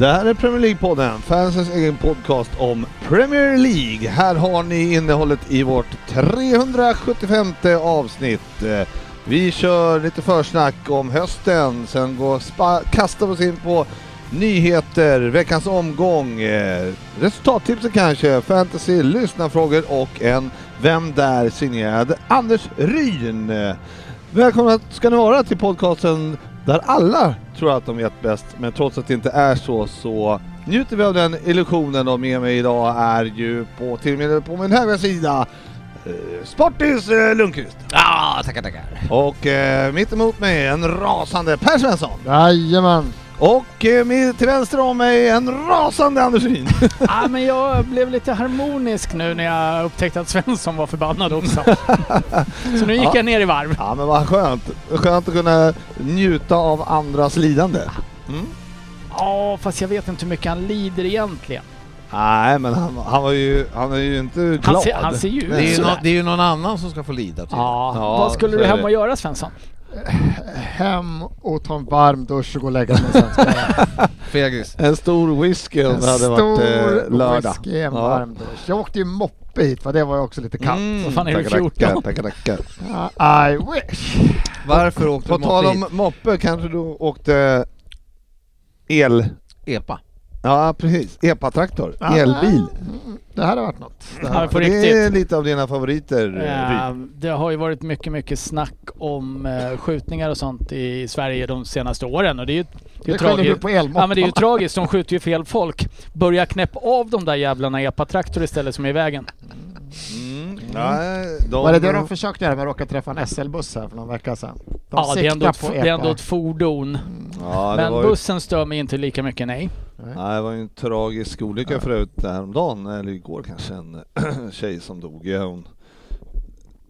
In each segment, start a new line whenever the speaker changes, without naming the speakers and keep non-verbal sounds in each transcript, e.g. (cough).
Det här är Premier League-podden, fansens egen podcast om Premier League. Här har ni innehållet i vårt 375 avsnitt. Vi kör lite försnack om hösten, sen går kastar vi oss in på nyheter, veckans omgång, eh, resultattipsen kanske, fantasy, lyssnarfrågor och en Vem där? signerad Anders Ryn. Välkomna ska ni vara till podcasten där alla tror att de vet bäst, men trots att det inte är så så njuter vi av den illusionen och med mig idag är ju på, till och med på min högra sida eh, Sportis eh, Lundqvist.
Ja, tackar, tackar.
Och eh, mitt emot mig en rasande Per Svensson.
Jajamän!
Och eh, med, till vänster om mig en rasande Anders Ryn. (laughs)
Ja, men jag blev lite harmonisk nu när jag upptäckte att Svensson var förbannad också. (laughs) Så nu gick
Ja.
jag ner i varv.
ja men vad skönt. Skönt att kunna njuta av andras lidande. Mm.
Ja, fast jag vet inte hur mycket han lider egentligen.
Nej men han, han var ju, han är ju inte glad.
Han ser, han ser ju
Det är, ju
ut
nå,
sådär.
det är ju någon annan som ska få lida till.
Ja,
Ja,
vad skulle du hem
det.
och göra Svensson?
Hem och ta en varm dusch och gå och lägga mig sen. ska jag. (laughs)
Fegis.
En stor whisky om
En
det hade varit eh,
stor
lördag.
whisky, en
Ja.
varm dusch. Jag åkte ju moppe hit för det var ju också lite kallt.
Mm,
Vad fan är du,
tackar,
14?
Tackar, tackar,
I wish!
Varför åkte
På
du
tal
moppe
om
hit?
moppe kanske du åkte el...
Epa.
Ja precis, epa-traktor,
Ja.
elbil.
Mm, Det här har varit något. Det
Ja,
här.
För det är lite av dina favoriter. Ry.
det har ju varit mycket, mycket snack om eh, skjutningar och sånt i Sverige de senaste åren och det är ju, det är
Det
tragiskt.
på.
Ja men det är ju tragiskt, de skjuter ju fel folk. Börja knäppa av de där jävlarna epa-traktor istället som är i vägen.
Mm. Nej, de...
Var det det de försökte göra med att råka träffa en SL-buss här för någon vecka sedan? De
Ja, det är, ändå ett, det är ändå ett fordon.
Ja, det
Men
var ju...
bussen stör mig inte lika mycket, nej.
Nej, det var ju en tragisk olycka förut häromdagen, eller igår kanske, en (clears throat) tjej som dog. Ja, Hon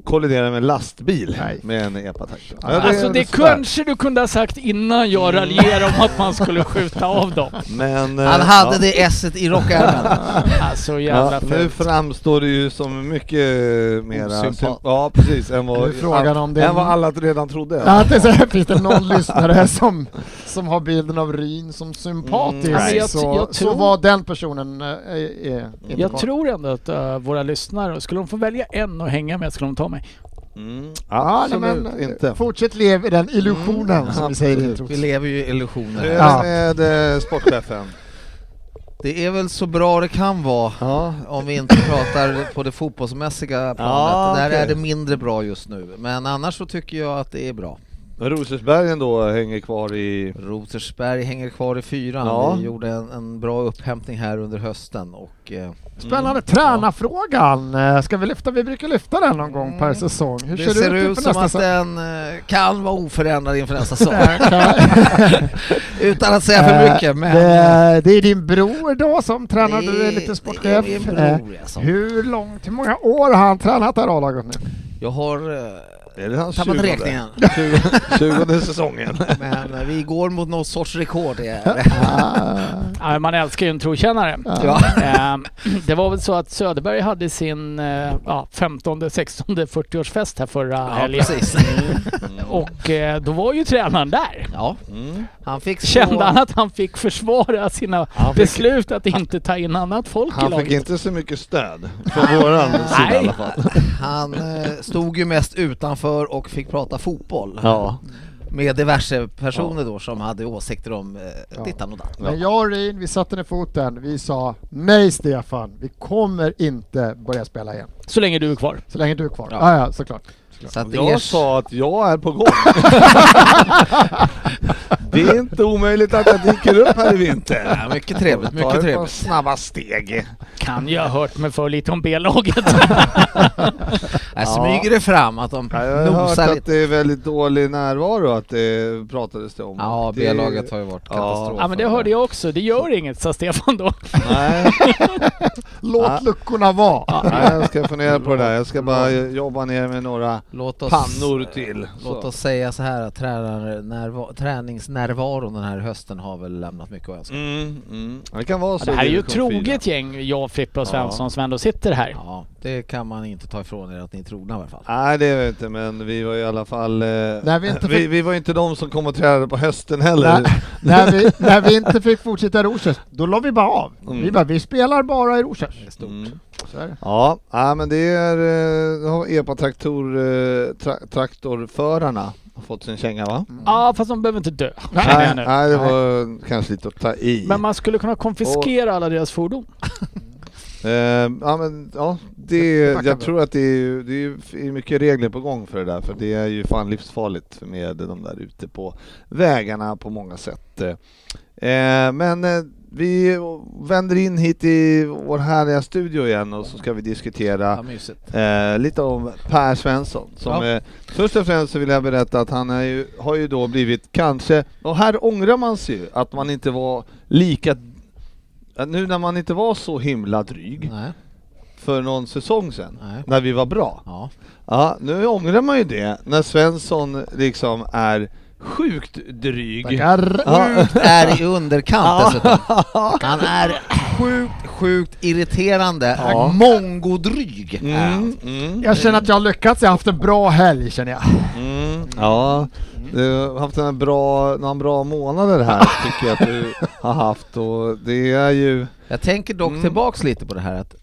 kolliderade med en lastbil
Nej.
med en epa-traktor. Ja,
alltså det
svär.
kanske du kunde ha sagt innan jag raljerade om att man skulle skjuta av dem. (laughs)
Men... eh,
Han hade
ja.
det esset i rockärmen. (laughs)
Alltså jävla
Ja, nu framstår det ju som mycket mera... Ja, precis. Än vad,
frågan om det
än vad alla redan trodde.
Ja, det är så här, finns det någon lyssnare som, som har bilden av Ryn som sympatisk
Mm,
nej. Jag-
så,
jag
så
tror-
var den personen äh, är, är inte
Jag
kvar.
tror ändå att uh, våra lyssnare, skulle de få välja en att hänga med skulle de ta mig.
Mm,
Ja, nej, men,
inte.
Fortsätt leva i den illusionen som vi säger i.
Vi lever ju i illusioner.
Hur är
Ja.
det med eh, sportchefen?
Det är väl så bra det kan vara.
Ja.
Om vi inte pratar på det fotbollsmässiga planet.
Ja,
Där
okej.
är det mindre bra just nu. Men annars så tycker jag att det är bra.
Rosersbergen då hänger kvar i...
Rosersberg hänger kvar i fyran.
Ja.
Vi gjorde en, en bra upphämtning här under hösten och eh,
Spännande tränarfrågan. Eh, Ska vi lyfta? Vi brukar lyfta den någon gång per säsong. Hur
det
ser,
ser
ut
som att
säsong?
den eh, kan vara oförändrad inför nästa säsong.
Eh, (laughs)
Utan att säga för mycket. Men
det, det är din bror då som tränar, du är lite sportchef.
Är
Eh,
bror alltså.
Hur långt, hur många år har han tränat det här A-laget nu?
Jag har eh,
Är det hans
tappat
20?
räkningen. (laughs)
20, 20 säsongen.
Men eh, vi går mot någon sorts rekord. Det är. (laughs)
Ja, man älskar ju en trotjänare.
Ja.
Ehm, det var väl så att Söderberg hade sin eh, ja, 15, 16, 40-årsfest här förra
Ja,
helgen.
precis. (laughs)
Och eh, då var ju tränaren där.
Ja,
Mm.
han fick
Kände han att han fick försvara sina
Han fick-
beslut att inte ta in annat folk i
Han
laget?
fick inte så mycket stöd från våran sida i alla fall.
Han stod ju mest utanför och fick prata fotboll.
Ja.
Med diverse personer då som hade åsikter om eh,
Ja.
dittan och datt.
Men jag och Ryn, vi satte ner foten. Vi sa nej Stefan, vi kommer inte börja spela igen.
Så länge du är kvar.
Så länge du är kvar.
Ja.
Ja, ja, såklart.
Så att
Jag
er-
sa att jag är på gång. (laughs) (laughs) Det är inte omöjligt att jag dyker upp här i vinter.
Ja, mycket trevligt, mycket trevligt.
snabba steg.
Kan jag ha hört mig för lite om B-laget. (laughs)
Här smyger det fram att de
Ja, jag har hört att det är väldigt dålig närvaro, att det pratades det om.
Ja,
Det-
B-laget har ju varit
Ja.
katastrof.
ja men det hörde jag också. Det gör inget, sa Stefan då.
Nej, (laughs)
Låt
Ja.
luckorna vara.
nej, jag ska fundera på det där. Jag ska bara jobba ner med några
Låt oss,
pannor till.
Låt
Så.
oss säga så här att tränarnärva- träningsnärvaron den här hösten har väl lämnat mycket att önska.
Mm, mm. Det kan vara
Ja,
så.
det här är ju ett troget gäng, jag, Frippe och
Ja.
Svensson som ändå sitter här.
Ja, det kan man inte ta ifrån er att ni är trogna i alla fall.
Nej det vet jag inte men vi var i alla fall... Eh,
När vi inte (laughs)
vi,
fick-
vi var inte de som kom och tränade på hösten heller.
Nej, (laughs) när, vi, när vi inte fick fortsätta i Rosers, då la vi bara av.
Mm.
Vi bara, vi spelar bara i Rosers.
Det är stort.
Mm.
Är.
Ja, ja, men det är... eh, Nu har epa-traktor, eh, tra, traktorförarna har fått sin känga va?
Ja, fast de behöver inte dö.
Nej,
Nej, nej, det var kanske lite att ta i.
Men man skulle kunna konfiskera alla deras fordon.
Eh, ja, men, ja, det, jag tror att det är, det är mycket regler på gång för det där, för det är ju fan livsfarligt med de där ute på vägarna på många sätt. Eh, men eh, vi vänder in hit i vår härliga studio igen och så ska vi diskutera
Ja.
Eh, lite om Per Svensson. Som,
Ja.
eh, först och främst så vill jag berätta att han ju, har ju då blivit kanske, och här ångrar man sig ju att man inte var lika, nu när man inte var så himla dryg
Nej,
för någon säsong sedan,
nej.
när vi var bra.
Ja.
Ja, nu ångrar man ju det när Svensson liksom är sjukt dryg.
Tackar.
Ja.
Är i underkant dessutom. (laughs) Han är sjukt, sjukt irriterande.
Ja.
Mongodryg.
Mm, mm,
Jag känner att jag har lyckats, jag har haft en bra helg känner jag.
mm, ja, du har haft en bra, några bra månader här tycker jag att du har haft och det är ju
Jag tänker dock
Mm.
tillbaks lite på det här att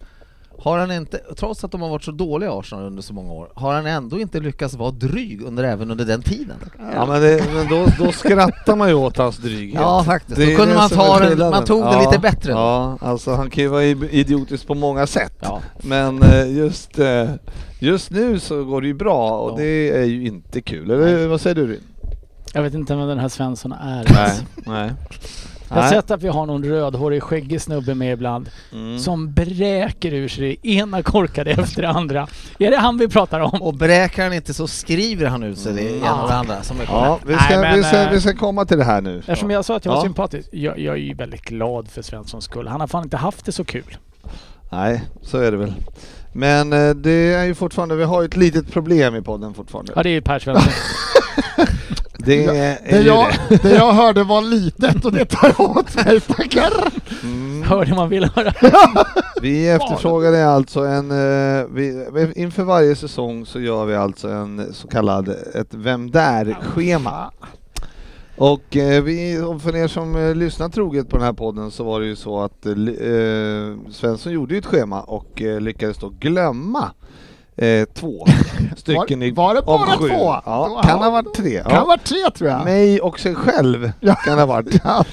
har han inte, trots att de har varit så dåliga Arsenal under så många år, har han ändå inte lyckats vara dryg under, även under den tiden?
Ja men, det, men då, då skrattar man ju åt hans dryghet.
Ja faktiskt,
Det
då kunde
det
man ta den, man tog det
Ja,
lite bättre.
Ja, alltså han kan ju vara idiotisk på många sätt.
Ja.
Men eh, just, eh, just nu så går det ju bra och
Ja.
det är ju inte kul. Eller vad säger du Ryn?
Jag vet inte vem den här Svensson är.
Nej. Nej.
Jag har
Nej.
sett att vi har någon rödhårig skäggig snubbe med ibland
Mm.
som bräker ur sig det ena korkade efter det andra. Är det han vi pratar om?
Och bräker han inte så skriver han ut sig det ena och det andra som är
Ja, vi
Nej,
ska,
men,
vi, ska,
eh,
vi ska komma till det här nu.
Eftersom jag sa att jag var
Ja.
sympatisk. Jag, jag är ju väldigt glad för Svenssons skull. Han har fan inte haft det så kul.
Nej, så är det väl. Men eh, det är ju fortfarande, vi har ju ett litet problem i podden fortfarande.
Ja, det är ju Per Svensson. (laughs) (laughs)
Det
Ja,
är
Det jag,
det.
det jag hörde var litet och det tar jag åt mig, tackar!
Mm.
Hörde man vill höra. (laughs)
Vi efterfrågade alltså en, eh, vi, inför varje säsong så gör vi alltså en så kallad ett Vem Där-schema. Och eh, vi, och för er som eh, lyssnar troget på den här podden så var det ju så att eh, Svensson gjorde ju ett schema och lyckades då glömma eh, två (laughs) stycken i,
var det
av
bara
sju.
två?
Ja, kan ha varit tre.
Kan
Ja.
ha varit tre tror jag.
Mig och sig själv
Ja.
kan det ha varit. (laughs)
Ja.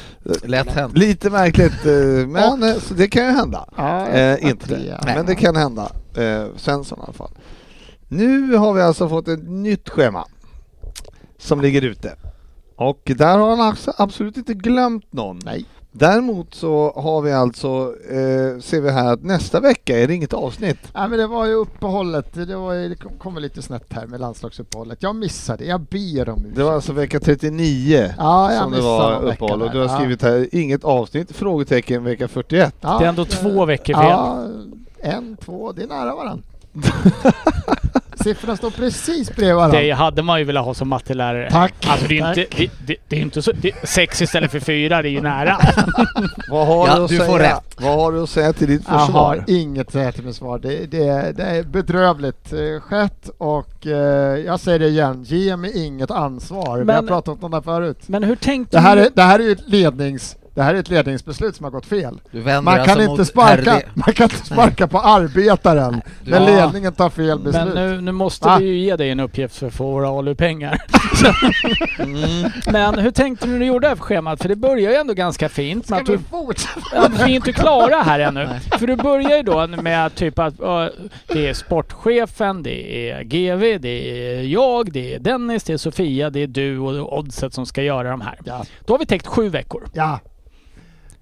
Lätt hänt.
Lite märkligt, eh, men eh, så det kan ju hända.
Ja,
Eh, inte,
tre.
men det kan hända. Eh, Svensson i alla fall. Nu har vi alltså fått ett nytt schema som ligger ute. Och där har han alltså absolut inte glömt någon.
Nej.
Däremot så har vi alltså, eh, ser vi här att nästa vecka är det inget avsnitt.
Nej men det var ju uppehållet, det, var det kom- kommer lite snett här med landslagsuppehållet. Jag missade, jag ber om ursäkt.
Det var alltså vecka 39
Ja, jag
som det var uppehåll och du har skrivit här inget avsnitt, frågetecken vecka 41.
Ja,
Det är ändå två veckor fel.
Ja, en, två, det är nära varandra. (laughs) (laughs) Siffrorna står precis bredvid varandra.
Det hade man ju velat ha som mattelärare.
Tack.
Alltså det är
Tack.
inte, det, det, det är inte så... Det, sex istället för fyra, det är ju nära. (laughs)
Vad har,
Ja,
du, att
du
säga?
får rätt.
Vad har du att säga till ditt
Jag har
försvar?
inget att säga till mitt svar. Det, det, det är bedrövligt eh, skett och eh, jag säger det igen, ge mig inget ansvar. Vi har
Men-
pratat om det här förut.
Men hur tänkte
Det här
du?
är, det här är ju ett lednings det här är ett ledningsbeslut som har gått fel. Man kan,
alltså
inte
mot
sparka,
RD.
man kan inte sparka på arbetaren
Du-
när
Ja.
ledningen tar fel
Men
beslut.
nu, nu måste
Va?
vi ju ge dig en uppgift för att få våra ALU-pengar.
Mm.
Men hur tänkte du när du gjorde det här schemat? För det börjar ju ändå ganska fint.
Ska vi fortsätta?
ja, vi är inte klara här ännu. För du börjar ju då med typ att uh, det är sportchefen, det är GV, det är jag, det är Dennis, det är Sofia, det är du och Oddset som ska göra de här.
Ja,
Då har vi täckt sju veckor.
ja,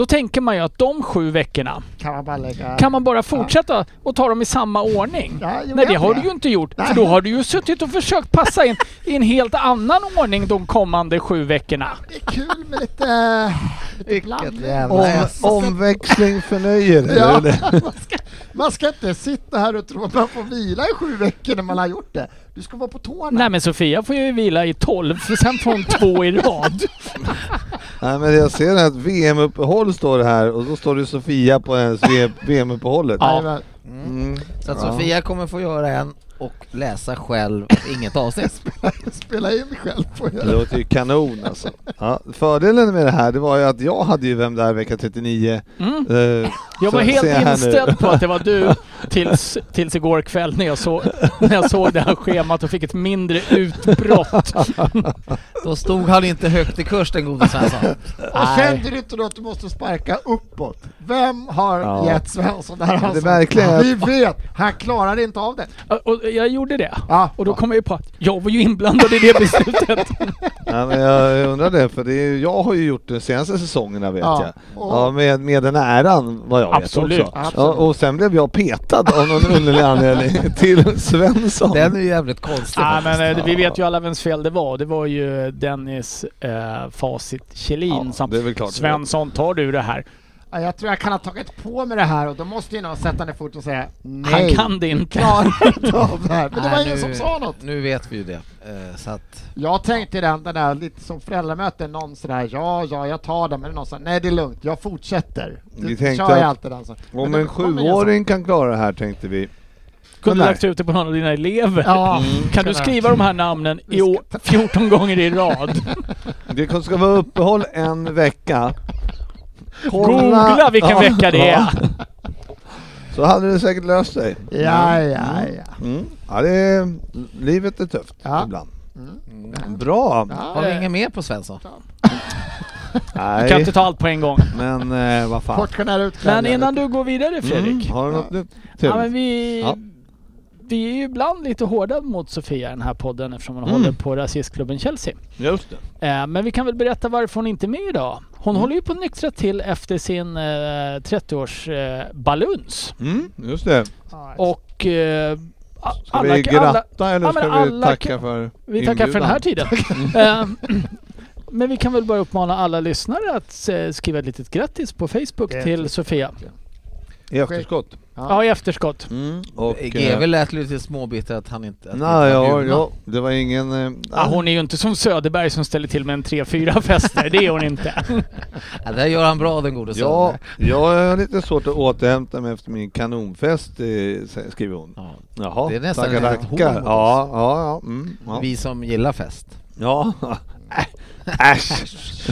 Då tänker man ju att de sju veckorna
kan man bara lägga...
kan man bara fortsätta och ta dem i samma ordning.
Ja,
Nej det har
vet.
du ju inte gjort.
Nej.
För då har du ju suttit och försökt passa in i en helt annan ordning de kommande sju veckorna.
Det är kul med lite... (laughs) lite blandning.
jävla
Om, omväxling förnöjer dig,
Ja, (laughs) man, ska, man ska inte sitta här och tro att man får vila i sju veckor när man har gjort det. Du ska vara på tårna.
Nej men Sofia får ju vila i 12 för sen får hon två i rad. (laughs)
Nej men jag ser att VM-uppehåll står det här och då står det Sofia på V- (laughs) VM-uppehållet.
Ja.
Mm.
Så att
Ja.
Sofia kommer få göra en och läsa själv, inget avsnitt. (laughs)
Spela in själv på
Det låter ju kanon alltså. Ja, fördelen med det här det var ju att jag hade ju Vem där vecka 39.
Mm.
Eh,
Jag var
så
helt
nu.
inställd på att det var du (laughs) tills, tills igår kväll när jag, såg, när jag såg det här schemat och fick ett mindre utbrott. (laughs)
Då stod han inte högt i kurs den gode Svensson.
Och kände du inte då att du måste sparka uppåt? Vem har
Ja.
gett Svensson det här
Det
ansvaret? Vi vet, han klarar inte av det.
Och jag gjorde det.
Ja,
Och då kom jag ju på att jag var ju inblandad i det beslutet. (laughs)
Ja, men jag undrar det, för det är, jag har ju gjort de senaste säsongerna vet
Ja,
jag.
och-
Ja, med, med den äran vad jag
Absolut,
vet också.
absolut.
Ja, och sen blev jag petad av någon underlig anledning (laughs) till Svensson.
Den är ju jävligt konstig faktiskt.
men eh, vi vet ju alla vems fel det var. Det var ju Dennis eh, Facit Kjellin
Ja, det klart.
Svensson, tar du det här?
Ja, jag tror jag kan ha tagit på mig det här och då måste ju någon sätta ner foten och säga nej.
Han kan det inte.
klarar inte av det här. Men det var
Nej,
ingen
nu-
som sa något.
Nu vet vi ju det. Eh, Så att,
Jag tänkte den, den där lite som föräldramöte, någon sådär ja, ja, jag tar det, men någon sa nej det är lugnt, jag fortsätter.
Vi tänkte
kör jag alltid den så.
Om en sjuåring kan klara det här tänkte vi.
Kunde lagt ut det på någon av dina elever.
Ja,
Mm.
Kan du skriva de här namnen i
Vi
å- 14 gånger i rad? (laughs)
Det ska vara uppehåll en vecka.
Googla vilken
Ja,
vecka det
ja.
är.
Så hade det säkert löst sig.
Ja, ja, ja.
Mm. Ja, det är, livet är tufft
Ja.
ibland.
Mm.
Bra!
har vi inget mer på Svensson?
Du kan
Nej,
inte ta allt på en gång.
men eh, vad fan.
Men innan du går vidare Fredrik.
Mm. Har du något nytt?
Ja, men vi,
Ja.
vi är ju ibland lite hårda mot Sofia i den här podden eftersom hon
Mm.
håller på rasistklubben Chelsea.
Just det.
Eh, men vi kan väl berätta varför hon inte är med idag. Hon
Mm.
håller ju på att nyktra till efter sin eh, 30-års eh, baluns.
Mm, just det.
Och eh,
Ska
alla,
vi gratta
alla,
eller ska
men
vi
alla
tacka för
vi tackar för den här
inbjudan?
tiden. (laughs) Eh, (clears throat) men vi kan väl bara uppmana alla lyssnare att eh, skriva ett litet grattis på Facebook till Sofia.
I efterskott.
Ja, i efterskott.
Mm. Och,
GW lät lite småbitter att han inte... att
Nej, ja, ja, det var ingen... Eh,
Ja, hon är ju inte som Söderberg som ställer till med en 3-4 fester. Det är hon inte. (laughs)
Ja, det gör han bra den gode
Ja,
Söderberg.
jag har lite svårt att återhämta mig efter min kanonfest, eh, skriver hon.
Ja.
Jaha,
Det är nästan
tackar, tackar.
mot
Ja, ja, ja. Mm, ja.
Vi som gillar fest.
ja. (laughs) Äsch!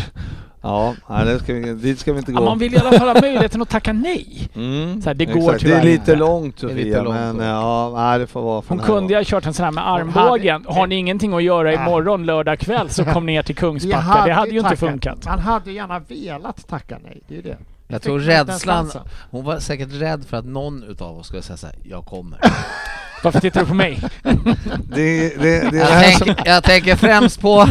Ja, nej, det ska vi, dit ska vi inte gå.
Ja, man vill i alla fall ha möjligheten att tacka nej.
Mm,
Så här, det går
exakt. Det
tyvärr
är lite
inte.
långt Sofia,
lite långt
men ja, nej, det får vara för
Hon kunde ju ha kört en sån här med armbågen.
hade-
Har ni ingenting att göra imorgon lördag kväll så kom ner till Kungsbacka. Det hade ju inte
tackat.
funkat.
Man hade gärna velat tacka nej, det är det.
Jag tror
inte
rädslan, hon var säkert rädd för att någon utav oss skulle säga såhär, jag kommer. (laughs)
Varför tittar du på mig?
Det, (laughs) det, det, är det,
Jag
här som,
tänker, jag tänker främst på...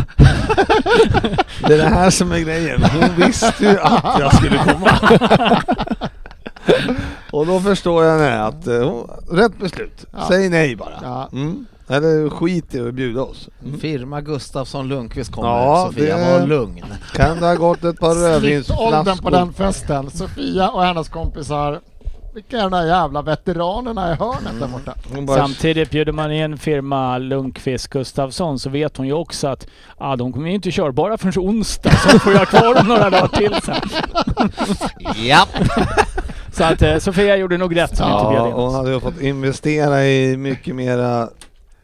det är det här som är grejen. Hon visste ju att jag skulle komma. Och då förstår jag det, att eh, rätt beslut.
Ja.
Säg nej bara.
Ja.
Mm. Eller skit i att bjuda oss. Mm.
Firma Gustafsson Lundqvist kommer,
Ja,
Sofia,
det-
var lugn.
Kan det ha gått ett par
Snittåldern på
rödvinsflaskor?
den festen. Sofia och hennes kompisar. Vilka är de där jävla veteranerna i hörnet där borta?
Hon bara,
Samtidigt bjuder man in firma Lundqvist Gustafsson så vet hon ju också att ah, de kommer ju inte körbara förrän onsdag så får jag ha kvar dem några dagar till sen. (laughs)
Japp!
Så att eh, Sofia gjorde nog rätt som inte bjöd
Ja,
in
hon hade ju fått investera i mycket mera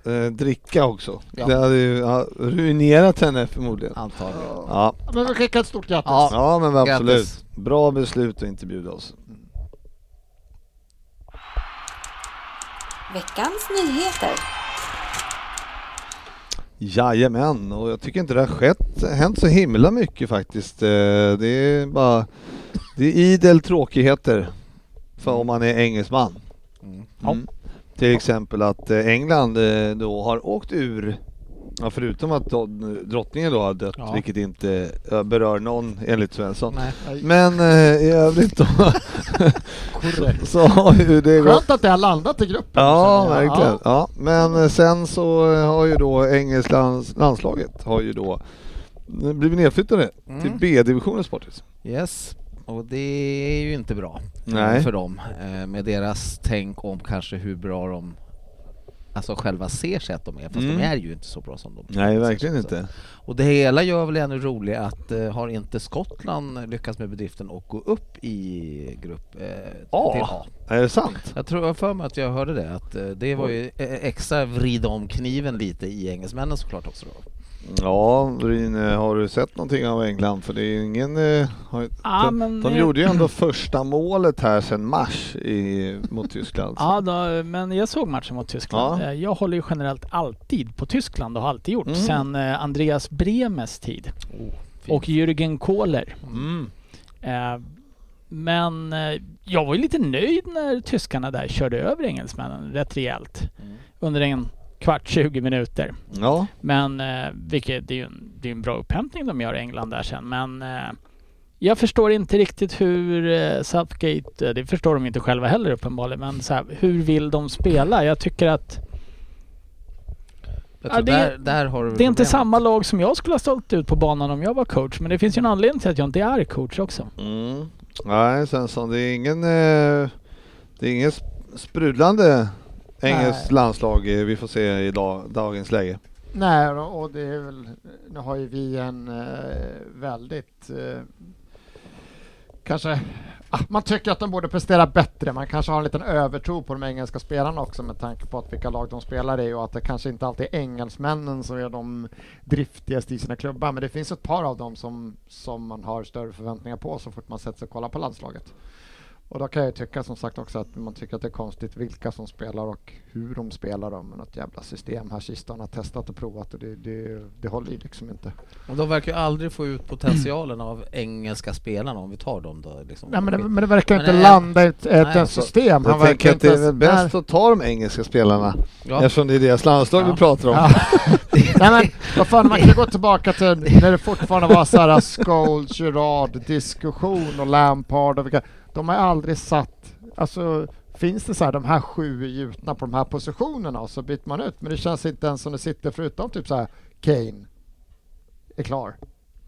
eh, dricka också.
Ja.
Det hade ju ja, ruinerat henne förmodligen.
Antagligen.
Ja,
Men vi skickar ett stort grattis.
Ja.
ja men absolut.
Grattis.
Bra beslut att inte bjuda oss.
Veckans nyheter.
Jajamän, och jag tycker inte det har skett, hänt så himla mycket faktiskt. Eh, Det är bara, det är idel tråkigheter för om man är engelsman.
Mm.
Mm. Till exempel att eh, England eh, då har åkt ur, ja, förutom att drottningen då har dött,
Ja.
vilket inte eh, berör någon enligt Svensson.
Nej.
Men eh, i övrigt då
Korrekt. (laughs)
så har ju det gått
Skönt att det har landat i gruppen.
Ja, verkligen. Ja. Men eh, sen så eh, har ju då engelska lands- landslaget har ju då blivit nedflyttade
Mm.
till B-divisionen Sportis.
Yes, och det är ju inte bra eh,
Nej.
för dem eh, med deras tänk om kanske hur bra de alltså själva ser sig att de är, fast
Mm.
de är ju inte så bra som de
Nej, verkligen inte.
Och det hela gör väl ännu roligt att eh, har inte Skottland lyckats med bedriften att gå upp i grupp eh,
A.
till A?
Är det sant?
Jag tror jag för mig att jag hörde det, att eh, det var ju eh, extra vrida om kniven lite i engelsmännen såklart också då.
Ja, Ryn, eh, har du sett någonting av England? För det är ingen... eh, Har,
Ja,
de,
men,
de
eh,
gjorde ju ändå första målet här sedan mars i, mot Tyskland. (laughs)
Ja, då, men jag såg matchen mot Tyskland.
Ja.
Eh, Jag håller ju generellt alltid på Tyskland och har alltid gjort
Mm.
sen eh, Andreas Bremes tid.
Fint.
Och Jürgen Kohler.
Mm.
Eh, Men jag var ju lite nöjd när tyskarna där körde över engelsmännen rätt rejält.
Mm.
Under en kvart, 20 minuter.
Ja,
Men eh, vilket, det är ju en, det är en bra upphämtning de gör i England där sen. Men eh, jag förstår inte riktigt hur eh, Southgate, eh, det förstår de inte själva heller uppenbarligen, men så här, hur vill de spela? Jag tycker att
Jag
Ja, det-
där, där har du
det är inte samma lag som jag skulle ha stått ut på banan om jag var coach. Men det finns ju en anledning till att jag inte är coach också.
Mm. Nej, Svensson, det är ingen, eh, det är ingen sp- sprudlande engelskt landslag eh, vi får se i dag, dagens läge.
Nej, och och det är väl, nu har ju vi en eh, väldigt, eh, kanske, ah, man tycker att de borde prestera bättre. Man kanske har en liten övertro på de engelska spelarna också med tanke på att vilka lag de spelar i och att det kanske inte alltid är engelsmännen som är de driftigaste i sina klubbar. Men det finns ett par av dem som, som man har större förväntningar på så fort man sätter sig och kollar på landslaget. Och då kan jag tycka som sagt också att man tycker att det är konstigt vilka som spelar och hur de spelar dem. Men något jävla system här sistone har testat och provat och det, det, det håller ju liksom inte.
Och de verkar ju aldrig få ut potentialen av engelska spelarna om vi tar dem då. Liksom.
Nej, men, det, men det verkar
Men
inte
nej.
landa i ett, ett,
Nej,
ett system.
Jag tänker att det är väl bäst att ta de engelska spelarna
Ja.
eftersom det är deras landslag
Ja.
vi pratar om.
Ja. (laughs) Nej men vad fan, man kan gå tillbaka till när det fortfarande var så här Scholes, Gerard, diskussion och Lampard och vilka, de har aldrig satt, alltså finns det så här de här sju är gjutna på de här positionerna och så byter man ut men det känns inte ens som det sitter förutom typ så här Kane är klar.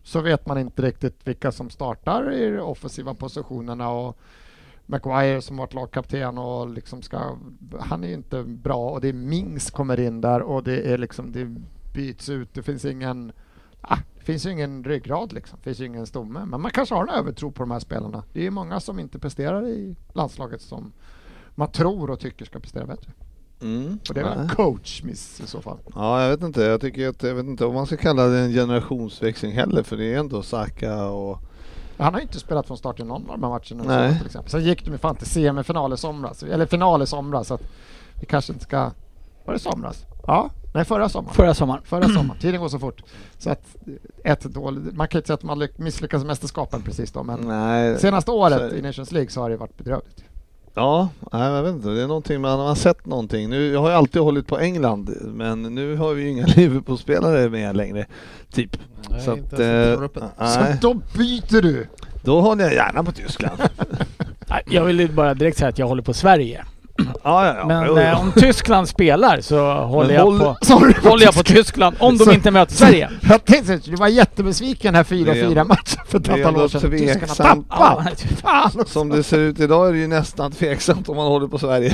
Så vet man inte riktigt vilka som startar i de offensiva positionerna och Maguire som varit lagkapten och liksom ska, han är ju inte bra och det är Mings kommer in där och det är liksom, det byts ut, det finns ingen, ah, det finns ju ingen ryggrad liksom, det finns ju ingen stomme. Men man kanske har en övertro på de här spelarna. Det är ju många som inte presterar i landslaget som man tror och tycker ska prestera bättre.
Mm.
Och det är väl en coachmiss i så fall.
Ja, jag vet inte. Jag tycker att, jag vet inte om man ska kalla det en generationsväxling heller, för det är ändå Saka och...
Han har ju inte spelat från start i någon av de här matcherna.
Nej.
Till exempel. Sen gick de ju fan till semifinal i somras, eller final i somras, så att vi kanske inte ska... Var det somras? Ja, nej förra sommaren.
Förra sommaren.
Förra sommaren. (clears throat) Tiden går så fort. Så att ett dåligt, man kan inte säga att man lyck- misslyckas i mästerskapen precis då, men
Nej.
senaste
så
året
det.
i Nations League så har det varit bedrövligt.
Ja, jag vet inte. Det är någonting man har sett någonting. Nu, jag har ju alltid hållit på England, men nu har vi ju inga (laughs) Liverpool-spelare med längre, typ.
Nej,
så
inte
att, nej,
Så då byter du!
då håller jag gärna på Tyskland. (laughs)
Jag vill ju bara direkt säga att jag håller på Sverige.
Ja, ja, ja.
Men
jo,
eh, om Tyskland spelar så håller jag
håll-
på (laughs)
Så
håller jag på Tyskland om de
Så-
inte möter Sverige. (laughs)
Jag tänkte, du var jättebesviken här
Det är
4-4
ändå-
matchen för ett antal år sedan. Tyskarna tappade!
Ja! (laughs)
Som det ser ut idag är det ju nästan tveksamt om man håller på Sverige.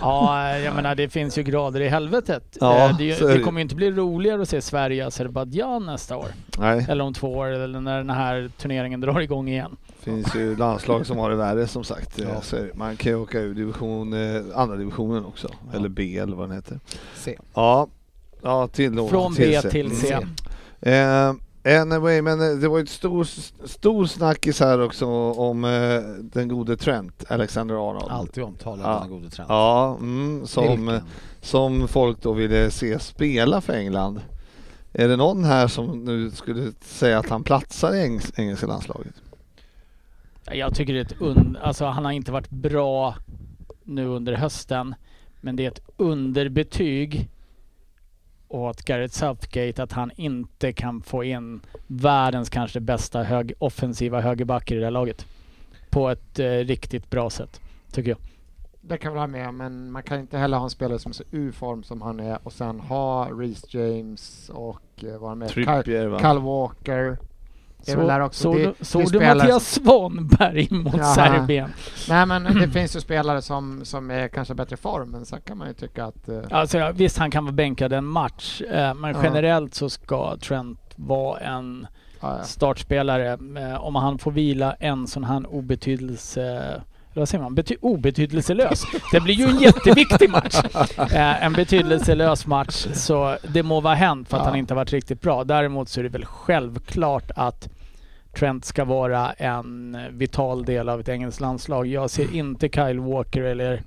ja, jag menar det finns ju grader i helvetet.
Ja,
Eh, det det. kommer ju inte bli roligare att se Sverige och Azerbajdzjan nästa år.
Nej,
Eller om två år, eller när den här turneringen drar igång igen.
Finns ju landslag som har det värre som sagt.
Ja.
Så man kan ju åka ur division eh, andra divisionen också, eller B eller vad den heter.
Se.
Ja, ja till
Från B till C.
Mm. Eh, anyway, men eh, det var ett stor, stor snackis här också om eh, den gode Trent, Alexander Arnold.
Alltid omtalad
Ja.
den gode Trent.
Ja, mm, som,
Vilken?
som folk då ville se spela för England. Är det någon här som nu skulle säga att han platsar i engelska landslaget?
Jag tycker det är ett und... Alltså han har inte varit bra nu under hösten. Men det är ett underbetyg åt Gareth Southgate att han inte kan få in världens kanske bästa hög, offensiva högerback i det här laget. På ett eh, riktigt bra sätt, tycker jag.
Det kan jag hålla med men man kan inte heller ha en spelare som är så U-form som han är och sen ha Reece James och eh, vad han med? Kyle,
Trippier va?
Kyle Walker. Är väl där också.
såg
Det-
du,
det
du
spelar-
Mattias Svanberg mot
Jaha.
Serbien?
Nej men det (clears throat) finns ju spelare som, som är kanske bättre form, men sen kan man ju tycka att eh,
Alltså, ja, visst, han kan vara bänkad en match, eh, men generellt så ska Trent vara en startspelare. Eh, om han får vila en sån här obetydelse... Vad säger man? Bety obetydelselös. Det blir ju en jätteviktig match. (laughs) Eh, en betydelselös match, så det må vara hänt för att
Ja.
han inte har varit riktigt bra. Däremot så är det väl självklart att Trent ska vara en vital del av ett engelskt landslag. Jag ser inte Kyle Walker eller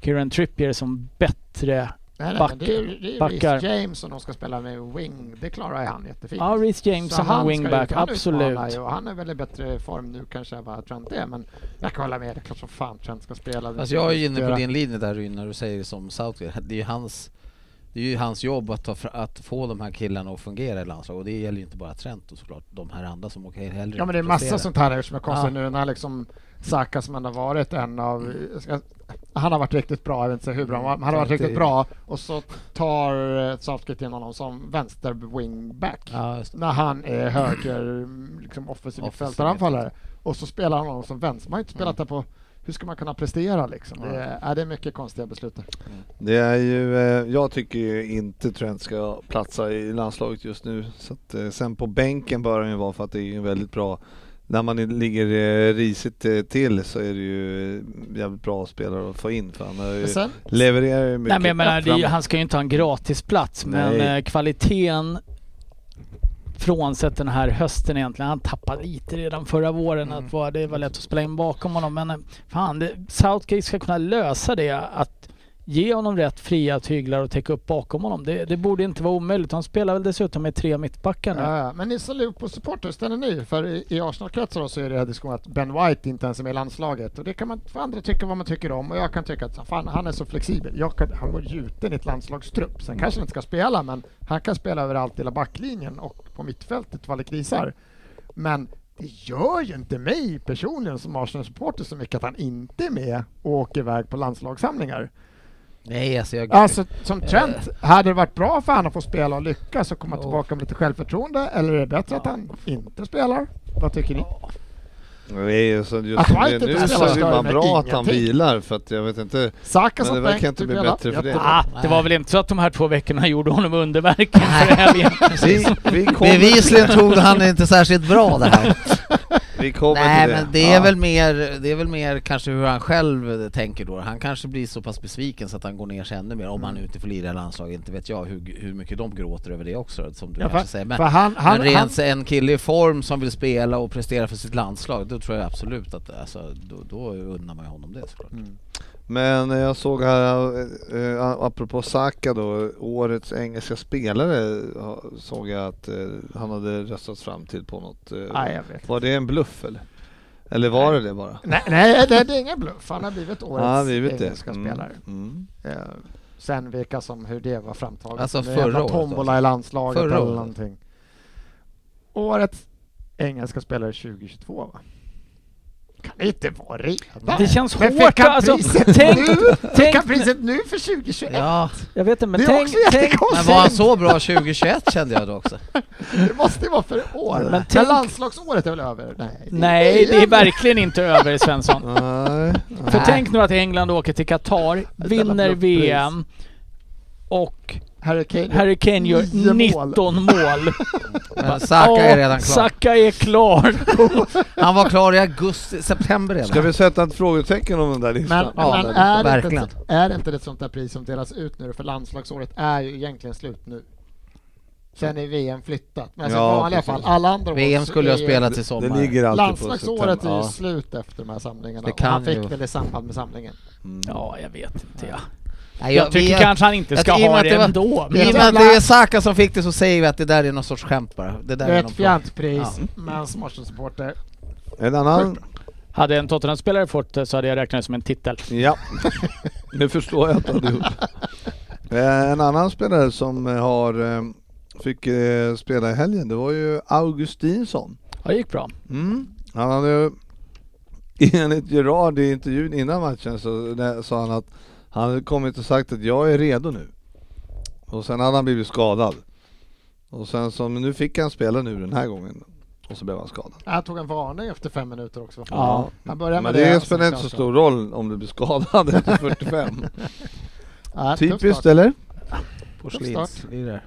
Kieran Trippier som bättre
Nej, nej,
Back-
det är, det är. Reece James som de ska spela med wing. Det klarar ju han jättefint.
Ja, Reece James
Så
som wingback, absolut.
ju, och han är väl i bättre form nu kanske än vad Trent är, men jag kan hålla med. Det är klart som fan Trent ska spela.
Alltså jag är inne på din linje där Ryn, när du säger som Southgate. Det är ju hans, det är ju hans jobb att, ta, att få de här killarna att fungera i landslaget och det gäller ju inte bara Trent och såklart de här andra som åker heller
Ja men det är massa sånt här som är konstigt
Ja.
nu när liksom Saka som ändå varit en av... Han har varit riktigt bra, jag vet inte hur bra, men han har varit
är-
riktigt bra och så tar eh, Southgate in honom som vänster wingback.
Ja.
När han är höger liksom offensiv mittfältaranfallare. Och så spelar han honom som vänster. Man har inte spelat där på... Hur ska man kunna prestera liksom? Det är, ja, det är mycket konstiga beslut där.
Det är ju, eh, jag tycker ju inte Trent ska platsa i landslaget just nu. Så att, eh, sen på bänken bör han ju vara för att det är en väldigt bra när man ligger eh, risigt eh, till så är det ju jävligt bra spelare att få in för han ju,
Men sen,
levererar ju mycket.
Nej men jag menar, ju, han ska ju inte ha en gratisplats men
Nej.
eh, kvaliteten frånsett den här hösten egentligen. Han tappade lite redan förra våren.
Mm.
Att det var lätt att spela in bakom honom men fan, Southgate ska kunna lösa det. Att ge honom rätt fria tyglar och täcka upp bakom honom. Det, det borde inte vara omöjligt. Han spelar väl dessutom med tre mittbackar nu.
Ja. Men ni som Liverpool-supporter, ställer ni? För i, i Arsenal-kretsar så är det här diskussion att Ben White inte ens är med i landslaget. Och det kan man för andra tycka vad man tycker om. Och jag kan tycka att fan, han är så flexibel. Jag kan, han går gjuten i ett landslagstrupp. Sen kanske han inte ska spela, men han kan spela överallt i hela backlinjen och på mittfältet ifall det krisar. Men det gör ju inte mig personligen som Arsenal-supporter så mycket att han inte är med och åker iväg på landslagssamlingar.
Nej alltså jag...
Alltså som Trent, hade det varit bra för honom att få spela och lyckas och komma
Ja.
tillbaka med lite självförtroende eller är det bättre att han inte spelar? Vad tycker ni?
Nej, så just
Att
det, nu så är det
stör
bara
mig
bra att han
ingenting.
vilar för att jag vet inte.
Saka
Men
som
det verkar inte bli bättre för det.
Ah, det var väl inte så att de här två veckorna (laughs) gjorde honom underverken för helgen.
Bevisligen tog han inte särskilt bra det här. (laughs)
Vi kommer
Nej
till det.
men det är
Ja.
väl mer, det är väl mer kanske hur han själv tänker då. Han kanske blir så pass besviken så att han går ner sig ännu mer om han
Mm.
inte får lira landslaget. Inte vet jag hur, hur mycket de gråter över det också som du
Ja,
kanske säger. Men,
För han, han,
men
han,
rent en kille i form som vill spela och prestera för sitt landslag, då tror jag absolut att alltså, då, då unnar man ju honom det såklart.
Mm.
Men jag såg här, eh, eh, apropå Saka då, årets engelska spelare såg jag att eh, han hade röstats fram till på något.
Nej, jag vet.
Var det en bluff eller? Eller var det det bara?
Nej, nej det, det är ingen bluff. Han har blivit årets
Ja, vi vet det.
engelska spelare.
Mm.
Eh, sen vilka som, hur det var framtaget.
Alltså
det
förra året
tombola
alltså.
i landslaget
Förra
eller
året.
någonting. Årets engelska spelare 2022 va? Kan det inte vara redan?
Det känns
Men
hårt.
fick han
Alltså, tänk,
nu?
Tänk,
priset nu för 2021?
Ja,
jag vet inte men
det är
tänk,
också
tänk,
men var han så bra 2021 kände jag då också?
Det måste ju vara för år.
Men
Men,
tänk-
landslagsåret är väl över? Nej,
nej det är verkligen inte över Svensson. (laughs)
Nej.
För
Nej.
tänk nu att England åker till Qatar, vinner. VM och
Harry Kane.
Harry Kane gör
Nio mål.
19 mål. (laughs)
Men Saka är redan klar.
Saka är klar. (laughs)
Han var klar i augusti, september redan.
Ska vi sätta ett frågetecken om den där listan?
Men,
Ja,
men
det-
är, det
verkligen.
inte, är det inte ett sånt där pris som delas ut nu? För landslagsåret är ju egentligen slut nu. Sen är VM flyttat. Men alltså
Ja,
i vanliga fall, alla andra
VM skulle ha
ju-
spelat till
Det
sommar.
ligger
Landslagsåret är ju
september.
slut efter de här samlingarna.
Det
och han
kan
fick
ju-
väl i samband med samlingen.
Mm.
Ja, jag vet inte. Ja.
Nej,
Jag tycker
vi-
kanske han inte
jag
ska
med
ha
att
det
det var-
ändå.
I och
Men
med att det är Saka som fick det så säger vi att det där är någon sorts skämt bara. Det där
Det är ett fjantpris,
Ja.
men som Arsenal-supporter.
En annan?
hade en Tottenham-spelare fått det så hade jag räknat det som en titel.
Ja, (laughs) det förstår jag att du hade gjort. Eh, En annan spelare som eh, har eh, fick eh, spela i helgen, det var ju Augustinsson.
Ja, det gick bra.
Mm. Han hade ju, (laughs) enligt Gerard i intervjun innan matchen så sa han att han hade kommit och sagt att jag är redo nu. Och sen hade han blivit skadad. Och sen så, men nu fick han spela nu den här gången. Och så blev han skadad.
Han tog en varning efter fem minuter också.
Ja.
Han började
Men
med
det
det
spelar inte så stor roll om du blir skadad (laughs) efter 45.
Ja,
Typiskt eller?
Porslinslirare.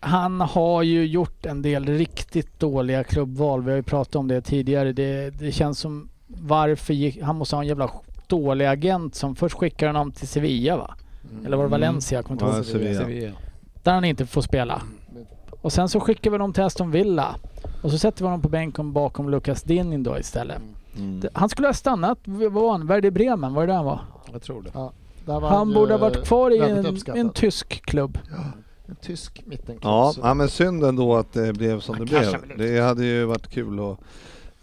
Han har ju gjort en del riktigt dåliga klubbval. Vi har ju pratat om det tidigare. Det, det känns som varför gick, han måste ha en jävla dålig agent som först skickar honom till Sevilla va? Eller var det
Mm.
Valencia? Jag kommer inte
Ja,
ihåg.
Sevilla.
Där han inte får spela. Och sen så skickar vi dem till Aston Villa. Och så sätter vi honom på bänken bakom Lucas Dinnin då istället.
Mm.
Han skulle ha stannat, vad var han? Werder Bremen, var det där han var?
Jag tror det.
Där var
Han
ju
borde ha varit kvar i en, en tysk klubb.
En tysk mittenklubb.
Ja, ja, men synd ändå att det blev som
Han
det blev Det hade ju varit kul att,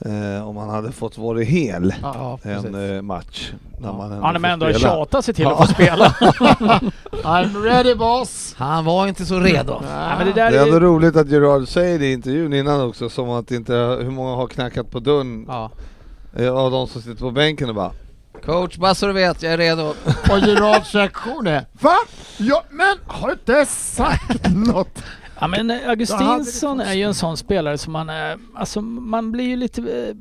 eh, om han hade fått vara hel
Ja,
en eh, match. När man
Han har ändå tjatat sig till att få spela. (laughs)
I'm ready boss!
Han var inte så redo.
Ja, men det där
Det är ändå
är,
roligt att Gerard säger det i intervjun innan också, som att inte, hur många har knackat på dörren
Ja.
eh, av de som sitter på bänken och bara
Coach, bara så du vet, jag är redo.
Och Gerards reaktion är Va? Ja, men har du inte sagt (laughs) något?
Ja, men eh, Augustinsson är ju en sån spelare som man, eh, alltså man blir ju lite, eh,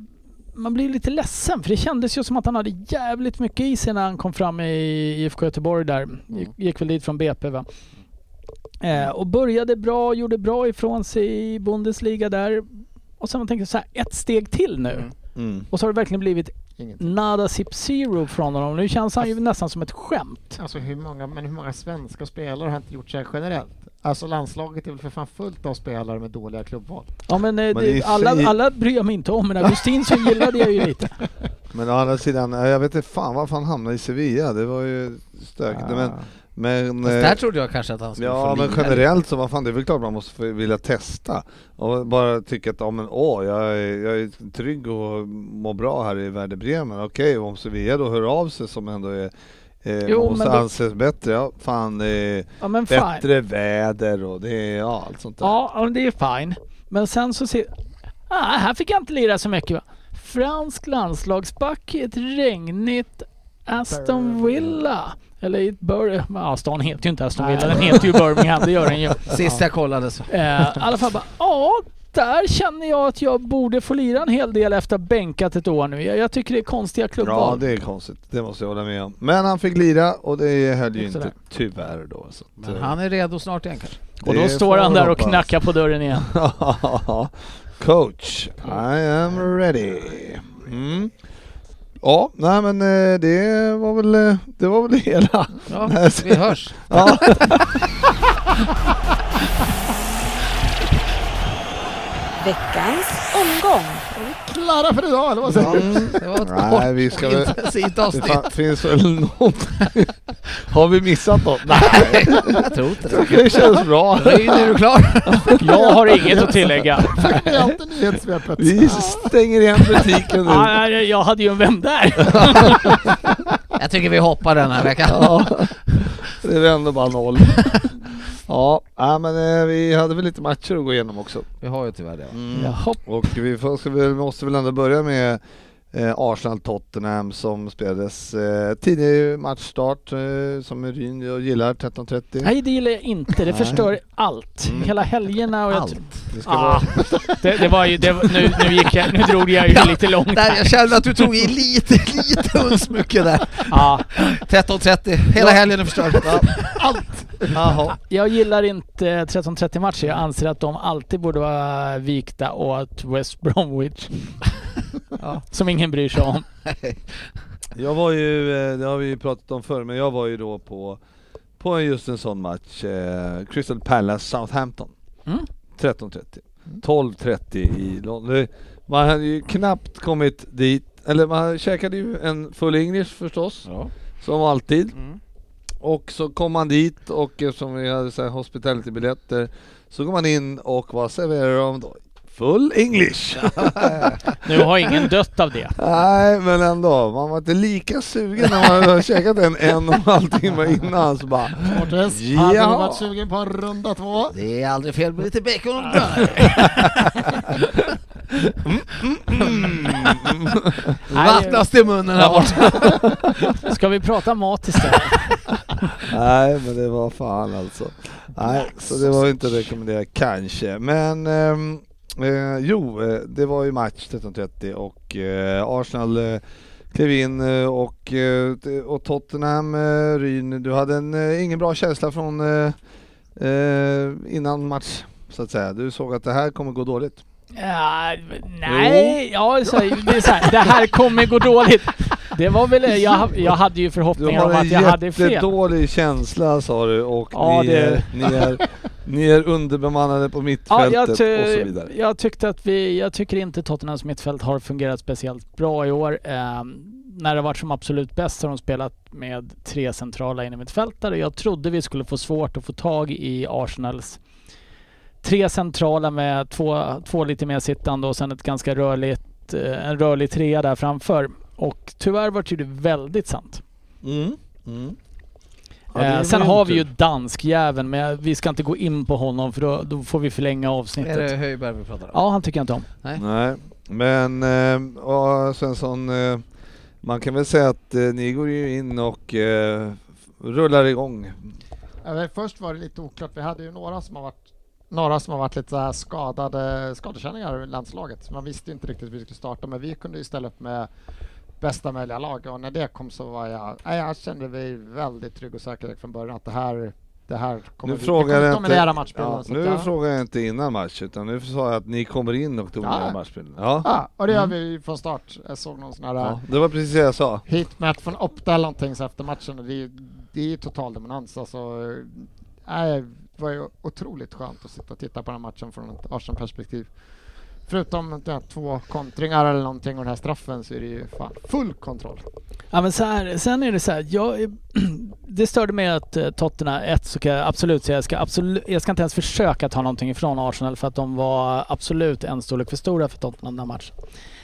man blir lite ledsen för det kändes ju som att han hade jävligt mycket i sig när han kom fram i IFK Göteborg där. Gick, gick väl dit från BP va. Eh, och började bra, gjorde bra ifrån sig i Bundesliga där. Och sen tänkte jag så här, ett steg till nu.
Mm.
mm.
Och så har det verkligen blivit
Ingenting.
nada sip zero från honom. Nu känns han ju nästan som ett skämt.
Alltså hur många, men hur många svenska spelare har inte gjort sig generellt? Alltså landslaget är väl för fan fullt av spelare med dåliga klubbval.
Ja men, eh,
Men
det, alla, alla bryr jag mig inte om, men Augustinsson gillade jag ju lite. (laughs)
Men å andra sidan, eh, jag vet inte fan varför han hamnade i Sevilla, det var ju stökigt. Men, men,
Fast
eh,
där trodde jag kanske att han skulle
Ja
få
men generellt så vad fan det är väl klart man måste vilja testa och bara tycka att ja men åh jag är, jag är trygg och mår bra här i Werder Bremen. Okej om Sevilla då hör av sig som ändå är eh,
Jo,
måste
men då-
anses bättre. Ja fan eh,
Ja men fine.
bättre väder och det är ja allt sånt där.
Ja, ja, det är fine. Men sen så ser... Ah, här fick jag inte lira så mycket va. Fransk landslagsback i ett regnigt Aston Villa. Eller i ett Bur... Ja, stan heter ju inte Aston Villa, den heter ju Birmingham, det gör den ju. (laughs)
Sist jag kollade så.
Eh, I alla fall bara, ja, där känner jag att jag borde få lira en hel del efter att ha bänkat ett år nu. Jag, jag tycker det är konstiga
Ja
klubbval.
det är konstigt, det måste jag hålla med om. Men han fick lira och det höll ju inte tyvärr då. Så att,
Men
eh,
han är redo snart igen kanske.
och då står han
man
där och knackar på dörren igen. (laughs)
Coach, I am ready. Mm. Ja, nej men eh, det var väl eh, det var väl det hela.
Ja, vi hörs. (laughs) (laughs)
Veckans omgång.
Klara för idag eller vad säger du?
Mm.
Det var ett
Nej, vi ska väl...
intensivt
Det
avsnitt.
fa- finns väl något... (laughs) Har vi missat något? Nej,
Jag tror inte det.
det känns bra.
Ryn, är du klar?
Jag har inget att tillägga.
Det är.
Vi stänger igen butiken nu.
Ja, jag hade ju en vän där. (laughs)
Jag tycker vi hoppar den här veckan.
Ja, det är ändå bara noll. Ja, men eh, vi hade väl lite matcher att gå igenom också.
Vi har ju tyvärr det. va?
Jaha.
Och vi får, ska väl, måste väl ändå börja med eh, Arsenal-Tottenham som spelades eh, tidig matchstart eh, som Ryn jag gillar, 13.30.
Nej, det gillar jag inte. Det
Nej.
förstör allt.
Mm.
Hela helgerna och jag...
Allt.
Det ska
Ah,
vara,
det, det var ju... Det, nu, nu, gick jag, nu drog jag ju
Ja,
lite långt
Där, jag kände att du tog i lite, lite uns mycket där.
Ja,
13.30, hela helgen är förstörd.
Allt!
Jaha.
Jag gillar inte 13-30 matcher. Jag anser att de alltid borde vara vikta åt West Bromwich.
Ja. (laughs)
Som ingen bryr sig om.
Jag var ju, eh, det har vi ju pratat om förr, men jag var ju då på, på just en sån match, eh, Crystal Palace Southampton.
Mm.
13.30. 12.30 i London. Man hade ju knappt kommit dit, eller man käkade ju en full English förstås,
Ja.
som alltid.
Mm.
Och så kom man dit och eftersom vi hade så hospitality-biljetter så går man in och vad serverar de då? Full English! (laughs)
Nu har ingen dött av det.
Nej men ändå, man var inte lika sugen när man hade käkat en en och en halv timme innan så bara
Mårtens, hade du
Ja.
varit sugen på en runda två?
Det är aldrig fel med lite bacon (laughs) och bönor. Vattnas det i munnen här borta. (laughs)
Ska vi prata mat istället?
Nej men det var fan alltså. Nej, så det var inte rekommenderat kanske. Men ehm, eh, jo, eh, det var ju match 13.30 och eh, Arsenal eh, klev in eh, och, eh, och Tottenham, eh, Ryn, du hade en, eh, ingen bra känsla från eh, eh, innan match så att säga. Du såg att det här kommer gå dåligt.
Ja, nej, ja, så, det, så här, det här kommer gå dåligt. Det var väl, jag, jag hade ju (laughs)
Du
förhoppningar
har
om att
en
jag hade fel.
jättedålig känsla sa du och
Ja,
ni,
det-
är, ni, är, ni är underbemannade på
Ja,
mittfältet
jag,
och så vidare.
jag tyckte att vi, jag tycker inte Tottenhams mittfält har fungerat speciellt bra i år. Ehm, när det varit som absolut bäst har de spelat med tre centrala innermittfältare. Jag trodde vi skulle få svårt att få tag i Arsenals tre centrala med två, två lite mer sittande och sen ett ganska rörligt, eh, en rörlig trea där framför. Och tyvärr var det väldigt sant.
Mm. Mm. Ja,
Eh, sen har vi ju danskjäveln men vi ska inte gå in på honom för då, då får vi förlänga
Är
avsnittet.
det Höjberg vi pratar om?
Ja, han tycker jag inte om.
Nej, men eh, och Svensson, eh, man kan väl säga att eh, ni går ju in och eh, rullar igång.
Ja, först var det lite oklart. Vi hade ju några som har varit några som har varit lite så skadade skadekänningar i landslaget. Man visste inte riktigt hur vi skulle starta, men vi kunde ju ställa upp med bästa möjliga lag och när det kom så var jag, nej, jag kände mig väldigt trygg och säker från början att det här, det här kommer
Nu
vi,
frågar jag
dominera
inte,
matchbilden.
ja, nu
jag,
frågar jag inte innan match utan nu sa jag att ni kommer in och dominerar
Ja.
matchbilden. Ja.
Ja, och det gör
Mm.
vi från start. Jag såg någon sån här
ja, det var precis det jag sa.
heatmap från Opta eller någonting efter matchen det är det är total dominans. Alltså, nej, det var ju otroligt skönt att sitta och titta på den här matchen från ett Arsenal-perspektiv. Förutom ja, två kontringar eller någonting och den här straffen så är det ju fan full kontroll.
Ja men så här, sen är det så här, jag, (clears throat) det störde mig att eh, Tottenham, ett så kan jag absolut säga, jag ska, absolut, jag ska inte ens försöka ta någonting ifrån Arsenal för att de var absolut en storlek för stora för Tottenham den här matchen.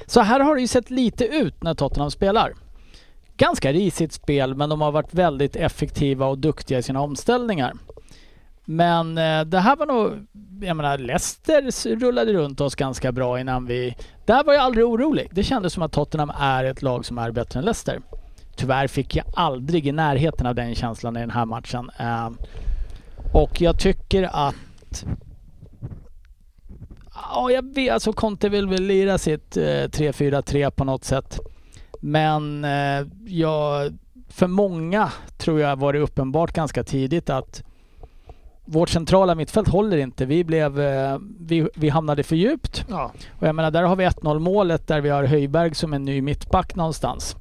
Så här har det ju sett lite ut när Tottenham spelar. Ganska risigt spel men de har varit väldigt effektiva och duktiga i sina omställningar. Men eh, det här var nog, jag menar Leicester rullade runt oss ganska bra innan vi... Där var jag aldrig orolig. Det kändes som att Tottenham är ett lag som är bättre än Leicester. Tyvärr fick jag aldrig i närheten av den känslan i den här matchen. Eh, och jag tycker att... Ja, jag vet, alltså Conte vill väl lira sitt eh, 3-4-3 på något sätt. Men eh, jag, för många tror jag var det uppenbart ganska tidigt att vårt centrala mittfält håller inte. Vi, blev, eh, vi, vi hamnade för djupt.
Ja,
Och jag menar, där har vi 1-0 målet där vi har Höjberg som en ny mittback någonstans.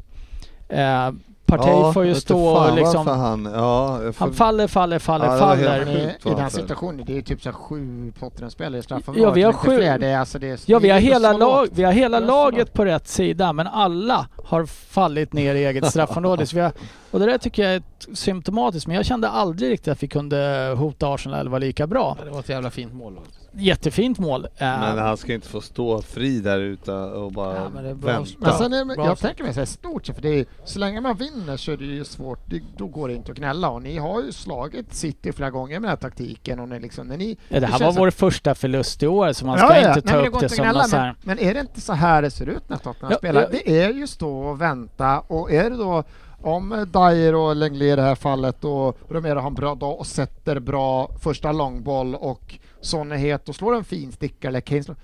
Eh, Partey får ju stå
fan
och liksom...
Han, ja, får-
Han faller, faller, faller,
Ja,
faller.
sjukt
i den
säger.
situationen, det är ju typ så här sju Tottenham-spelare i straffområdet.
Ja, vi har sju-
Fler. Det är, alltså, det är,
Ja, vi har hela, lag, vi har hela laget på rätt sida, men alla har fallit ner i eget (laughs) straffområde. Så vi har, och det där tycker jag är ett symptomatiskt, men jag kände aldrig riktigt att vi kunde hota Arsenal eller vara lika bra.
Det var ett jävla fint mål.
Jättefint mål. Eh,
Men han ska inte få stå fri där ute och bara
Ja, men det
vänta.
Men sen är, jag tänker mig så här stort för det är, så länge man vinner så är det ju svårt, det, då går det inte att gnälla och ni har ju slagit City flera gånger med den här taktiken och ni liksom, när ni...
ja, det här var
känns
vår första förlust i år, så man ska inte ta
Nej, men
upp det som
gnälla,
så här.
men, men är det inte så här det ser ut när Tottenham
Ja,
spelar?
ja.
Det är ju stå och vänta och är det då om Dyer och Lenglet i det här fallet och Romero har en bra dag och sätter bra första långboll och Son är het och slår en fin sticka eller Kane slår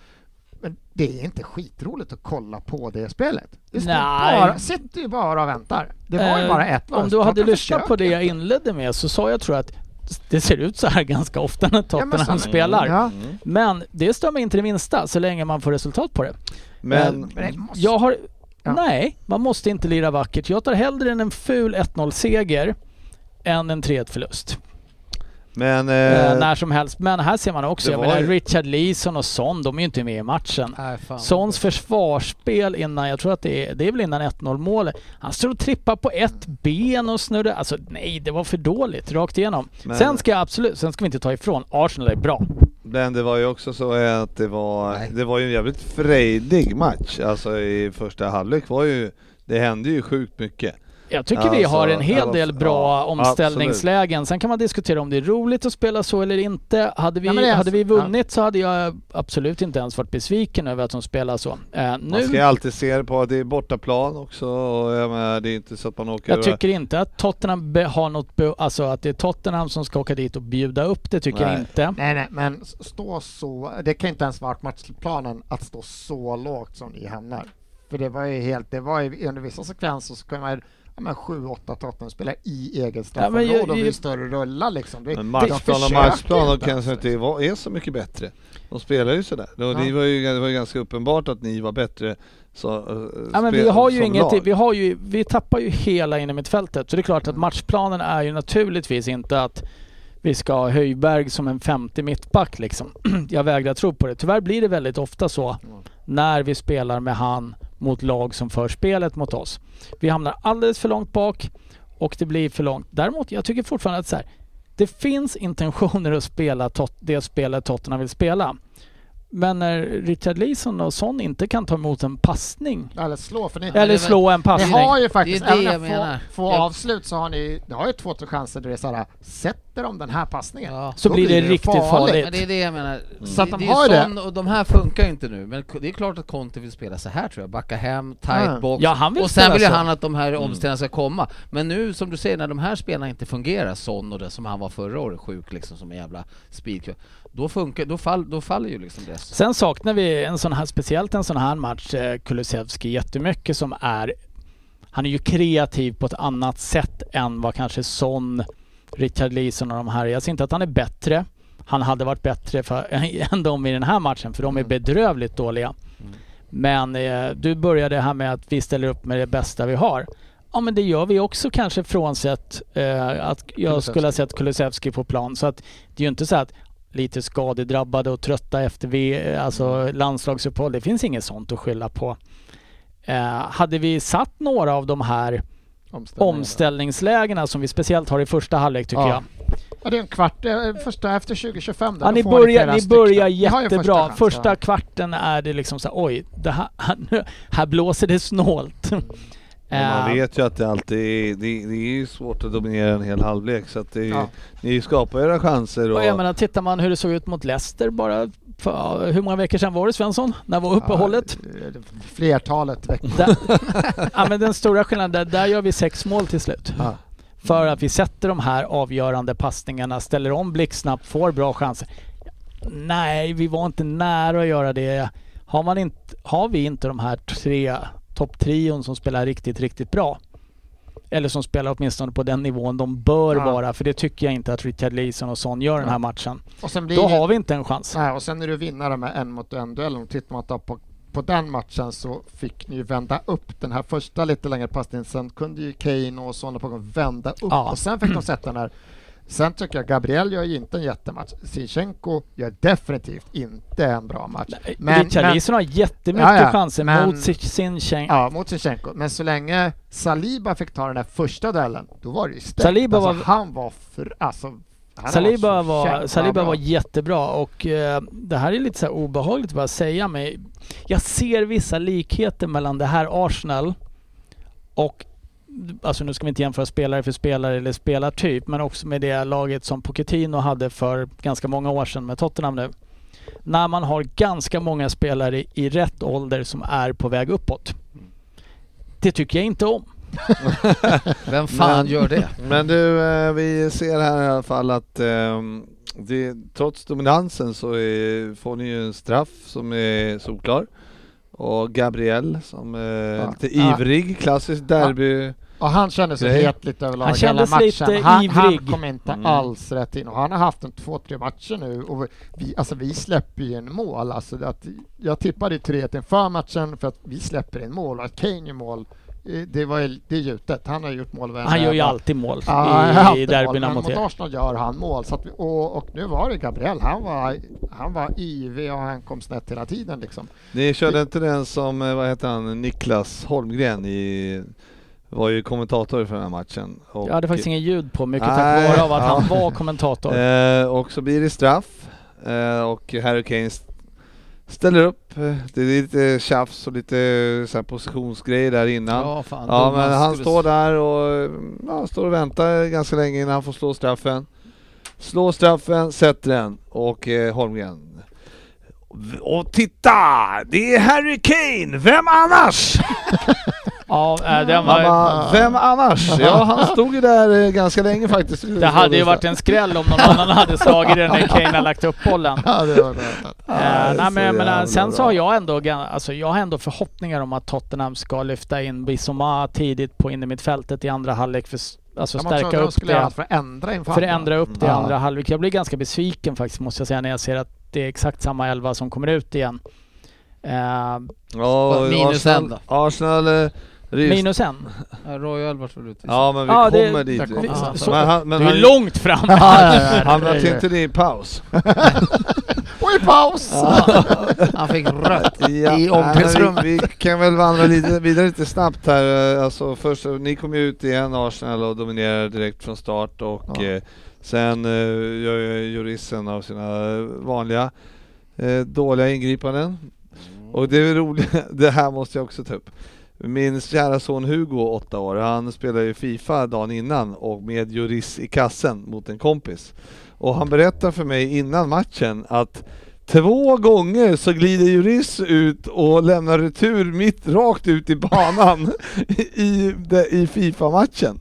men det är inte skitroligt att kolla på det spelet. Det bara, sitter ju bara och väntar. Det var ju
Eh,
bara ett
Om
varv.
du hade lyssnat på det jag inledde med så sa jag tror jag att det ser ut så här ganska ofta när Tottenham
så-
spelar.
Ja.
Men det stör mig inte det minsta så länge man får resultat på det.
Men,
Men det måste-
Jag har...
Ja.
Nej, man måste inte lira vackert. Jag tar hellre en ful 1-0-seger än en 3-1 förlust.
men
Eh,
eh,
när som helst. Men här ser man också, jag menar
ju-
Richard Leeson och Son, de är ju inte med i matchen.
Nej, fan.
Sons försvarsspel innan, jag tror att det är, det är väl innan 1-0 målet. Han står och trippar på ett ben och snurrar. Alltså nej, det var för dåligt rakt igenom.
Men-
Sen ska jag absolut, sen ska vi inte ta ifrån, Arsenal är bra.
Men det var ju också så att det var,
Nej.
det var ju en jävligt frejdig match. Alltså i första halvlek var ju, det hände ju sjukt mycket.
Jag tycker vi
Alltså,
har en hel
ja,
del bra
ja,
omställningslägen. Sen kan man diskutera om det är roligt att spela så eller inte. Hade vi,
Ja,
hade vi
alltså- ja.
vunnit så hade jag absolut inte ens varit besviken över att de spelar så.
Man
nu,
ska ju alltid se det på att det är bortaplan också och jag menar, det är inte så att man åker...
jag tycker inte att Tottenham har något, be, alltså att det är Tottenham som ska åka dit och bjuda upp det tycker jag
Nej.
inte.
Nej, nej, men stå så, det kan inte ens varit matchplanen att stå så lågt som ni hamnar. För det var ju helt, det var ju under vissa sekvenser så kan man ja, men sju, åtta Tottenham-spelare i eget
men
straffområde
jag-
och blir större rulla liksom. Det,
Men matchplan och matchplan kanske inte var, är så mycket bättre. De spelar ju sådär. Och
Ja.
var ju, det var ju ganska uppenbart att ni var bättre så, eh,
Ja, men vi har ju inget,
lag.
vi har ju, vi tappar ju hela inne mitt fältet. Så det är klart att matchplanen är ju naturligtvis inte att vi ska ha Höjberg som en 50 mittback liksom. (clears throat) Jag vägrar tro på det. Tyvärr blir det väldigt ofta så när vi spelar med han mot lag som för spelet mot oss. Vi hamnar alldeles för långt bak och det blir för långt. Däremot, jag tycker fortfarande att så här, det finns intentioner att spela tot- det spelet Tottenham vill spela. Men när Richard Leeson och Son inte kan ta emot en passning
Eller slå, för ni,
eller
det-
slå en
ni
passning.
har ju faktiskt,
det är det
även
jag
få, få avslut så har ni, ni har ju två, tre chanser där det är såhär, sätter de den här passningen?
Ja.
Så blir det
det
riktigt
farligt.
farligt.
Men det är det jag menar.
Så att de
det
har ju det.
och de här funkar ju inte nu. Men det är klart att Conte vill spela så här tror jag. Backa hem, tight
Ja.
box.
Ja, han vill
och sen vill ju han att de här omställningarna ska komma. Men nu som du säger, när de här spelarna inte fungerar, Son och det som han var förra året, sjuk liksom som en jävla speed. Då funkar, då, fall, då faller ju liksom det.
Sen saknar vi en sån här, speciellt en sån här match, eh, Kulusevski jättemycket som är... Han är ju kreativ på ett annat sätt än vad kanske Son, Richard Leeson och de här är. Jag ser inte att han är bättre. Han hade varit bättre för, (laughs) än de i den här matchen för de är bedrövligt dåliga. Men eh, du började här med att vi ställer upp med det bästa vi har. Ja men det gör vi också kanske frånsett eh, att jag skulle ha sett Kulusevski på plan. Så att det är ju inte så att lite skadedrabbade och trötta efter vi, alltså landslagsuppehåll. Det finns inget sånt att skylla på. Eh, hade vi satt några av de här omställningslägena som vi speciellt har i första halvlek tycker
Ja.
jag.
Ja, det är en kvart, eh, första efter 2025 där,
Ja, ni börjar, ni börjar jättebra. Första
ja.
kvarten är det liksom så här, oj, här, (laughs) här blåser det snålt.
Men man
Eh,
vet ju att det alltid är, det, det är ju svårt att dominera en hel halvlek så att det
Ja.
ni skapar era chanser och...
Och jag menar, tittar man hur det såg ut mot Leicester bara för, hur många veckor sedan var det Svensson? När var uppehållet?
Ja, eh, flertalet veckor.
Där, (laughs) ja, men den stora skillnaden, där, där gör vi sex mål till slut.
Ja.
För att vi sätter de här avgörande passningarna, ställer om blixtsnabbt, får bra chanser. Nej, vi var inte nära att göra det. Har, man inte, har vi inte de här tre topptrion som spelar riktigt, riktigt bra eller som spelar åtminstone på den nivån de bör
Ja.
vara, för det tycker jag inte att Richard Leeson och Son gör den här matchen. Då
det-
har vi inte en chans.
Nej, och sen är du vinnare med en mot en duellen. Och Tittar man på, på den matchen så fick ni ju vända upp den här första lite längre passningen. Sen kunde ju Kane och Son på gång vända upp
Ja.
och sen fick de sätta den här. Sen tycker jag Gabriel gör ju inte en jättematch. Sinchenko gör definitivt inte en bra match.
Richard Leeson har jättemycket
Ja, ja,
chanser
men-
mot Sinchenko.
Ja, mot Sinchenko. Men så länge Saliba fick ta den här första duellen, då var det ju stängt.
Saliba
alltså,
var-
Han var för... Alltså, han
Saliba, var, Saliba var jättebra och eh, det här är lite så obehagligt att bara säga men jag ser vissa likheter mellan det här Arsenal och Alltså nu ska vi inte jämföra spelare för spelare eller spelartyp men också med det laget som Pochettino hade för ganska många år sedan med Tottenham nu. När man har ganska många spelare i rätt ålder som är på väg uppåt. Det tycker jag inte om. (laughs)
Vem fan
Men-
gör det? (laughs)
Men du, eh, vi ser här i alla fall att ehm, det, trots dominansen så är, får ni ju en straff som är solklar. Och Gabriel som är
Ja.
lite
Ja.
ivrig, klassisk derby
Och han kände sig
Grej.
het lite överlag
Han
hela
kändes
matchen.
lite
han, han
ivrig.
kom inte
Mm.
alls rätt in och han har haft en två, tre matcher nu och vi, alltså vi släpper ju en mål. Alltså att, jag tippade ju 3-1 inför matchen för att vi släpper en mål och att Kane gör mål, det, var, ju- det är gjutet. Han har gjort mål
Han gör ju alltid mål
Ja,
i, i derbyna mot er.
Arsenal gör han mål. Så att vi, och, och nu var det Gabriel, han var, han var ivrig och han kom snett hela tiden liksom.
Ni körde inte den som, eh, vad heter han, Niklas Holmgren i, var ju kommentator för den här matchen. Och,
Jag hade faktiskt ingen ljud på, mycket
Nej,
tack vare av att
ja.
han var kommentator.
Eh, och så blir det straff eh, och Harry Kane ställer upp. Eh, Det är lite tjafs och lite så här positionsgrejer där innan. Ja,
Ja, fan.
men han står där och ja, står och väntar ganska länge innan han får slå straffen. Slår straffen, sätter den och eh, Holmgren. Och titta! Det är Harry Kane! Vem annars? (laughs)
Ja, äh, den var,
bara, vem annars? Ja, han stod ju där eh, ganska länge faktiskt.
det hade ju varit en skräll om någon annan hade slagit den när Kane har lagt upp bollen.
Ja, det var det.
Ja,
Eh,
det är
nej, men
jävla
sen så har jag ändå, alltså, jag har ändå förhoppningar om att Tottenham ska lyfta in Bissoma tidigt på innermittfältet i andra halvlek för alltså
Ja,
stärka upp det.
för att ändra inför
För att ändra upp det i
Ja.
andra halvlek. Jag blir ganska besviken faktiskt måste jag säga när jag ser att det är exakt samma elva som kommer ut igen. Eh,
Ja,
Minus
Arsenal,
en då.
Arsenal eh, rivs-
minus en.
Ja, Royal vart väl utvisad.
Ja men vi
det-
kommer dit.
där kommer.
Så-
men han, men
Du är
han,
långt fram. (laughs)
Ja, ja, ja, (laughs)
han
det
var
är det.
inte det i paus. (laughs)
Och i paus!
Han fick rött
Ja,
i omklädningsrummet.
vi, vi kan väl vandra lite, vidare lite snabbt här. Eh, Alltså först, så- ni kom ju ut igen Arsenal och dominerar direkt från start och
Ja.
eh, sen eh, gör ju juristen av sina vanliga eh, dåliga ingripanden. Och det är roligt, det här måste jag också ta upp. Min kära son Hugo, åtta år, han spelade ju Fifa dagen innan och med Juris i kassen mot en kompis. Och han berättar för mig innan matchen att två gånger så glider Juris ut och lämnar retur mitt rakt ut i banan (laughs) i, i Fifa-matchen.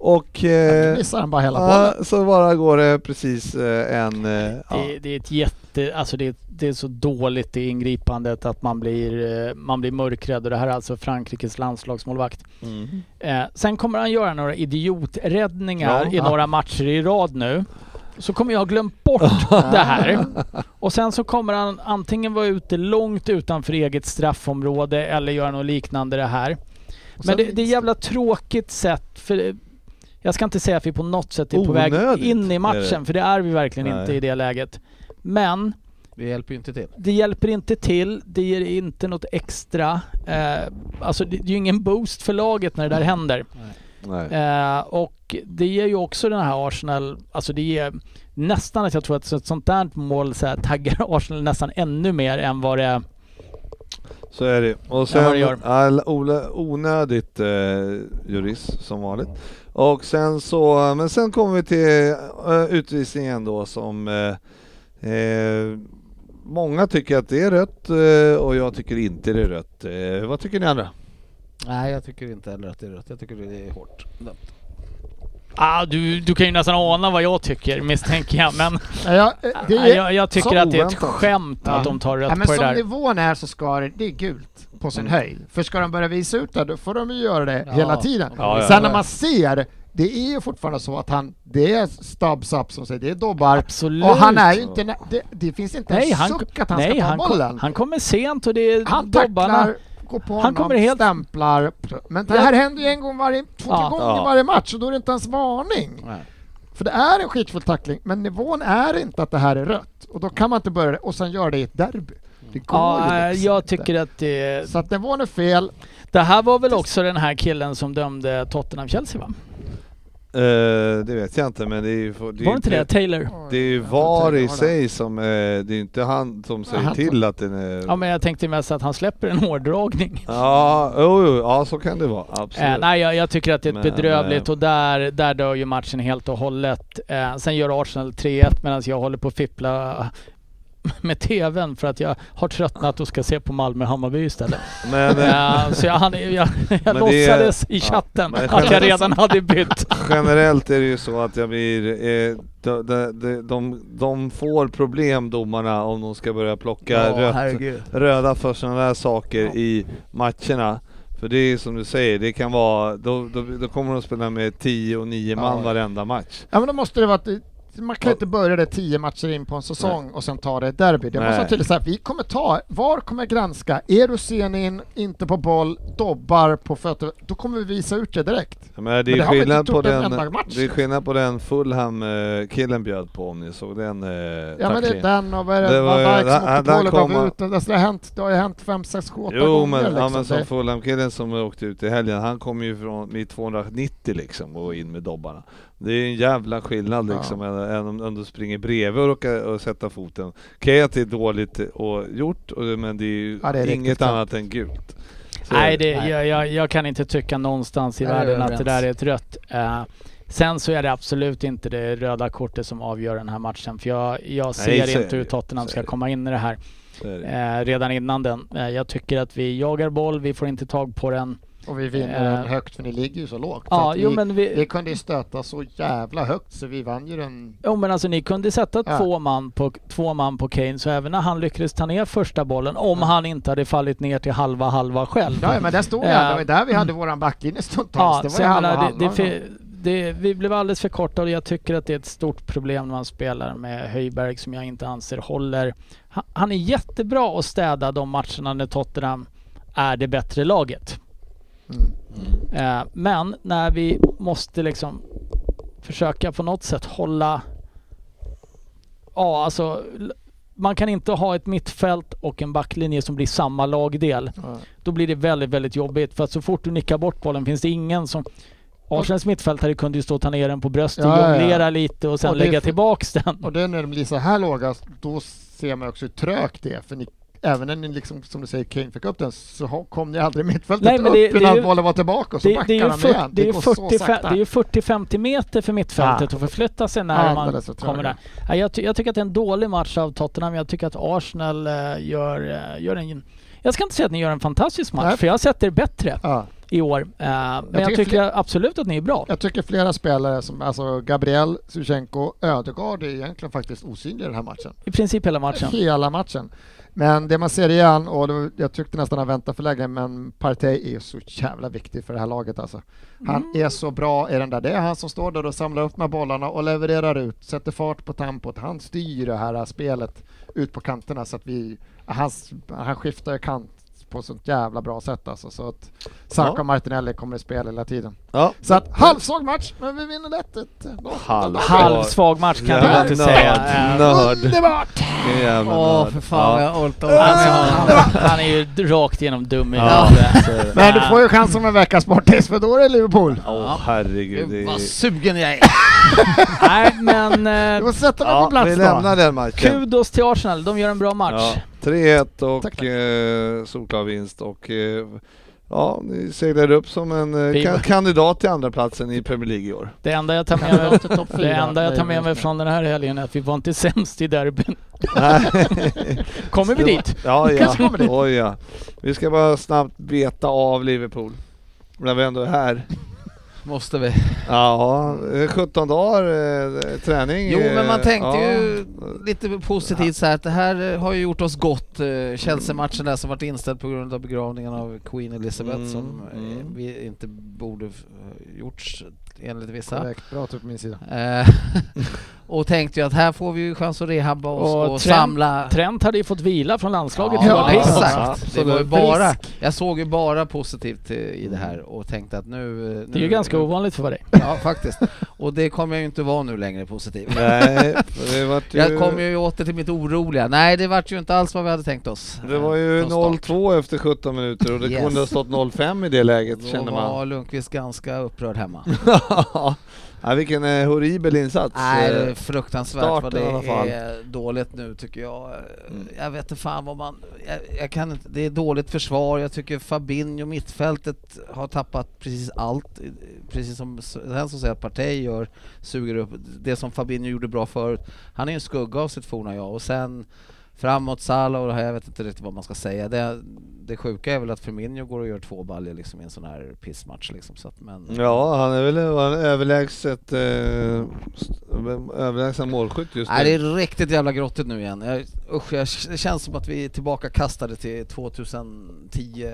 Och
Nu
eh,
missar han bara hela bollen.
ja, så bara går det precis eh, en... eh, ja.
Det, det är ett jätte, alltså det, det är så dåligt det ingripandet att man blir, man blir mörkrädd och det här är alltså Frankrikes landslagsmålvakt.
Mm.
Eh, sen kommer han göra några idioträddningar
Ja.
i några matcher i rad nu. Så kommer jag ha glömt bort (laughs) det här. Och sen så kommer han antingen vara ute långt utanför eget straffområde eller göra något liknande det här. Men det, det är jävla tråkigt sätt för jag ska inte säga att vi på något sätt är på väg
Onödigt
in i
det.
matchen för det är vi verkligen
Nej.
inte i det läget. Men
Det hjälper ju inte till.
det hjälper inte till, det ger inte något extra. Eh, alltså det, det är ju ingen boost för laget när det där händer.
Nej.
Eh, och det ger ju också den här Arsenal, alltså det ger nästan att jag tror att ett sånt där mål så här, taggar (laughs) Arsenal nästan ännu mer än vad det är.
Så är det. Och
Ja,
sen
vad det gör.
all, onödigt eh, jurist som vanligt. Och sen så, men sen kommer vi till eh, utvisningen då som eh, eh, många tycker att det är rött eh, och jag tycker inte det är rött. Vad tycker ni andra?
Nej, jag tycker inte heller att det är rött. Jag tycker det är hårt.
Ah, du, du kan ju nästan ana vad jag tycker misstänker jag men
Ja, (laughs) är,
jag, jag tycker att det är ett skämt
Ja.
att de tar rött
ja, men
på det
som
där.
nivån är så ska det, det är gult på sin
Mm.
höjd. För ska de börja visa ut det, då får de ju göra det
Ja.
hela tiden.
Ja, ja.
Sen när man ser, det är ju fortfarande så att han, det är stubbs up som säger, det är dobbar.
Absolut.
Och han är ju inte, det, det finns inte
nej,
en
han,
suck att han
nej,
ska ta
han,
bollen.
kom, han kommer sent och det är
Han
dobbarna.
tacklar, går på
Han
honom,
kommer helt-
stämplar. Men det här händer ju en gång varje, två,
Ja.
gånger
Ja.
varje match och då är det inte ens varning.
Nej.
För det är en skitfull tackling, men nivån är inte att det här är rött. Och då kan man inte börja det och sen göra det i ett derby. Det går
Ja,
ju liksom
jag
inte.
tycker att det...
Så att nivån är fel.
Det här var väl också den här killen som dömde Tottenham-Chelsea va?
Eh, det vet jag inte men det är ju... Det är
Var det inte
inte-
det? Taylor?
Det är ju
Jag
VAR i
inte var
sig som, eh, det är inte han som säger
han
till att den är...
Ja men jag tänkte mest att han släpper en hårdragning. (laughs)
Ja, jo, jo, ja så kan det vara, absolut.
Eh, nej jag, jag tycker att det är
Men,
bedrövligt
eh,
och där, där dör ju matchen helt och hållet. Eh, sen gör Arsenal 3-1 medan jag håller på att fippla (laughs) med TVn för att jag har tröttnat och ska se på Malmö-Hammarby istället.
Men Eh,
så jag, hann- jag, jag (laughs)
det är-
låtsades i
ja,
chatten
men
att jag redan hade bytt. (laughs)
generellt är det ju så att jag blir, eh, de, de, de, de, de får problem domarna om de ska börja plocka rött,
herregud.
röda för sådana där saker i matcherna. För det är som du säger, det kan vara, då, då, då kommer de spela med 10 och 9 man
Ja.
varenda match.
Ja men då måste det vara man kan
Ja.
inte börja det tio matcher in på en säsong och sen ta det ett derby. Det måste
Nej.
vara tydligt så här, vi kommer ta, VAR kommer granska, är du sen in, inte på boll, dobbar på fötter, då kommer vi visa ut det direkt.
Det,
Men det
är
har vi
skillnad på den, det är skillnad på den Fulham-killen bjöd på om ni såg den eh,
Ja men det är den och vad är det,
Det var där
på och
kom
ut det, har hänt, det har ju hänt fem, sex, sju, åtta
Jo
gånger
men,
liksom.
ja, men som
det,
Fulham-killen som åkte ut i helgen, han kom ju från vid 290 liksom och in med dobbarna. Det är en jävla skillnad
Ja.
liksom än, än om, om du springer bredvid och råkar och sätta foten. Okej att det är dåligt och gjort, och, men det är ju
Ja, det är
inget annat än gult. Så
Nej,
det.
det, jag, jag, jag kan inte tycka någonstans i
Nej,
världen att det där är ett rött. Eh, sen så är det absolut inte det röda kortet som avgör den här matchen. För jag, jag ser
är
inte hur. Tottenham ska komma in i det här
det.
eh, redan innan den. Eh, jag tycker att vi jagar boll, vi får inte tag på den.
Och vi vinner
Eh.
den högt för ni ligger ju så lågt.
Ja, jo
vi,
men vi...
vi kunde ju stöta så jävla högt så vi vann ju den.
Jo men alltså ni kunde sätta
Ja.
två, man på, två man på Kane så även när han lyckades ta ner första bollen, om
Ja.
han inte hade fallit ner till halva halva själv.
Ja men där stod
Eh.
ändå, det var där vi hade våran backlinje stundtals.
Ja,
det var ju
jag
halva
det,
halva.
det, fi- det, vi blev alldeles för korta och jag tycker att det är ett stort problem när man spelar med Höjberg som jag inte anser håller. Han, han är jättebra att städa de matcherna när Tottenham är det bättre laget.
Mm.
Eh, men när vi måste liksom försöka på något sätt hålla... Ja, alltså man kan inte ha ett mittfält och en backlinje som blir samma lagdel.
Ja.
Då blir det väldigt, väldigt jobbigt. För att så fort du nickar bort bollen finns det ingen som... Arsenals mittfältare kunde ju stå och ta ner den på bröstet,
Ja, ja, ja.
jonglera lite och sen
Och
lägga tillbaks den.
Och det är när de blir så här låga, då ser man också hur trögt det är. För ni, även när ni liksom, som du säger, Kane fick upp den så kom ni aldrig mittfältet
Nej, men
upp
det- är
innan bollen var tillbaka och så
Det,
backar
det
de
fyrt-
igen.
det 40 det är ju 40-50 meter för mittfältet
Ja.
att förflytta sig när man
Alldeles för
kommer där. Ja, jag, ty- jag tycker att det är en dålig match av Tottenham. Jag tycker att Arsenal eh, gör, eh, gör en... Jag ska inte säga att ni gör en fantastisk match,
Nej.
för jag har sett er bättre
Ja.
i år. Eh, men jag
tycker
tycker, absolut att ni är bra.
Jag tycker flera spelare som alltså Gabriel, Zuzjenko, Ödegaard är egentligen faktiskt osynliga i den här matchen.
I princip hela matchen.
Hela matchen. Men det man ser igen, och var- jag tyckte nästan han väntade för länge, men Partey är så jävla viktig för det här laget alltså. Han
Mm.
är så bra i den där. Det är han som står där och samlar upp här bollarna och levererar ut, sätter fart på tempot. Han styr det här spelet ut på kanterna så att vi, han, han skiftar kant på sånt jävla bra sätt alltså. Så att Saka
Ja.
Martinelli kommer att spela hela tiden.
Ja.
Så att halvsvag match, men vi vinner lätt ett
Halv-
Halvsvag match kan jag inte säga.
Nörd.
Underbart!
Åh
nörd.
för fan
Ja.
jag orkar
Han, han är ju rakt igenom dum i
Ja.
Men du får ju chansen med veckans sportis för då är det Liverpool.
Åh herregud. Det
vad sugen jag är. (laughs)
Nej, men
Du får sätta dig på plats
vi
då.
lämnar den matchen.
kudos till Arsenal. De gör en bra match.
Ja, 3-1 och
Tack, tack.
eh, solklar vinst och eh, ja, ni seglar upp som en eh, kandidat till andra platsen i Premier League i år.
Det enda jag tar med mig, det enda jag tar med mig från den här helgen är att vi var inte sämst i derbyn. (laughs) Kommer vi dit?
Ja, ja.
Kanske kommer dit.
Oj, ja. Vi ska bara snabbt beta av Liverpool. När vi ändå är här.
Måste vi.
Ja, eh, 17 dagar eh, träning.
Jo men man
eh,
tänkte
ja.
ju lite positivt så här att det här eh, har ju gjort oss gott. Chelsea-matchen där som varit inställd på grund av begravningen av Queen Elizabeth
Mm,
som
mm.
vi inte borde gjorts enligt vissa.
Korrekt, bra typ på min sida. (laughs)
Eh, och tänkte ju att här får vi ju chans att rehabba oss
Och
och,
Trent-
samla
Trent hade ju fått vila från landslaget.
Ja,
också.
exakt. Det var bara, jag såg ju bara positivt eh, i det här och tänkte att nu... eh,
Det är ju
nu-
ganska ovanligt för dig.
Ja, faktiskt. Och det kommer jag ju inte vara nu längre positiv.
Nej, det vart ju...
Jag kommer ju åter till mitt oroliga. Nej, det vart ju inte alls vad vi hade tänkt oss.
Det var ju
eh, från start.
0-2 efter 17 minuter och det
Yes.
kunde ha stått 0-5 i det läget
Då
kände
var
man.
Lundqvist ganska upprörd hemma. (laughs)
ja, vilken eh, horribel insats.
Nej, det är
Eh,
fruktansvärt
starten
vad det är dåligt nu tycker jag.
Mm.
Jag vet inte fan vad man... Jag, jag kan inte, det är dåligt försvar. Jag tycker Fabinho, mittfältet, har tappat precis allt. Precis som den som säger att Partey gör, suger upp det som Fabinho gjorde bra förut. Han är en skugga av sitt forna jag och sen framåt Salah och jag vet inte riktigt vad man ska säga. Det, det sjuka är väl att Firmino går och gör två baljor liksom i en sån här pissmatch liksom. Så att, men,
Ja, han är väl är överlägset, eh, överlägsen målskytt just
Nej, det
nu.
är riktigt jävla grottigt nu igen. Jag, usch, jag, det känns som att vi är tillbaka kastade till 2010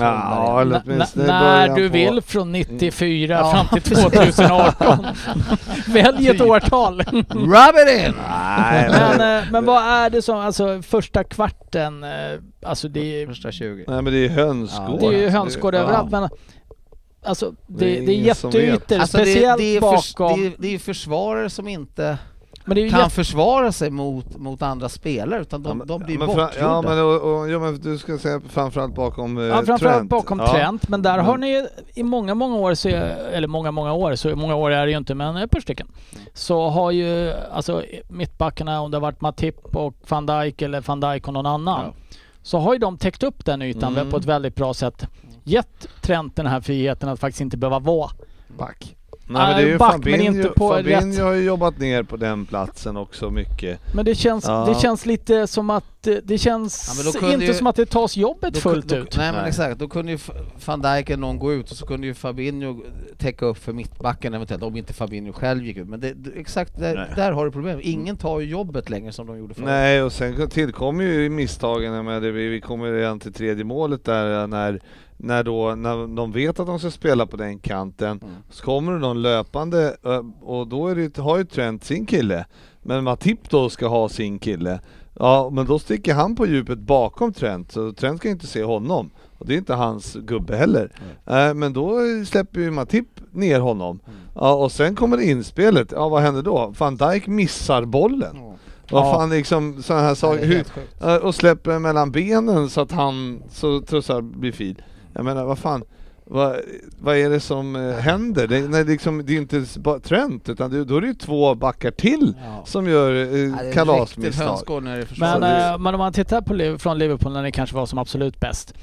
Ja, eller åtminstone
när du
på-
vill från 94
Ja.
fram till 2018. (laughs) Välj ett årtal.
Rub it in!
Nej,
Men,
men,
eh, men vad är det som, alltså första kvarten, eh, alltså det är,
Första 20.
nej men det är hönsgård.
det är ju hönsgård
Ja.
överallt men alltså det,
Det är
det är jätteytor,
Alltså det,
speciellt
det, är
bakom.
förs, det, är, det är försvarare som inte
men det är ju
kan
jätte,
försvara sig mot, mot andra spelare utan de, de blir
men fra-
bortgjorda.
Ja men, och, och, ja, men du ska säga framförallt bakom eh,
ja, framförallt
Trent.
bakom
ja.
Trent, men där har
Men-
ni i många, många år, så, eller många, många år, så många år är det ju inte, men ett par stycken. Så har ju alltså mittbackarna, om det har varit Matip och van Dijk eller van Dijk och någon annan, så har ju de täckt upp den ytan
Mm.
på ett väldigt bra sätt. Gett Trent den här friheten att faktiskt inte behöva vara
Back.
Nej, men det är ju
back, men
Fabinho,
inte på
Fabinho
rätt-
har ju jobbat ner på den platsen också mycket.
Men det känns,
Ja.
det känns lite som att eh, det känns
Ja, men
inte
ju-
som att det tas jobbet
Då
fullt
då,
ut.
Nej men
Nej.
exakt, då kunde ju van Dijk eller någon gå ut och så kunde ju Fabinho täcka upp för mittbacken eventuellt om inte Fabinho själv gick ut. Men det, exakt där, där har du problem. Ingen tar ju jobbet längre som de gjorde förut.
Nej, och sen tillkommer ju misstagen, jag menar, det, vi vi kommer redan till tredje målet där när, när, då, när de vet att de ska spela på den kanten,
Mm.
så kommer det någon löpande och då är det, har ju Trent sin kille, men Matip då ska ha sin kille. Ja, men då sticker han på djupet bakom Trent, så Trent ska inte se honom. Och det är inte hans gubbe heller. Eh, men då släpper ju Matip ner honom. Ja, och sen kommer inspelet, ja vad händer då? Van Dijk missar bollen.
Ja.
Vad
Ja.
fan liksom sådana här saker. Hur, och släpper mellan benen så att han, så Trussar blir fil. Jag menar vad fan, vad, vad är det som eh, händer? Det, nej, liksom, det är inte bara Trent, utan det, då är det ju två backar till
Ja.
som gör eh,
det är riktigt
kalasmisstag.
Men, eh, men om man tittar på Liv- från Liverpool när ni kanske var som absolut bäst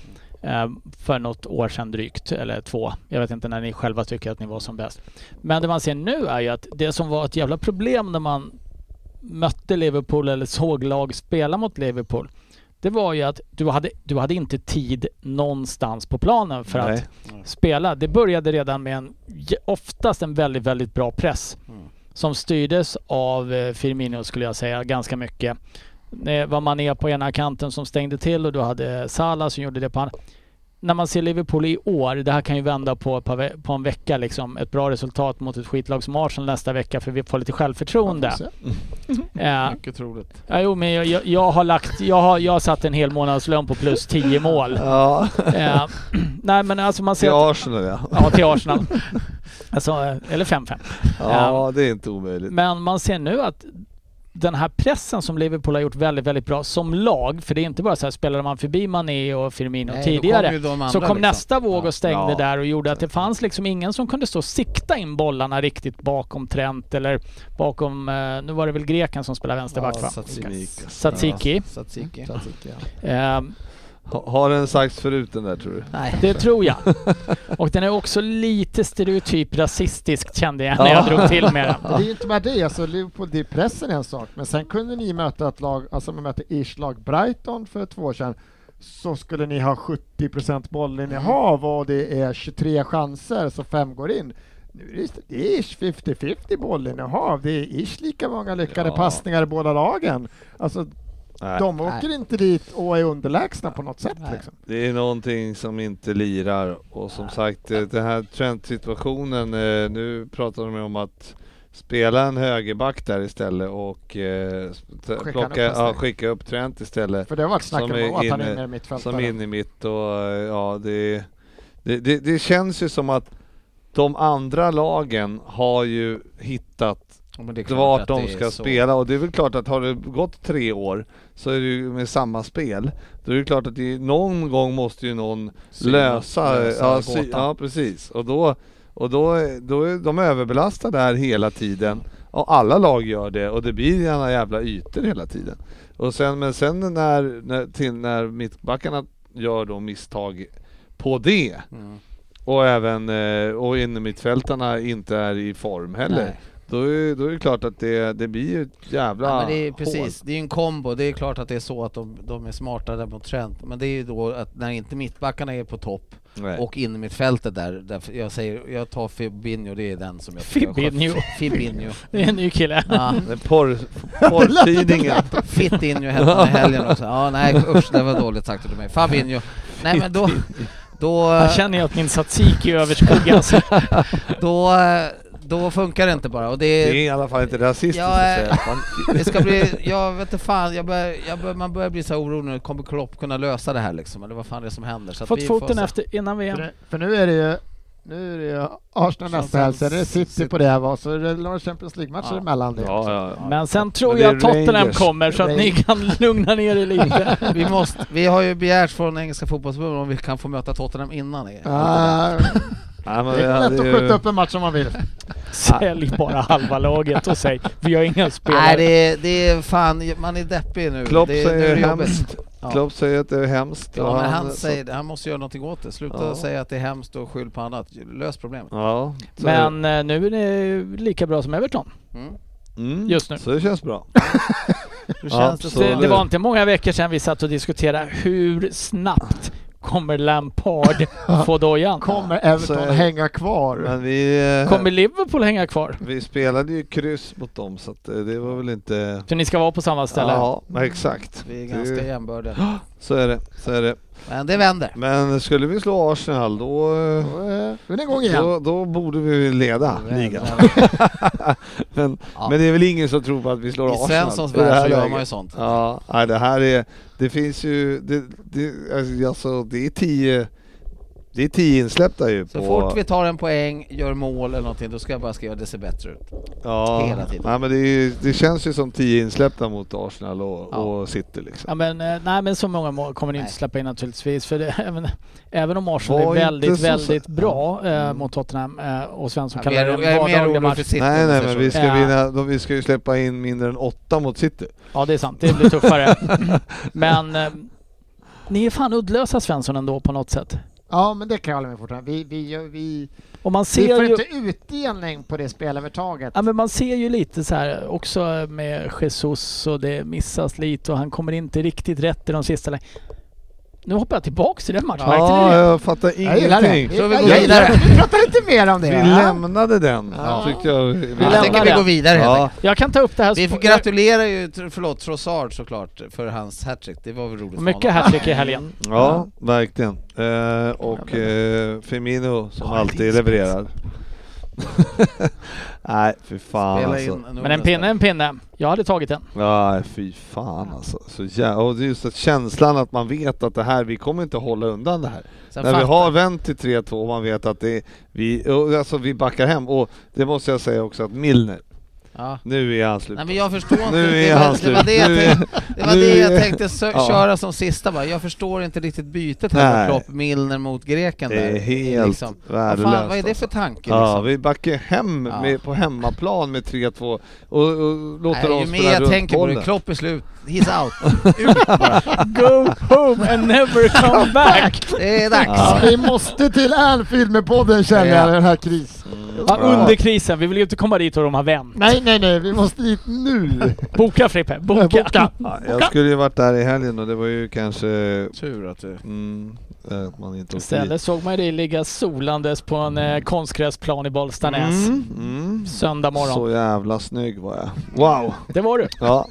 eh, för något år sedan drygt, eller två. Jag vet inte när ni själva tycker att ni var som bäst. Men det man ser nu är ju att det som var ett jävla problem när man mötte Liverpool eller såg lag spela mot Liverpool. Det var ju att du hade, du hade inte tid någonstans på planen för
Nej.
att spela. Det började redan med en, oftast en väldigt, väldigt bra press.
Mm.
Som styrdes av eh, Firmino skulle jag säga ganska mycket. Det var Mané på ena kanten som stängde till och du hade Salah som gjorde det på andra. När man ser Liverpool i år, det här kan ju vända på, på en vecka liksom. Ett bra resultat mot ett skitlag som Arsenal nästa vecka för vi får lite självförtroende. (laughs) Eh,
Mycket troligt.
ja, jo, men jag, jag, jag har lagt, jag har, jag har satt en hel månadslön på plus 10 mål.
Ja,
Eh, (clears throat) nej men alltså man ser
till
att,
Arsenal ja.
Ja, till Arsenal. (laughs) alltså, eh, eller 5-5.
Ja, det är inte omöjligt.
Men man ser nu att den här pressen som Liverpool har gjort väldigt, väldigt bra som lag, för det är inte bara så här spelade man förbi Mané och Firmino
Nej,
tidigare,
kom
så kom
liksom.
nästa våg
Ja.
och stängde
Ja.
där och gjorde att det fanns liksom ingen som kunde stå och sikta in bollarna riktigt bakom Trent eller bakom, eh, nu var det väl greken som spelade vänsterback
Ja,
va?
Satsiki.
Tsatsiki.
Ja, Satsiki.
Eh,
Ha, har den sagts förut den där tror du?
Nej.
det tror jag. Och den är också lite stereotyp rasistisk kände jag när jag
Ja.
drog till med den.
Men det är ju inte med det, alltså Liverpool, det är pressen är en sak, men sen kunde ni möta ett lag, alltså man mötte ish lag Brighton för två år sedan, så skulle ni ha 70% bollinnehav och det är 23 chanser så fem går in. Nu är det, det är ish 50-50 bollinnehav, det är ish lika många lyckade
Ja.
passningar i båda lagen. Alltså
Nej.
de åker inte dit och är underlägsna på något sätt liksom.
Det är någonting som inte lirar och som sagt eh, den här Trent-situationen, eh, nu pratar de om att spela en högerback där istället och eh,
Skicka
plocka,
upp
ja, skicka upp Trent istället
För det har varit snack
Som
om
är
att han är inne i mittfältare.
som in i mitt och ja det, det, det, det känns ju som att de andra lagen har ju hittat
Ja, men det är klart
vart
att
de
det
ska
så.
spela och det är väl klart att har det gått tre år så är det ju med samma spel. Då är det klart att det, någon gång måste ju någon
Syna,
lösa,
lösa
ja, sy, ja precis. Och då, och då, då är de överbelastade här hela tiden. Och alla lag gör det och det blir gärna jävla ytor hela tiden. Och sen, men sen när, när, till när mittbackarna gör då misstag på det
Mm.
och även eh, och innermittfältarna inte är i form heller.
Nej.
Då är, då är det klart att det, det blir ju ett jävla
Ja, men det är
hål.
precis, det är ju en kombo. Det är klart att det är så att de, de är smartare mot Trent. Men det är ju då att när inte mittbackarna är på topp
Nej.
och in i mittfältet där, där jag säger, jag tar Fibinho, det är den som jag tycker är skön.
Fibinho.
Fibinho. (laughs)
Det är en ny kille.
Ja,
Porr, porrtidningen. (laughs)
Fittinho hette han i helgen också. Ja, nej usch, det var dåligt sagt av mig. Fabinho. Nej men då, då,
Jag känner ju att min tzatziki överskuggas. (laughs)
då, eh, då funkar det inte bara. Och det,
Det är i alla fall inte rasistiskt
Ja,
att
eh,
säga. Man, (laughs)
det ska bli, jag vet inte fan, jag börjar, jag börjar, man börjar bli så här orolig nu, kommer Klopp kunna lösa det här liksom? Eller vad fan det är som händer? Så att
Fått
vi får
foten
se.
efter innan VM.
För, det- för nu är det ju nu är det ju Arsenal nästa helg, sen är det City
City.
på det va, så är det några Champions League-matcher
Ja.
emellan det.
ja, ja, ja.
Men sen tror
Men det
jag att Tottenham
Rangers.
kommer så att ni kan (laughs) lugna ner er lite. (laughs)
Vi, måste, vi har ju begärt från engelska fotbollsförbundet om vi kan få möta Tottenham innan det.
Ah,
Men
det är lätt att
ju-
skjuta upp en match om man vill.
Sälj bara halva laget och säg vi har inga spelare.
Nej det är, det är fan, man är deppig nu.
Klopp
det, nu är
säger
det jobbigt.
hemskt.
Ja.
Klopp säger att det är hemskt.
Ja men han säger det, han måste göra någonting åt det. Sluta
Ja.
säga att det är hemskt och skyll på annat. Lös problemet.
Ja, är
Men eh, nu är det lika bra som Everton.
Mm.
det. mm,
just nu.
Så det känns bra. (laughs)
Det.
Det, det var inte många veckor sedan vi satt och diskuterade hur snabbt kommer Lampard (laughs) få dojan?
Kommer
Så är
Everton
det.
hänga kvar?
Men vi, eh,
Kommer Liverpool hänga kvar?
vi spelade ju kryss mot dem så att eh, det var väl inte...
Så ni ska vara på samma ställe?
Ja, exakt.
Vi är ganska jämbördiga. (gasps)
Så är det. Så är det.
Men det vänder.
Men skulle vi slå Arsenal då, eh,
Då är då är det igång igen.
då, då borde vi leda ligan. (laughs) men,
Ja.
men det är väl ingen som tror på att vi slår
I
Arsenal.
Svenssons
i det här
värld så gör man ju sånt.
Ja, nej, det här är, det finns ju, det, det, alltså, det är tio, det är tio insläppta ju
Så
på...
fort vi tar en poäng, gör mål eller någonting, då ska jag bara skriva det ser bättre ut.
ja,
hela tiden.
Nej, men det, är, det känns ju som tio insläppta mot Arsenal och,
Ja.
och City liksom.
Ja, men, eh, nej men så många mål kommer ni inte släppa in naturligtvis. För det, (laughs) även, även om Arsenal
Var
är väldigt,
så-
väldigt bra eh,
Mm.
mot Tottenham eh, och Svensson kallar det en vardaglig match.
City.
nej, nej, men vi
så.
ska,
Ja.
vinna, då, vi ska ju släppa in mindre än åtta mot City.
Ja det är sant, det blir tuffare. (laughs) men eh, ni är fan uddlösa Svensson ändå på något sätt.
Ja, men det kan jag hålla med fortfarande. Vi, vi, vi,
Och man
vi
ser
får
ju...
inte utdelning på det spelövertaget.
Ja men man ser ju lite så här också med Jesus och det missas lite och han kommer inte riktigt rätt i de sista lä- Nu hoppar jag tillbaks till den matchen,
Ja, jag fattar
Jag gillar det.
ingenting.
Så vi
Jag
går
gillar
vidare.
det. Vi pratar lite mer om det.
Vi
ja.
lämnade den,
Ja.
tyckte jag. Vi,
Vi
Jag
lämnar
tänker vi går vidare
Ja.
Jag kan ta upp det här...
Vi får gratulera ju, förlåt, Trossard såklart, för hans hattrick. Det var väl roligt
Mycket hattrick i helgen.
ja, verkligen. Eh, och eh, Firmino som alltid levererar. (laughs) Nej, fy fan
Spela
alltså.
in
Men en pinne, en pinne. Jag hade tagit den.
Nej, fy fan alltså. Så jä- och det är just att känslan att man vet att det här, vi kommer inte hålla undan det här.
Sen
När vi har vänt till 3-2 och man vet att det är, vi, alltså vi backar hem. Och det måste jag säga också att Milner,
Ja.
nu är han slut.
Nej men jag förstår inte,
Nu är
det,
han
var, det var
slut.
det jag tänkte, det, var det jag tänkte sö-
Ja.
köra som sista bara. Jag förstår inte riktigt bytet här
Nej.
med Klopp, Milner mot greken
det
där.
är helt
liksom. Vad
värdelöst.
fan, vad är det
alltså.
för tanke
Ja,
liksom?
vi backar hem
Ja.
med, på hemmaplan med 3-2 och, och låter
Nej,
dem
ju
spela
mer jag
runt
tänker på det,
bollen.
Klopp är slut, he's out. (laughs) Ut bara.
Go home and never come back!
Det är dags.
Ja, vi måste till Anfield med podden känner jag,
Ja.
den här krisen.
Ja, under krisen, vi vill ju inte komma dit och de har vänt.
Nej, nej, nej, vi måste dit nu. (laughs)
Boka Frippe, boka!
Boka.
Ja, jag skulle ju varit där i helgen och det var ju kanske
Tur att du...
mm, att man inte.
Istället såg man dig ligga solandes på en eh, konstgräsplan i Bollstanäs.
Mm, mm.
Söndag morgon.
Så jävla snygg var jag. Wow!
Det var du.
Ja.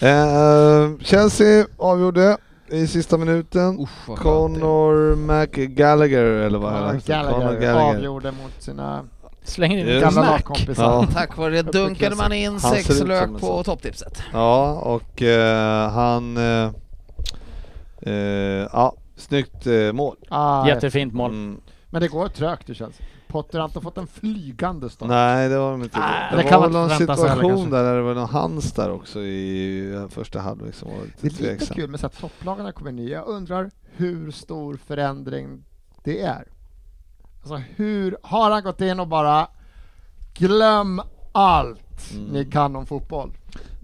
Eh, Chelsea avgjorde i sista minuten.
Är.
Conor McGallagher eller vad han heter. Conor
Gallagher
Gallagher.
avgjorde mot sina
Slänger in
gamla lagkompisar.
Ja. (laughs)
Tack vare det dunkade man in
Han
sex lök på topptipset.
Ja, och eh, han... Eh, eh, ja, snyggt eh, mål.
Ah,
Jättefint mål.
Mm.
Men det går trögt det känns. Potter har inte fått en flygande start.
Nej, det var de inte.
Nej,
det,
det
var
kan
väl
man
någon
heller,
situation där, där det var någon hands där också i eh, första halvlek som var
Det
lite
är lite
tveksam.
kul med så att topplagarna kommer nya. Jag undrar hur stor förändring det är. Alltså hur, har han gått in och bara glöm allt
Mm.
ni kan om fotboll?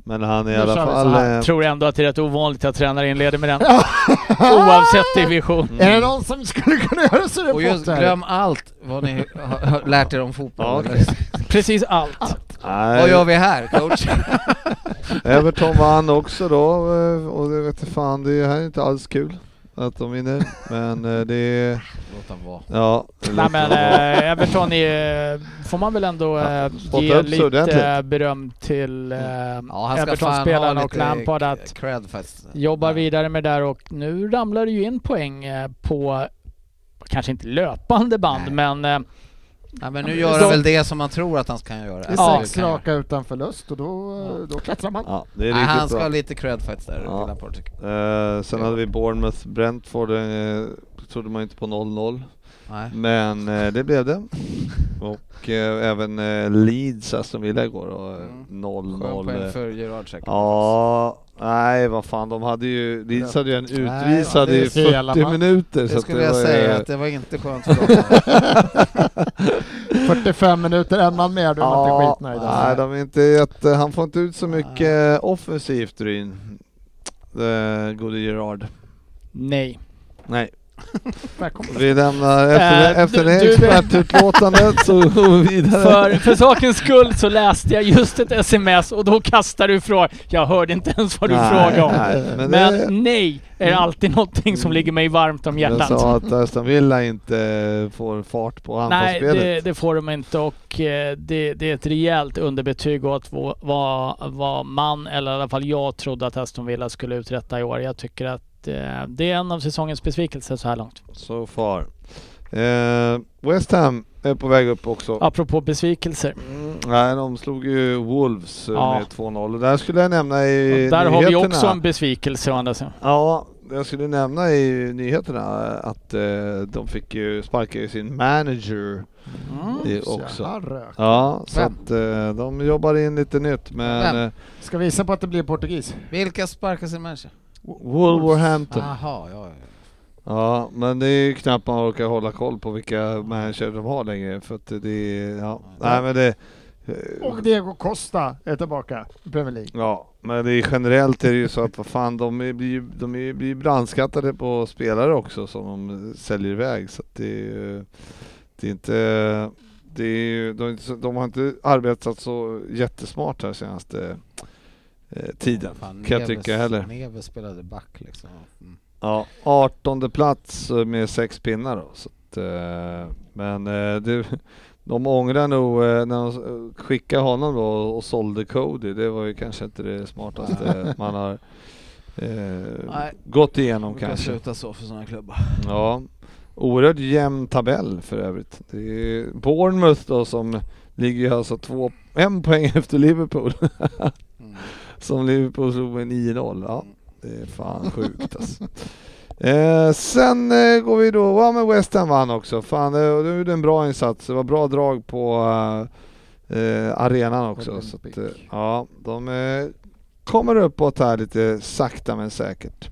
Men han är i alla fall...
här.
eh,
Tror ändå att det är rätt ovanligt att tränare inleder med den. (laughs) Oavsett division.
Mm.
Är det någon som skulle kunna göra så det
Och just glöm allt vad ni har lärt er om fotboll.
Ja? (laughs)
Precis allt.
nej,
Vad gör vi här coach? (laughs)
Everton vann också då eh, och det vet jag fan, det här är inte alls kul att de vinner. Men eh, det är...
Låt dem vara.
Ja,
Nej men eh, Everton är, får man väl ändå eh,
Ja,
ge
upp sig ordentligt.
lite beröm till eh,
Ja, fan ha
Everton-spelarna och
lite
Lampard att
cred faktiskt.
jobba vidare med det där och nu ramlar det ju in poäng eh, på kanske inte löpande band,
Nej.
men eh,
Ja, men nu gör han väl det som man tror att han kan göra.
Det är
Ja.
sex raka utan förlust och då, då klättrar man.
Ja, det är
Nej, han
riktigt
ska
bra.
ha lite cred faktiskt där,
Ja. Eh, sen hade vi Bournemouth, Brentford, eh, trodde man inte på 0-0.
Nej.
Men eh, det blev det. Och eh, även eh, Leeds, Aston Villa igår och eh,
Mm.
0-0.
Skön
eh.
för Gerard säkert.
Ja, nej vad fan de hade ju, Leeds hade ju en utvisad
det
i
är hela
40
ma-
minuter. så
Det
att
skulle jag
var
säga, att det var inte skönt för dem. (laughs)
45 minuter, en man mer, då är man inte skitnöjd.
nej,
Alltså.
de är inte jätte, han får inte ut så mycket offensivt Ryn. Det gode Gerard.
nej.
Nej,
Välkommen.
vi lämnar efter,
Eh,
efter
du-
det expertutlåtandet så går vi vidare.
För, för sakens skull så läste jag just ett sms och då kastar du frågan. Jag hörde inte ens vad du
Nej,
frågade om.
nej, men
Men,
det-
nej är alltid någonting som ligger mig varmt om
Jag
hjärtat.
sa att Aston Villa inte får fart på
Nej,
anfallsspelet.
det, det får de inte och eh, det, det är ett rejält underbetyg åt vad, vad, vad man, eller i alla fall jag, trodde att Aston Villa skulle uträtta i år. Jag tycker att eh, det är en av säsongens besvikelser så här långt.
So far. Eh, West Ham är på väg upp också.
Apropå besvikelser.
Mm, nej, de slog ju Wolves eh,
Ja.
med 2-0 och där skulle jag nämna i
Och där har vi
nyheterna.
också en besvikelse å andra sidan.
Ja, jag skulle nämna i nyheterna att eh, de fick ju sparka ju sin manager
Mm.
också. Ja, så
Vem?
att eh, de jobbar in lite nytt men
Vem?
eh,
Ska visa på att det blir portugis.
Vilka sparkar sin manager?
Wolverhampton.
Jaha, ja, ja.
Ja, men det är ju knappt man orkar hålla koll på vilka manager de har längre för att det är, ja, nej men det
Och Diego Costa är tillbaka i Premier League.
Ja, men det är generellt är det ju så att vad fan de blir de blir brandskattade på spelare också som de säljer iväg så att det är det är inte det är, ju- de, de har inte arbetat så jättesmart här senaste eh, tiden
Fan,
kan jag tycka heller.
Neves spelade back liksom. Mm.
Ja, 18 plats eh, med sex pinnar då. Så att, eh, men det, (laughs) de ångrar nog när de skickade honom då och sålde Cody. Det var ju kanske inte det smartaste (laughs) man har eh, gått igenom kanske.
sluta så för sådana klubbar.
Ja, oerhört jämn tabell för övrigt. Det är Bournemouth då som ligger alltså två, en poäng (laughs) efter Liverpool. Som Liverpool slog med 9-0. Ja, det är fan sjukt alltså. Eh, sen eh, går vi då, ja men West Ham vann också. Fan, det, det var en bra insats. Det var bra drag på eh, eh, arenan också. Så att, eh, ja, de eh, kommer uppåt här lite sakta men säkert.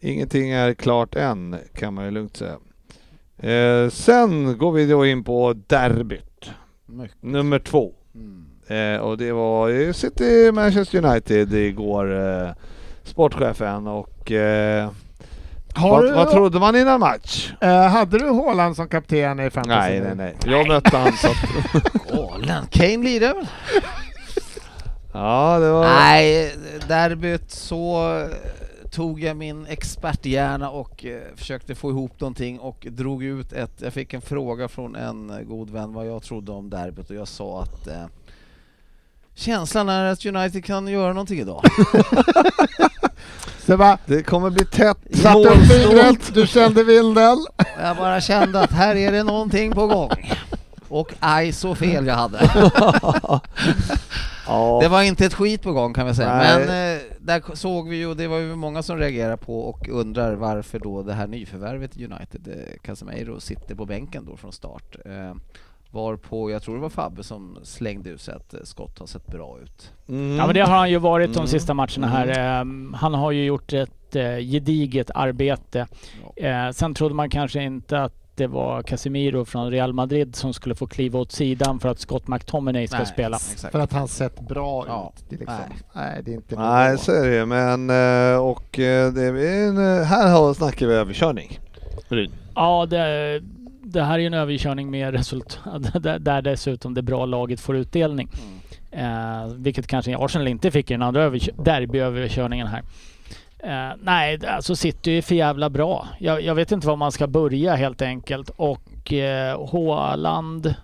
Ingenting är klart än kan man ju lugnt säga. Eh, sen går vi då in på derbyt,
Mycket.
nummer två.
Mm.
Eh, och det var City Manchester United igår, eh, sportchefen och eh,
Har
vad,
du,
vad trodde man innan match?
eh, hade du Haaland som kapten i fantasy?
Nej, nej, nej. Jag mötte han så
Galen. (laughs) Kane lirar väl?
Ja, det var...
Nej, derbyt så eh, tog jag min experthjärna och eh, försökte få ihop någonting och drog ut ett... Jag fick en fråga från en god vän vad jag trodde om derbyt och jag sa att eh, känslan är att United kan göra någonting idag. (laughs)
Så bara,
Det kommer bli tätt
satte upp fingret, du kände vinden.
Jag bara kände att här är det någonting på gång. Och aj så fel jag hade.
Ja,
Det var inte ett skit på gång kan vi säga,
Nej.
men eh, där såg vi ju, det var ju många som reagerade på och undrar varför då det här nyförvärvet United, eh, Casemiro, sitter på bänken då från start. Eh, varpå, jag tror det var Fabbe som slängde ut sig att eh, Scott har sett bra ut.
mm.
Ja men det har han ju varit de
Mm.
sista matcherna här. Ehm, Han har ju gjort ett eh, gediget arbete. Eh, Sen trodde man kanske inte att det var Casemiro från Real Madrid som skulle få kliva åt sidan för att Scott McTominay ska
Nej,
spela.
Exakt.
För att han sett bra
Ja,
ut. Det liksom,
nej.
nej. det är inte
Nej, så är det men och det är en, här har- snackar vi överkörning.
Ja, det, det här är ju en överkörning med resultat (laughs) där, dessutom det bra laget får utdelning.
Mm.
Eh, vilket kanske Arsenal inte fick i den andra överkö- derbyöverkörningen här. Eh, nej, alltså City är för jävla bra. Jag, jag vet inte var man ska börja helt enkelt. Och eh, Haaland...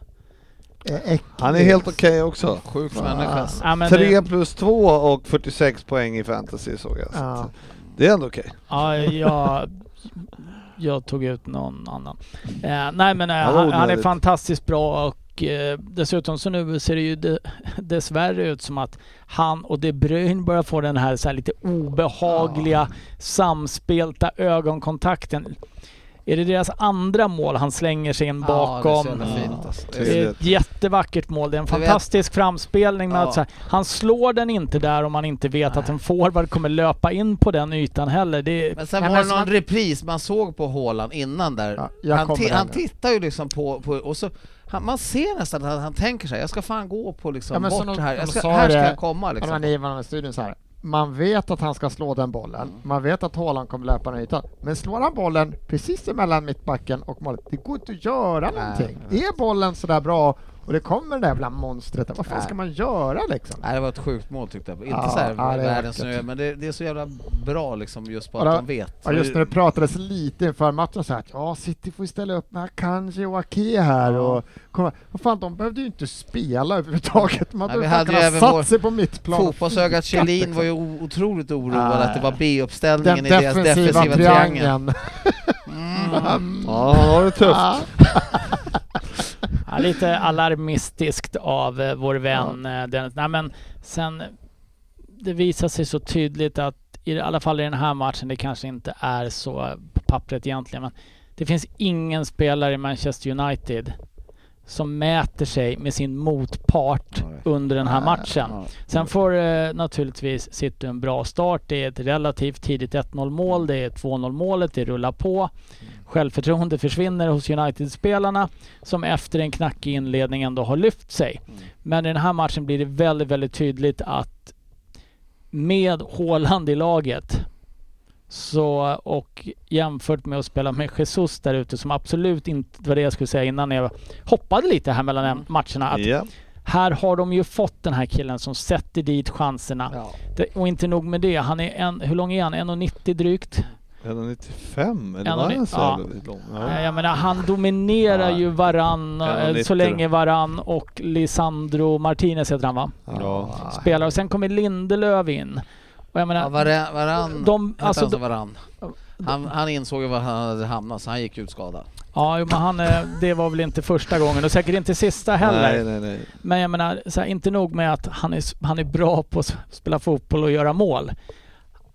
Eh.
Han är helt okej också.
Sjuk
Ah.
människa.
Ja, men
3
det,
plus 2 och 46 poäng i fantasy såg jag. Så Det är ändå okej.
ja, jag, tog ut någon annan. Eh, nej men eh,
Ja,
han, han är fantastiskt bra och eh, dessutom så nu ser det ju de, dessvärre ut som att han och De Bruyne börjar få den här, så här lite obehagliga samspelta ögonkontakten. Är det deras andra mål han slänger sig in bakom?
Ja, det är fint alltså. Det är
ett jättevackert mål. Det är en fantastisk framspelning. Men
Ja.
att så här, han slår den inte där om man inte vet att en forward kommer löpa in på den ytan heller. Det är,
Men sen
Nej,
var det någon repris man såg på Haaland innan där.
Ja,
han, han tittar ju liksom på, på och så han, man ser nästan att han tänker sig jag ska fan gå på liksom
Ja,
bort det här. Jag ska, här ska jag komma
Ja,
liksom.
men i studion så här. Man vet att han ska slå den bollen. Man vet att Haaland kommer löpa den ytan. Men slår han bollen precis emellan mittbacken och målet, det går inte att göra någonting. Är bollen sådär bra och det kommer det där jävla monstret, vad fan
Nej.
ska man göra liksom?
Nej, det var ett sjukt mål tyckte jag. Inte
Ja,
så här
ja,
världens snö, men det, det är så jävla bra liksom just på
Och
att de vet.
Ja, just när det pratades lite inför matchen så här att ja, City får ju ställa upp med Akanji och Ake här och komma. Vad fan, de behövde ju inte spela överhuvudtaget. Man
Nej,
behövde kunna satt
vår
sig på mittplan. och
Fotbollsögat Kjellin
liksom.
var ju otroligt oroad
Nej.
att det var B-uppställningen i deras
defensiva,
triangel.
triangeln. (laughs)
Mm.
Ja, han har det tufft.
Lite alarmistiskt av eh, vår vän ja. Dennis. Nej, men sen, det visar sig så tydligt att i alla fall i den här matchen, det kanske inte är så på pappret egentligen, men det finns ingen spelare i Manchester United som mäter sig med sin motpart under den här matchen. Sen får eh, naturligtvis City en bra start. Det är ett relativt tidigt 1-0 mål. Det är 2-0 målet. Det rullar på. Självförtroende försvinner hos United-spelarna som efter en knackig inledning ändå har lyft sig.
Mm.
Men i den här matchen blir det väldigt, väldigt tydligt att med Haaland i laget så, och jämfört med att spela med Jesus där ute som absolut inte var det jag skulle säga innan jag hoppade lite här mellan
Mm.
matcherna. Att
Ja.
här har de ju fått den här killen som sätter dit chanserna.
Ja.
Det, och inte nog med det, han är en, hur lång är han? 1,90 drygt?
1,95 eller
En
var
och
han
ja. Ja.
Ja.
Jag menar, han dominerar
Ja.
ju Varann, eh,
1,90
så länge Varann och Lisandro Martinez heter han va?
Ja.
Spelar och sen kommer Lindelöf in. Och jag menar,
Ja, varann, varann,
de, alltså,
han som
de,
varann. Han, han insåg ju var han hade hamnat, så han gick ut skadad.
ja, men han, eh, det var väl inte första gången och säkert inte sista heller.
Nej, nej, nej.
Men jag menar, så här, inte nog med att han är, han är bra på att spela fotboll och göra mål.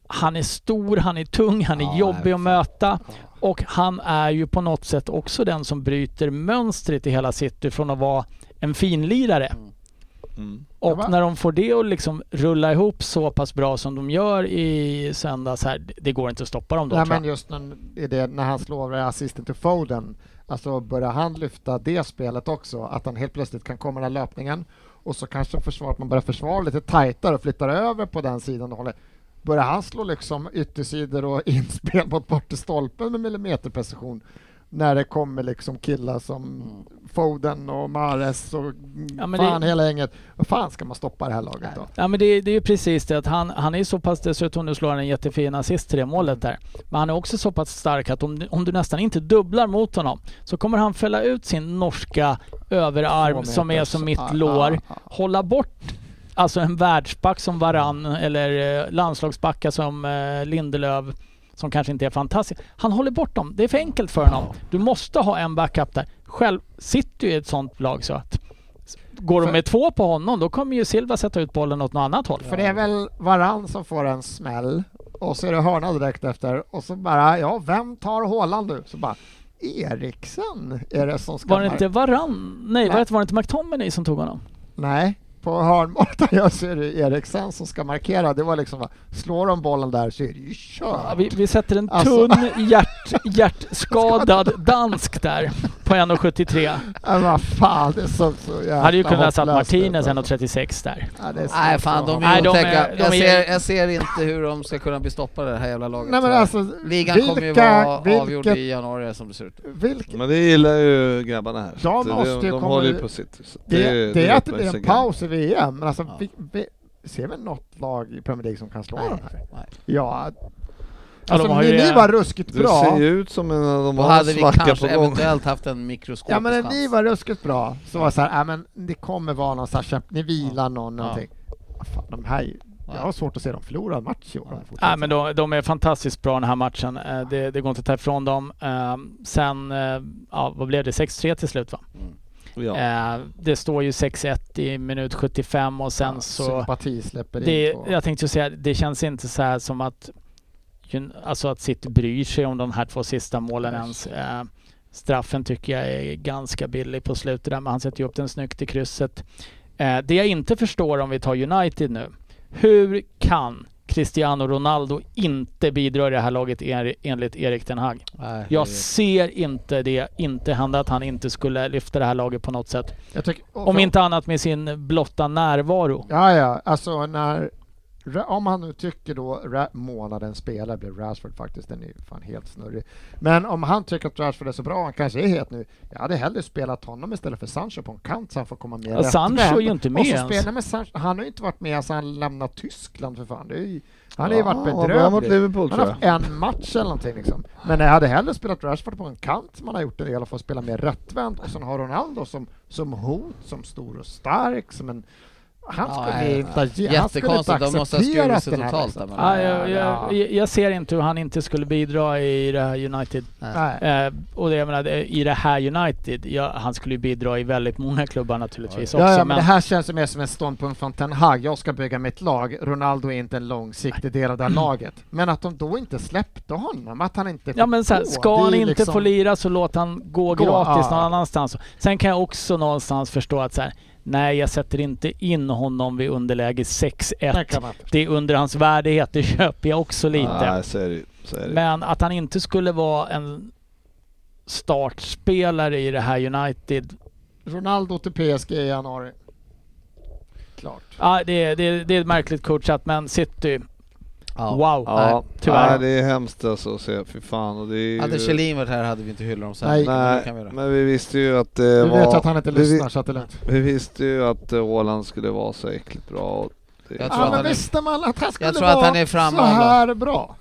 Han är stor, han är tung, han är
Ja,
jobbig att möta. Och han är ju på något sätt också den som bryter mönstret i hela City från att vara en finlirare.
Mm.
Och
Ja, va?
när de får det att liksom rulla ihop så pass bra som de gör i söndags här, det- går inte att stoppa dem då
Nej men just när, det, när han slår assisten till Foden, alltså börjar han lyfta det spelet också, att han helt plötsligt kan komma den här löpningen och så kanske försvar, att man börjar försvara lite tajtare och flyttar över på den sidan och håller. Börjar han slå liksom yttersidor och (laughs) inspel mot bort till stolpen med millimeterprecision när det kommer liksom killar som Foden och Mares och
Ja,
fan
det-
hela gänget. Vad fan ska man stoppa det här laget då?
Ja men det, det är ju precis det att han, han är så pass, dessutom nu slår han en jättefin assist till det målet där. Men han är också så pass stark att om, om du nästan inte dubblar mot honom så kommer han fälla ut sin norska överarm som är som mitt
ah,
lår,
ah, ah.
hålla bort alltså en världsback som Varann eller eh, landslagsbackar som eh, Lindelöf som kanske inte är fantastisk. Han håller bort dem. Det är för enkelt för honom. Du måste ha en backup där. Själv sitter ju i ett sånt lag så att går de
För-
med två på honom då kommer ju Silva sätta ut bollen åt något annat håll.
För det är väl Varann som får en smäll och så är det hörna direkt efter och så bara, ja vem tar Håland nu? Så bara, Eriksen är det som ska...
Var det inte Varann? Nej,
Nej.
var det, var det inte McTominay som tog honom?
Nej, på hörnmålet jag ser Eriksen som ska markera. Det var liksom, slår de bollen där så är det ju kört.
Ja, vi, vi sätter en
Alltså-
tunn hjärt, hjärtskadad (laughs) dansk där på 1,73.
Ja, vad fan, det är så, så jävla
Hade ju kunnat satt Martinez
ut.
1,36 där.
Ja, det
Nej fan, de är
Nej, de är-
otäcka.
de
Jag,
är-
ser, jag ser inte hur de ska kunna bli stoppade det här jävla laget.
Nej men alltså,
Ligan kommer ju
vilka-
vara avgjord
vilket-
i januari som det ser ut.
vilket,
Men det gillar ju grabbarna här.
De
det-
måste ju
de
komma
håller ju på sitt. så
det, det, är att det blir en paus i VM, men alltså,
Ja.
vi, vi, ser vi något lag i Premier League som kan slå
Nej.
dem här?
Nej.
Ja,
de
alltså
har ju
ni, ni
det-
var ruskigt
Du
bra.
ser ju ut som en av de
hade vi kanske eventuellt haft en mikroskopisk
Ja men när
chans.
ni var ruskigt bra så var det så här, ja men det kommer vara någon kämp- ni vilar någon
Ja.
någonting. Fan, de här, Jag har svårt att se dem förlora en match i år.
Nej, men de, de är fantastiskt bra den här matchen. Eh, Det, det går inte att ta ifrån dem. Eh, Sen, eh, ja, vad blev det? 6-3 till slut va?
Ja.
Eh, Det står ju 6-1 i minut 75 och sen
Ja,
så...
Sympati släpper
Det,
in. på-
jag tänkte ju säga, det känns inte så här som att, alltså att City bryr sig om de här två sista målen
Nej.
ens. Eh, straffen tycker jag är ganska billig på slutet där, men han sätter ju upp den snyggt i krysset. Eh, det jag inte förstår om vi tar United nu, hur kan Cristiano Ronaldo inte bidra i det här laget en- enligt Erik Den Hag?
Nej,
Jag ser inte det inte hända att han inte skulle lyfta det här laget på något sätt.
Tycker,
Om inte annat med sin blotta närvaro.
Ja, ja, alltså när... Om han nu tycker då Ra- månaden spelare blev Rashford faktiskt, den är ju fan helt snurrig. Men om han tycker att Rashford är så bra, han kanske är het nu, jag hade hellre spelat honom istället för Sancho på en kant så han får komma med
Ja, Sancho är ju inte med
Och så
ens.
spelar med Sancho, han har ju inte varit med sedan han lämnade Tyskland för fan. Det är ju, han har ju varit
Ja, bra mot
bedrövlig.
Liverpool
Han har haft en match eller någonting liksom. Men jag hade hellre spelat Rashford på en kant som han har gjort det i alla fall, spela mer rättvänt och sen har Ronaldo som, som hot, som stor och stark, som en han
Ja,
skulle
nej,
inte, han skulle inte
Jättekonstigt, de
den här
totalt
liksom.
där.
Ja, jag,
Ja.
jag, jag ser inte hur han inte skulle bidra i det här United.
Nej.
Eh, och det, jag menar, i det här United, ja, han skulle ju bidra i väldigt många klubbar naturligtvis också.
Ja, ja, men
men
det här känns mer som en ståndpunkt från Ten Hag. Jag ska bygga mitt lag. Ronaldo är inte en långsiktig del av det här laget. Men att de då inte släppte honom, att han inte fick
Ja men så här,
gå,
ska han inte
liksom-
få lira så låt han gå,
Gå,
gratis
ja.
någon annanstans. Sen kan jag också någonstans förstå att så här, nej jag sätter inte in honom vid underläge
Det
6-1.
kan man inte.
Det är under hans värdighet, det köper jag också lite.
Nej, så är det, så är det.
Men att han inte skulle vara en startspelare i det här United.
Ronaldo till PSG i januari. Klart.
Ja, det, är- det, är- det är märkligt coachat men City,
ja.
wow.
Ja,
tyvärr.
Nej, det är hemskt alltså att se. Fy fan. Och det är ju...
Hade Kjellin varit här hade vi inte hyllat dem.
Nej.
Men det
Nej,
kan vi göra.
men vi visste ju att det
Du
var...
vet att han inte
vi,
lyssnar så att det är lugnt.
Vi visste ju att eh, Haaland skulle vara så äckligt bra. Och det,
Jag tror
Ja,
att
men
han är-
visste man att han skulle
tror att
vara
han är framme
så här bra?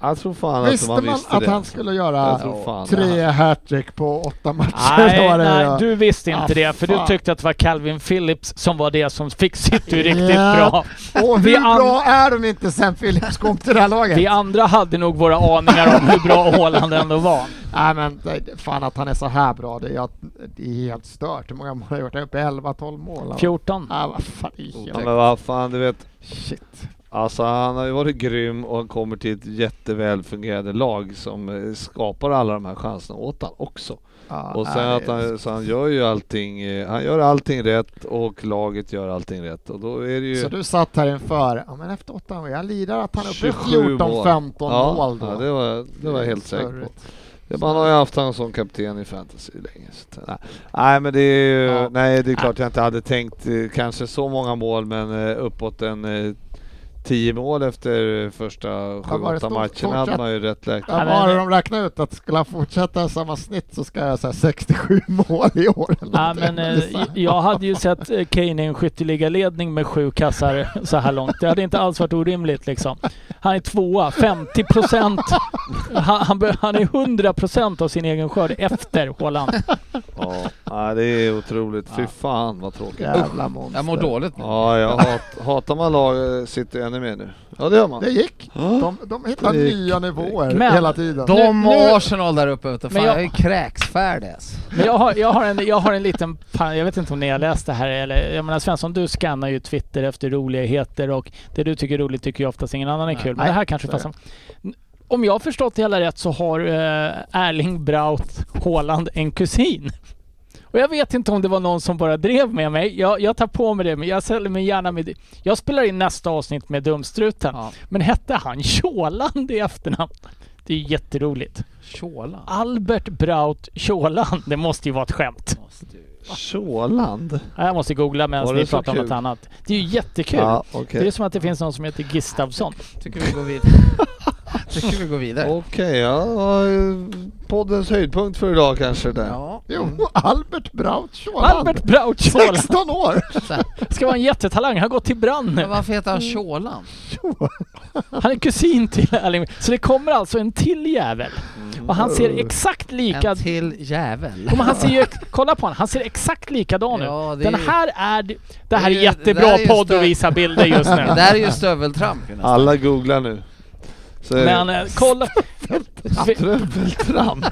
Jag tror fan att
Visste
man
man
visste
att
det.
han skulle göra
fan
tre hattrick på åtta matcher?
Nej, (laughs) nej du visste inte
Ah,
det för du
fan.
tyckte att det var Calvin Phillips som var det som fick City riktigt
Ja.
bra.
Och hur
an-
bra är de inte sen Philips kom till det här laget?
Vi andra hade nog våra aningar om hur bra Haaland ändå var.
Nej men det- fan att han är så här bra, det är, att- det är helt stört. Hur många mål har han gjort? Han är uppe i 11-12 mål.
14.
Ja vad fan, det är
Ja,
helt...
men vad fan, du vet.
Shit.
Alltså han har ju varit grym och han kommer till ett jätteväl fungerande lag som eh, skapar alla de här chanserna åt han också.
Ja,
Och sen
nej,
att han, så han gör ju allting, eh, han gör allting rätt och laget gör allting rätt och då är det ju
Så du satt här inför, ja men efter åtta år, jag lirar att han är uppe i
27 mål.
14-15
ja,
mål då.
Ja, det var, det var jag helt säker på. Ja, man har ju haft honom som kapten i fantasy länge. Så, nej. nej men det är ju,
Ja.
nej det är klart jag inte hade tänkt eh, kanske så många mål men uppåt en 10 mål efter första 7-8
stort?
matcherna hade man ju rätt lägt.
Ja, har de räknat ut? Att skulle han fortsätta samma snitt så ska jag säga 67 (laughs) mål i år.
Ja, men, eh, jag hade ju sett eh, Kane i en skytteligaledning med sju kassar (laughs) så här långt. Det hade inte alls varit orimligt liksom. Han är tvåa, 50 procent. (laughs) Han, han, han är 100 procent av sin egen skörd efter Haaland.
Ja, nej, det är otroligt. Fy
Ja.
fan vad tråkigt.
Jävla monster.
Jag mår dåligt nu.
Ja, jag hat, hatar man lag eh, sitter ännu mer nu. Ja det gör man.
Det gick.
Ja.
De, de hittar
Det gick.
nya nivåer
Men-
hela tiden.
De och
nu-
Arsenal där uppe vet du. Fan,
Men
jag,
jag-
är kräksfärdig alltså.
Men jag har, jag, har en, jag har en liten pan- jag vet inte om ni har läst det här eller, jag menar Svensson du skannar ju Twitter efter roligheter och det du tycker är roligt tycker ju oftast ingen annan är
Nej.
kul. Men
Nej,
det här kanske passar. Om jag har förstått det hela rätt så har eh, Erling Braut Haaland en kusin. Och jag vet inte om det var någon som bara drev med mig. Jag, jag tar på mig det, men jag säljer mig gärna med det. Jag spelar in nästa avsnitt med Dumstruten.
Ja.
Men hette han Tjåland i efternamn? Det är ju jätteroligt.
Tjålan.
Albert Braut Tjåland. Det måste ju vara ett skämt.
Tjåland?
Ja, Jag måste googla medan ni pratar om något annat. Det är ju jättekul.
Ja, okej.
Det är som att det finns någon som heter Gistavsson.
Tycker vi går vidare. (laughs) Tycker vi går vidare.
Okej, ja. Det Poddens höjdpunkt för idag kanske det.
Ja.
Jo, Albert Braut Tjåland.
Albert Braut Tjåland
16 år!
ska vara en jättetalang. Han har gått till brand
Men
nu.
varför heter han Tjålan?
Han är kusin till Erling. Så det kommer alltså en till jävel. Och han ser exakt
En
lika...
till jävel.
Ja, men han ser ju, (laughs) kolla på honom, han ser exakt likadan
Ja,
ut.
det är
Den
ju-
här är... Det, det här
det
är
det
jättebra
där är
podd
stö-
att visa bilder just nu. (laughs)
Det där är ju stöveltramp.
Alla googlar nu. Så
Men eh, kolla...
Tröveltramp.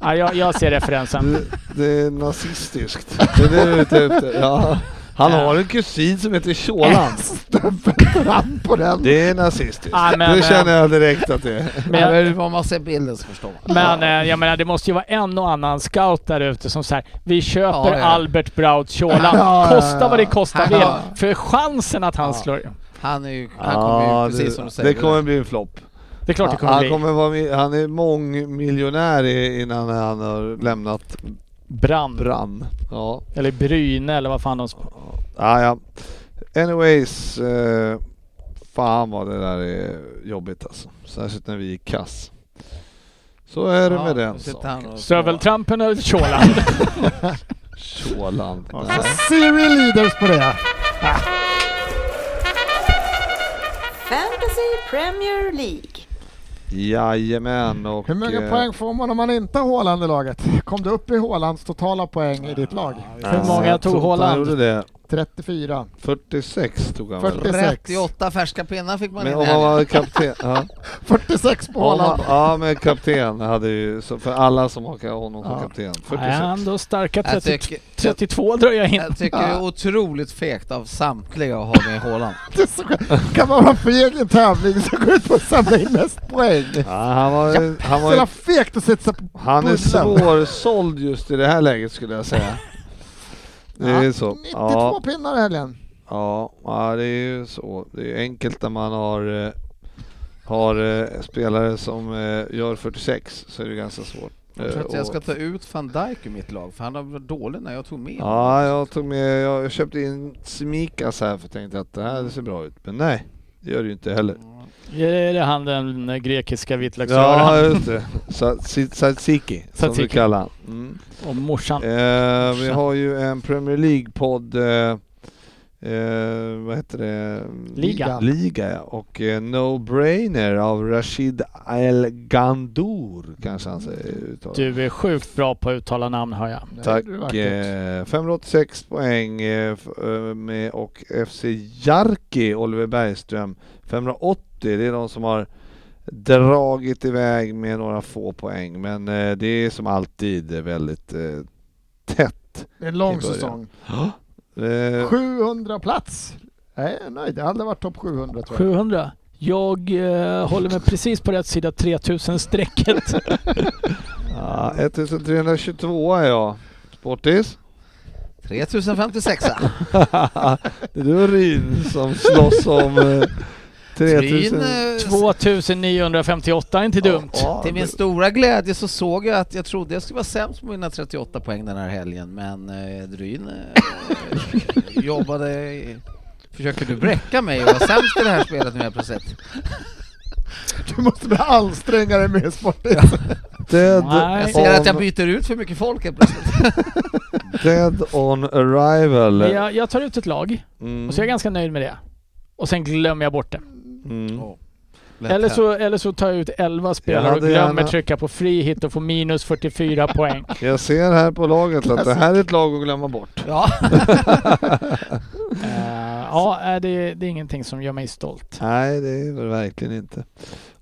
ja, jag, jag ser referensen.
Det, det är nazistiskt. Det är det du är ute efter. Ja. Han har en kusin som heter Tjåland.
Stöveltramp på den.
Det är nazistiskt.
Ja, men,
det
eh,
känner jag direkt att det är.
Men,
om man ser bilden så förstår man.
men eh, jag menar, det måste ju vara en och annan scout där ute som säger vi köper
Ja, ja.
Albert Braut Tjåland.
Ja, ja,
Kosta vad det kostar vill.
Ja.
För chansen att han
Ja.
slår...
Han är ju, han kommer ju precis
det,
som du säger.
det kommer bli en flopp.
Det är klart det kommer
Han,
bli.
kommer vara, han är mångmiljonär innan han har lämnat
Brand.
brann. Ja.
Eller Bryne eller vad fan de...
Ja, ja. Anyways. Eh, fan vad det där är jobbigt alltså. Särskilt när vi är kass. Så är det
Ja,
med den saken.
Stöveltrampen och Tjåland. (laughs)
Tjåland. (laughs) Nej.
Siri leaders på det.
Fantasy Premier League.
Jajamän och...
Hur många
eh,
poäng får man om man inte har Haaland i laget? Kom du upp i Haalands totala poäng i ditt lag?
Hur många tog Haaland?
Gjorde det.
34.
46 tog han väl?
46.
38 färska pinnar fick man
Men
in
om han
helgen.
var kapten... Ja. (laughs)
46 på
Om han,
Haaland.
ja men kapten hade ju, så för alla som har honom som
Ja.
kapten.
Nej,
46.
ändå starka
Jag
30,
tycker,
32 drar jag in.
jag tycker det är otroligt fegt av samtliga att ha med Haaland. (laughs)
Det är så skönt. Kan man vara feg i en tävling så går ut på att samla in mest poäng.
Ja, han var, han
Så
var
jävla fegt att sätta på
Han är
bullen.
svårsåld just i det här läget skulle jag säga. Det är
Ja,
så.
92
Ja,
pinnar i helgen.
ja, ja, det är ju så. Det är enkelt när man har, eh, har eh, spelare som eh, gör 46 så är det ganska svårt.
Jag tror att jag ska ta ut van Dijk ur mitt lag, för han har varit dålig när jag tog med.
Ja, jag tog med, jag köpte in Simikas här för jag tänkte att det här ser bra ut. Men nej, det gör det ju inte heller.
Är det han den grekiska
Ja,
vitlöksröran?
just det. (laughs) Sa- si- Tzatziki, som vi kallar. Mm.
Och morsan.
Eh, vi har ju en Premier League-podd, eh, eh, vad heter det?
Liga.
Liga ja. och eh, No Brainer av Rashid El Gandour kanske han säger.
Du är sjukt bra på att uttala namn hör jag.
Tack. Eh, 586 poäng eh, eh, med och FC Jarki, Oliver Bergström 580. Det är de som har dragit iväg med några få poäng men eh, det är som alltid väldigt eh, tätt.
Det är en lång säsong.
Eh,
700 plats. Jag är nöjd. Jag har aldrig varit topp 700 tror jag.
700. Jag eh, håller mig precis på rätt sida 3000-strecket. (laughs)
ja, 1322 är jag. Sportis?
3056 (laughs)
det är du och Ryn som slåss om eh, 3000.
Ryn, eh,
2958, inte dumt.
Ja,
Till min stora glädje så såg jag att jag trodde jag skulle vara sämst på mina 38 poäng den här helgen, men eh, Dryn eh, (laughs) jobbade... i- Försöker du bräcka mig och vara sämst i det här spelet nu helt plötsligt? (laughs)
Du måste bli ansträngare med sportigt. (laughs)
Dead,
Nej.
Jag ser att jag byter ut för mycket folk helt plötsligt.
dead on arrival.
Jag, jag tar ut ett lag
Mm.
och så är jag ganska nöjd med det. Och sen glömmer jag bort det.
Mm.
Eller så, eller så tar jag ut 11 spelare och glömmer
gärna-
trycka på free hit och får minus 44 (laughs) poäng.
Jag ser här på laget att det här är ett lag att glömma bort.
Ja, (laughs)
Eh, ja, är det, det är ingenting som gör mig stolt.
Nej, det är väl verkligen inte.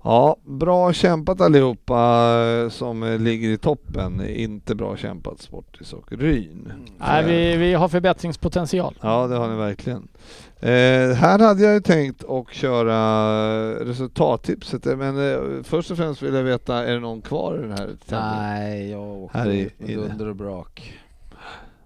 Ja, bra kämpat allihopa eh, som eh, ligger i toppen. Inte bra kämpat Sportis och Ryn.
Nej, vi, vi har förbättringspotential.
Ja, det har ni verkligen. Eh, här hade jag ju tänkt att köra resultattipset, men eh, först och främst vill jag veta, är det någon kvar i den här tävlingen?
nej, jag åkte
Här är
med dunder och brak.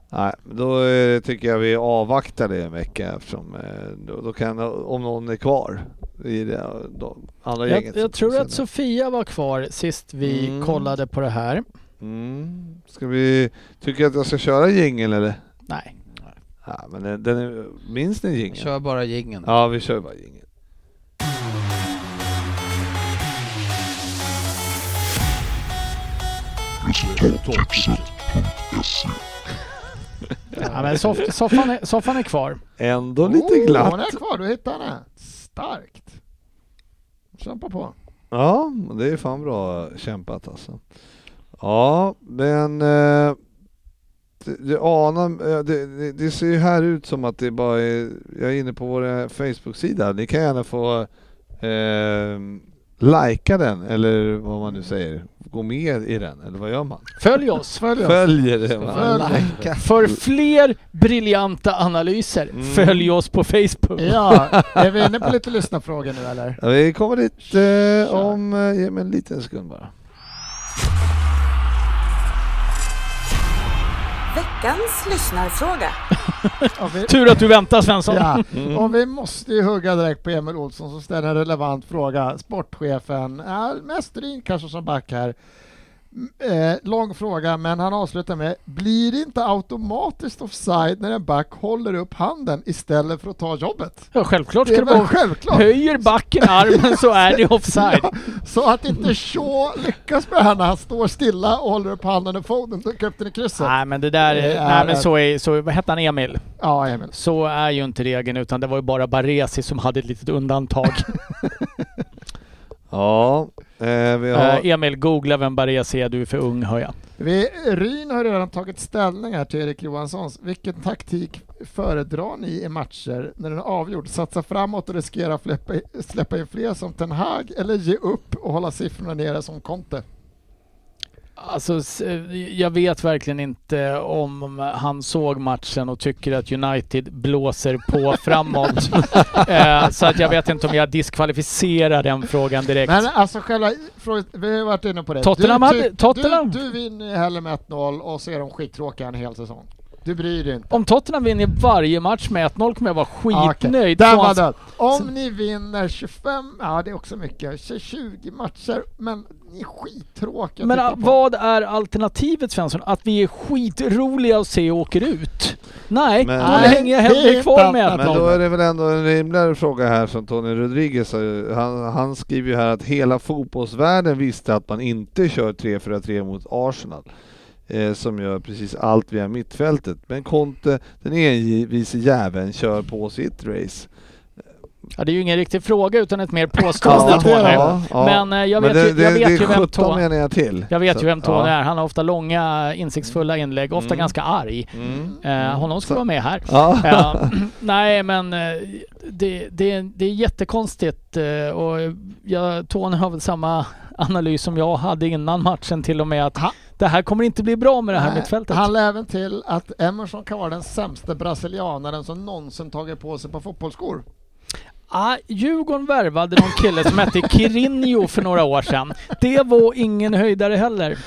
Nej, då eh, tycker jag vi avvaktar det en vecka eftersom eh, då, då kan, om någon är kvar i det då, andra
Jag,
gänget.
jag tror att Sofia var kvar sist vi
Mm.
kollade på det här.
Mm. Ska vi, tycker jag att jag ska köra jingel eller?
Nej.
Ja, men den, den är, minns ni jingeln?
Kör bara jingeln.
Ja, vi kör bara jingel. (laughs)
Ja, men soff, soffan, är, soffan är kvar.
Ändå lite
Oh,
glatt.
Hon är kvar, du hittade henne. Starkt. Kämpa på.
Ja, det är fan bra kämpat alltså. Ja, men eh, det, det, anar, eh, det, det, ser ju här ut som att det bara är, jag är inne på vår Facebook-sida, ni kan gärna få eh, likea den eller vad man nu säger, gå med i den eller vad gör man?
Följ oss!
Följ oss.
Följer det man.
Följ.
För fler briljanta analyser,
Mm.
följ oss på Facebook.
Ja, (laughs) är vi inne på lite lyssnarfrågor nu eller?
Ja, vi kommer dit eh, om, eh, ge mig en liten sekund bara.
Veckans lyssnarfråga. (laughs)
Vi,
Tur att du väntar Svensson.
ja,
Mm.
och vi måste ju hugga direkt på Emil Olsson som ställer en relevant fråga. Sportchefen, ja, mest kanske som back här. Eh, lång fråga, men han avslutar med Blir det inte automatiskt offside när en back håller upp handen istället för att ta jobbet?
Ja, självklart
Det
ska det vara
självklart?
Höjer backen armen så är det (laughs) offside.
Så att inte Shaw lyckas med det här när han står stilla och håller upp handen och Foden dunkar upp den i krysset.
Nej men det där,
Det
är, nej men så är, så, vad hette han Emil?
Ja, Emil.
Så är ju inte regeln utan det var ju bara Baresi som hade ett litet undantag. (laughs)
Ja, eh, vi har...
Eh, Emil, googla vem Baresi är, du är för ung hör jag.
Vi, Ryn har redan tagit ställning här till Erik Johanssons. Vilken taktik föredrar ni i matcher när den är avgjord? Satsa framåt och riskera att släppa, in fler som Ten Hag eller ge upp och hålla siffrorna nere som Conte?
Alltså, jag vet verkligen inte om han såg matchen och tycker att United blåser på (laughs) framåt. eh, så att jag vet inte om jag diskvalificerar den frågan direkt.
Men alltså själva frågan, vi har varit inne på det.
Tottenham
du,
hade- Tottenham-
Du, du vinner hellre med 1-0 och ser dem skittråkiga en hel säsong. Du bryr dig inte.
Om Tottenham vinner varje match med 1-0 kommer jag vara
Ah,
skitnöjd.
Var
han-
död. Om ni vinner 25, ja det är också mycket, 20 matcher, men ni är skittråkiga
Men äh, vad är alternativet Svensson? Att vi är skitroliga att se och åker ut? Nej,
Men-
då
Nej,
hänger jag hellre
inte
kvar med
Men
1-0.
då är det väl ändå en rimligare fråga här som Tony Rodriguez han, han skriver ju här att hela fotbollsvärlden visste att man inte kör 3-4-3 mot Arsenal. Eh, som gör precis allt via mittfältet. Men Conte, den envise jäveln, kör på sitt race.
Ja, det är ju ingen riktig fråga utan ett mer (laughs) påstående
Ja,
Tony.
ja,
Men eh, jag vet,
Men det,
ju,
det,
jag vet
det
ju
är
vem
17
Tony
meningar till.
jag vet
Så,
ju vem Tony
ja.
är. Han har ofta långa insiktsfulla inlägg, ofta
Mm.
ganska arg.
Mm.
Eh, honom ska
Så-
vara med här.
Ja.
Eh, (laughs) nej men eh, det, det, det är jättekonstigt eh, och jag, Tony har väl samma analys som jag hade innan matchen till och med att
Ha-
det här kommer inte bli bra med det här
Nej,
mittfältet.
Han lade även till att Emerson kan vara den sämsta brasilianaren som någonsin tagit på sig på fotbollsskor.
Ah, Djurgården värvade någon kille som hette Kirinho för några år sedan. Det var ingen höjdare heller.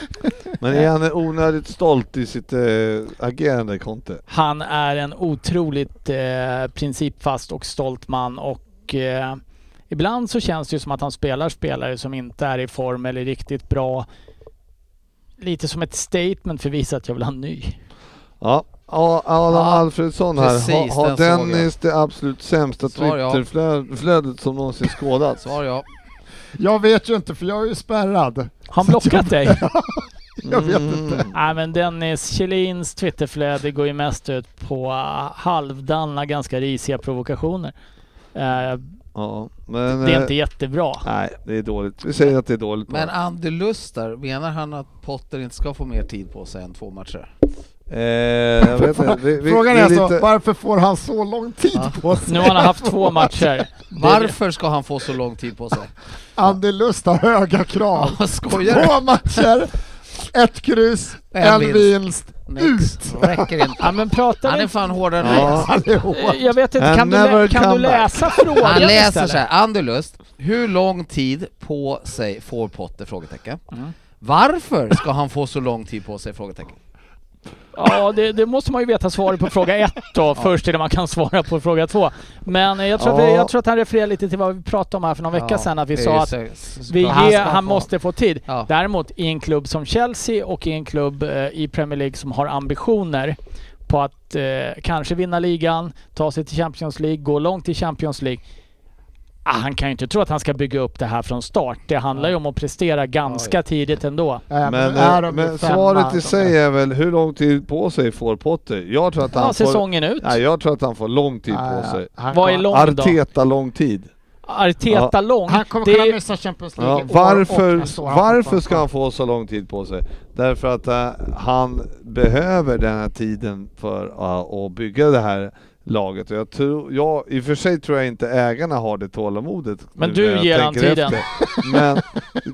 Men är han onödigt stolt i sitt eh, agerande, Conte?
Han är en otroligt eh, principfast och stolt man och eh, ibland så känns det ju som att han spelar spelare som inte är i form eller riktigt bra. Lite som ett statement för att visa att jag vill ha en ny.
Ja, Ja, Adam
Ja,
Alfredsson här.
precis,
Har, har
den jag.
Dennis det absolut sämsta. Twitterflödet som någonsin skådats?
Svar ja.
Jag vet ju inte för jag är ju spärrad.
Har han blockat dig? (laughs)
Jag vet
Mm.
inte.
Nej men Dennis Kjellins Twitterflöde går ju mest ut på uh, halvdana, ganska risiga provokationer. Eh,
Ja, men...
det är
eh,
inte jättebra.
Nej, det är dåligt. Vi säger att det är dåligt
Men
bara.
Andy Lustar, menar han att Potter inte ska få mer tid på sig än två matcher?
Eh, jag vet inte. Vi, vi,
Frågan är alltså,
lite-
varför får han så lång tid
Ja.
på sig?
Nu har han haft två (laughs) matcher. (laughs)
Varför ska han få så lång tid på sig?
Andy Lust har höga krav.
Ja, skojar?
Två matcher, (laughs) ett kryss,
En
en
vinst.
vinst.
Next. Räcker inte.
Ja men
Han är
inte.
fan hårdare än
Ja.
Eh, Jag vet inte, kan du, kan du läsa frågan
Han läser
istället?
så här, Anderlust, hur lång tid på sig får Potter? Frågetecken.
Mm.
Varför ska han få så lång tid på sig? Frågetecken.
Ja, det, det måste man ju veta svaret på fråga ett då, (laughs) först innan man kan svara på fråga två. Men eh, jag tror, att, vi,
Ja.
jag tror att han refererar lite till vad vi pratade om här för någon vecka sedan, att vi sa att vi
han
ger, han måste få tid.
Ja.
Däremot i en klubb som Chelsea och i en klubb eh, i Premier League som har ambitioner på att eh, kanske vinna ligan, ta sig till Champions League, gå långt i Champions League. Ah, han kan ju inte tro att han ska bygga upp det här från start. Det handlar ju om att prestera ganska tidigt ändå.
Men, eh, men
femma,
svaret i sig är väl hur lång tid på sig får Potter? Jag tror att han
Ja,
får...
säsongen ut.
Nej, jag tror att han får lång tid
Nej,
på sig.
han
Vad är lång då?
Arteta lång tid.
Arteta
Ja.
lång.
Han kommer
det
kunna missa Champions League
Ja, varför, varför ska han få så lång tid på sig? Därför att eh, han behöver den här tiden för eh, att bygga det här laget. Och jag tror, jag, I och för sig tror jag inte ägarna har det tålamodet.
Men du ger han tiden.
efter. Men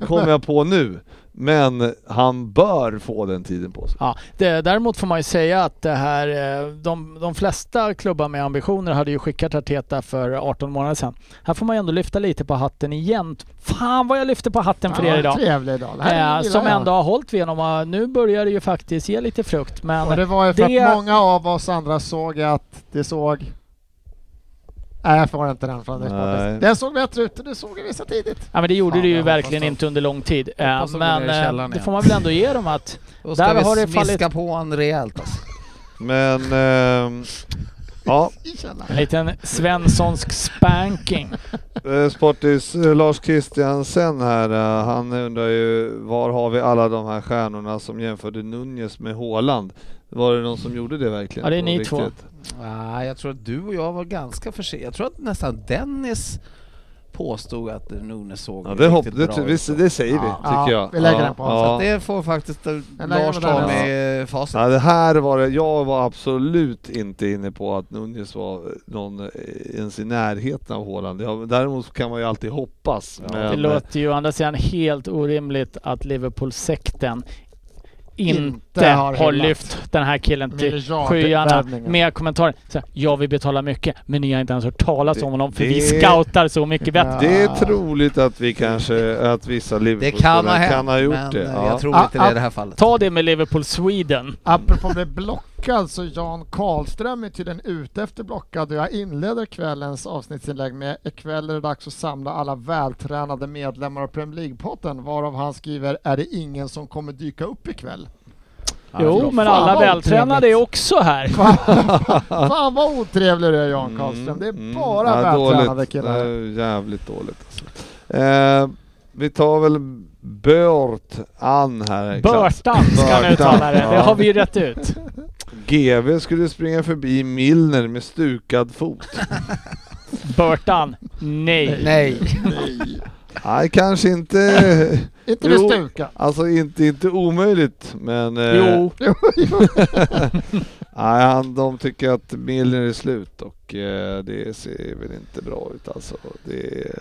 kommer jag på nu. Men han bör få den tiden på sig.
ja, det, däremot får man ju säga att det här, eh, de, de flesta klubbar med ambitioner hade ju skickat Arteta för 18 månader sedan. Här får man ju ändå lyfta lite på hatten igen. Fan vad jag lyfter på hatten för
Ja,
er idag.
Trevlig idag.
Eh, som
jag.
ändå har hållit vid genom att nu börjar det ju faktiskt ge lite frukt. Men
Och det var ju för
det-
att många av oss andra såg att det såg... Nej, jag får inte den från. Den såg bättre ut och det såg vi så tidigt.
Ja men det gjorde
Fan,
det ju
jag
verkligen inte under lång tid. Eh,
går ner
men eh, det
igen.
får man väl ändå ge dem att (laughs)
Då ska
Där
vi
har det
smiska
fallit-
på en rejält alltså. (laughs)
Men ehm, ja,
en liten svenssonsk spanking. (laughs)
Eh, Sportis eh, Lars Christiansen här, eh, han undrar ju var har vi alla de här stjärnorna som jämförde Nunez med Haaland? Var det någon som gjorde det verkligen?
Ja, det är ni
riktigt?
två.
Nej, jag tror att du och jag var ganska försiktiga. Jag tror att nästan Dennis påstod att Nunes såg
Ja, det, hopp,
riktigt
det,
bra
det,
ut.
det säger vi,
Ja.
tycker
Ja,
jag.
vi lägger
ja,
den på
ja.
Så att det får faktiskt eh, Lars
vi
ta med facit.
Ja, det här var det, jag var absolut inte inne på att Nunez var någon eh, ens i närheten av Haaland. Ja, däremot kan man ju alltid hoppas.
Ja,
men,
Det låter ju å andra sidan helt orimligt att Liverpool-sekten inte,
har
lyft den här killen till skyarna med kommentarer. Så här, ja, vi betalar mycket, men ni har inte ens hört talas
Det-
om honom för
det-
vi scoutar så mycket bättre.
Det är troligt att vi kanske, att vissa
Det kan ha
Liverpool-spelare
hänt,
kan ha gjort
men
det. Ja.
jag tror inte det i det här fallet.
Ta det med Liverpool Sweden.
Apropå att bli blockad så Jan Karlström är tydligen ute efter blockad och jag inleder kvällens avsnittsinlägg med ikväll är det dags att samla alla vältränade medlemmar av Premier League-potten varav han skriver är det ingen som kommer dyka upp ikväll?
Jo, men alla vältränade är också här. (laughs)
Fan vad otrevlig du är Jan Karlström, det är
Mm,
bara
ja,
vältränade killar.
Jävligt dåligt alltså. eh, Vi tar väl Bört Ann här.
Börtan ska han uttala det. Det har vi ju rätt ut. (laughs)
GV skulle springa förbi Milner med stukad fot. (laughs)
Börtan, nej.
Nej.
Nej, kanske inte... (laughs)
Inte med stuka.
Alltså inte, inte omöjligt, men... eh, (laughs)
Jo,
Nej, han, de tycker att Milner är slut och eh, det ser väl inte bra ut alltså. Det,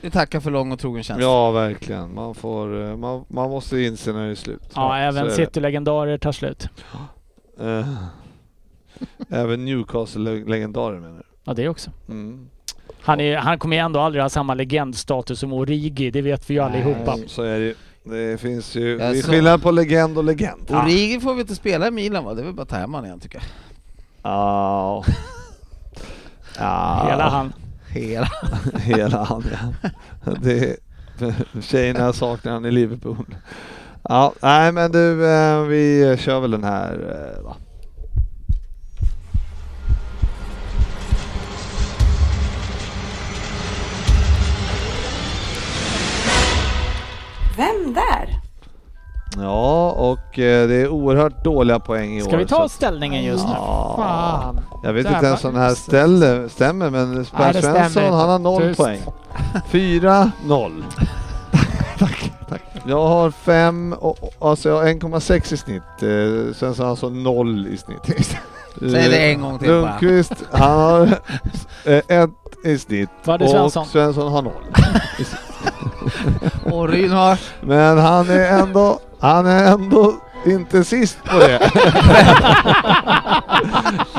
Vi tackar för lång och trogen tjänst.
ja, verkligen. Man, får, eh, man, man måste inse när det är slut.
ja,
Så
även. City-legendarer tar slut.
Eh, (laughs) även Newcastle-legendarer menar
Ja, det också.
du? Mm.
Han, är, han kommer ju ändå aldrig ha samma legendstatus som Origi, det vet vi ju allihopa.
Nej, Så är det ju. Det finns ju, det är skillnad på legend och legend.
Origi får vi inte spela i Milan va? Det är väl bara ta hem igen tycker jag.
Ja. (laughs) Ja.
Hela han.
Hela. (laughs)
Hela han ja. Det, tjejerna saknar han i Liverpool. Ja, nej men du, eh, vi kör väl den här eh, va?
Vem där?
Ja, och eh, det är oerhört dåliga poäng i år.
Ska vi ta ställningen just nu?
Ja,
Fan.
jag vet inte ens om den här
huset.
ställer, stämmer men Per Svensson han har noll
Tyst.
poäng. 4-0. Jag har 5, alltså jag har 1,6 i snitt. Eh, Svensson har alltså 0 i snitt. (laughs)
Säg det en gång till bara.
Lundqvist, han har (laughs) eh, ett i snitt. Och
Svensson?
Svensson har 0. (laughs)
Och Ryn har...
Men han är ändå, han är ändå inte sist på det. (laughs)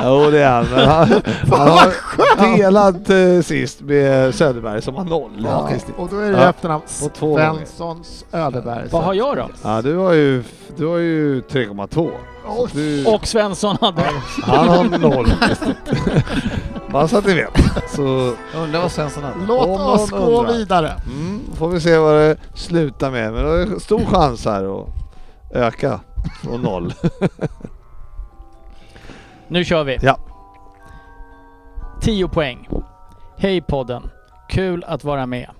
jo det är han, men han, han har delat eh, sist med Söderberg som har noll.
Ja,
snitt.
och då är det
Ja.
efternamn. Svenssons Ödeberg.
Vad har jag då?
Ja, du har ju, du har ju 3,2. Så Du,
Och Svensson hade...
han har noll. (laughs) Bara så att ni vet. Så
Undrar vad Svensson hade.
Låt
Om
oss gå
undrar.
vidare.
mm, får vi se vad det slutar med. Men det är stor chans här att öka från noll.
Nu kör vi.
Ja.
10 poäng. Hej podden. Kul att vara med.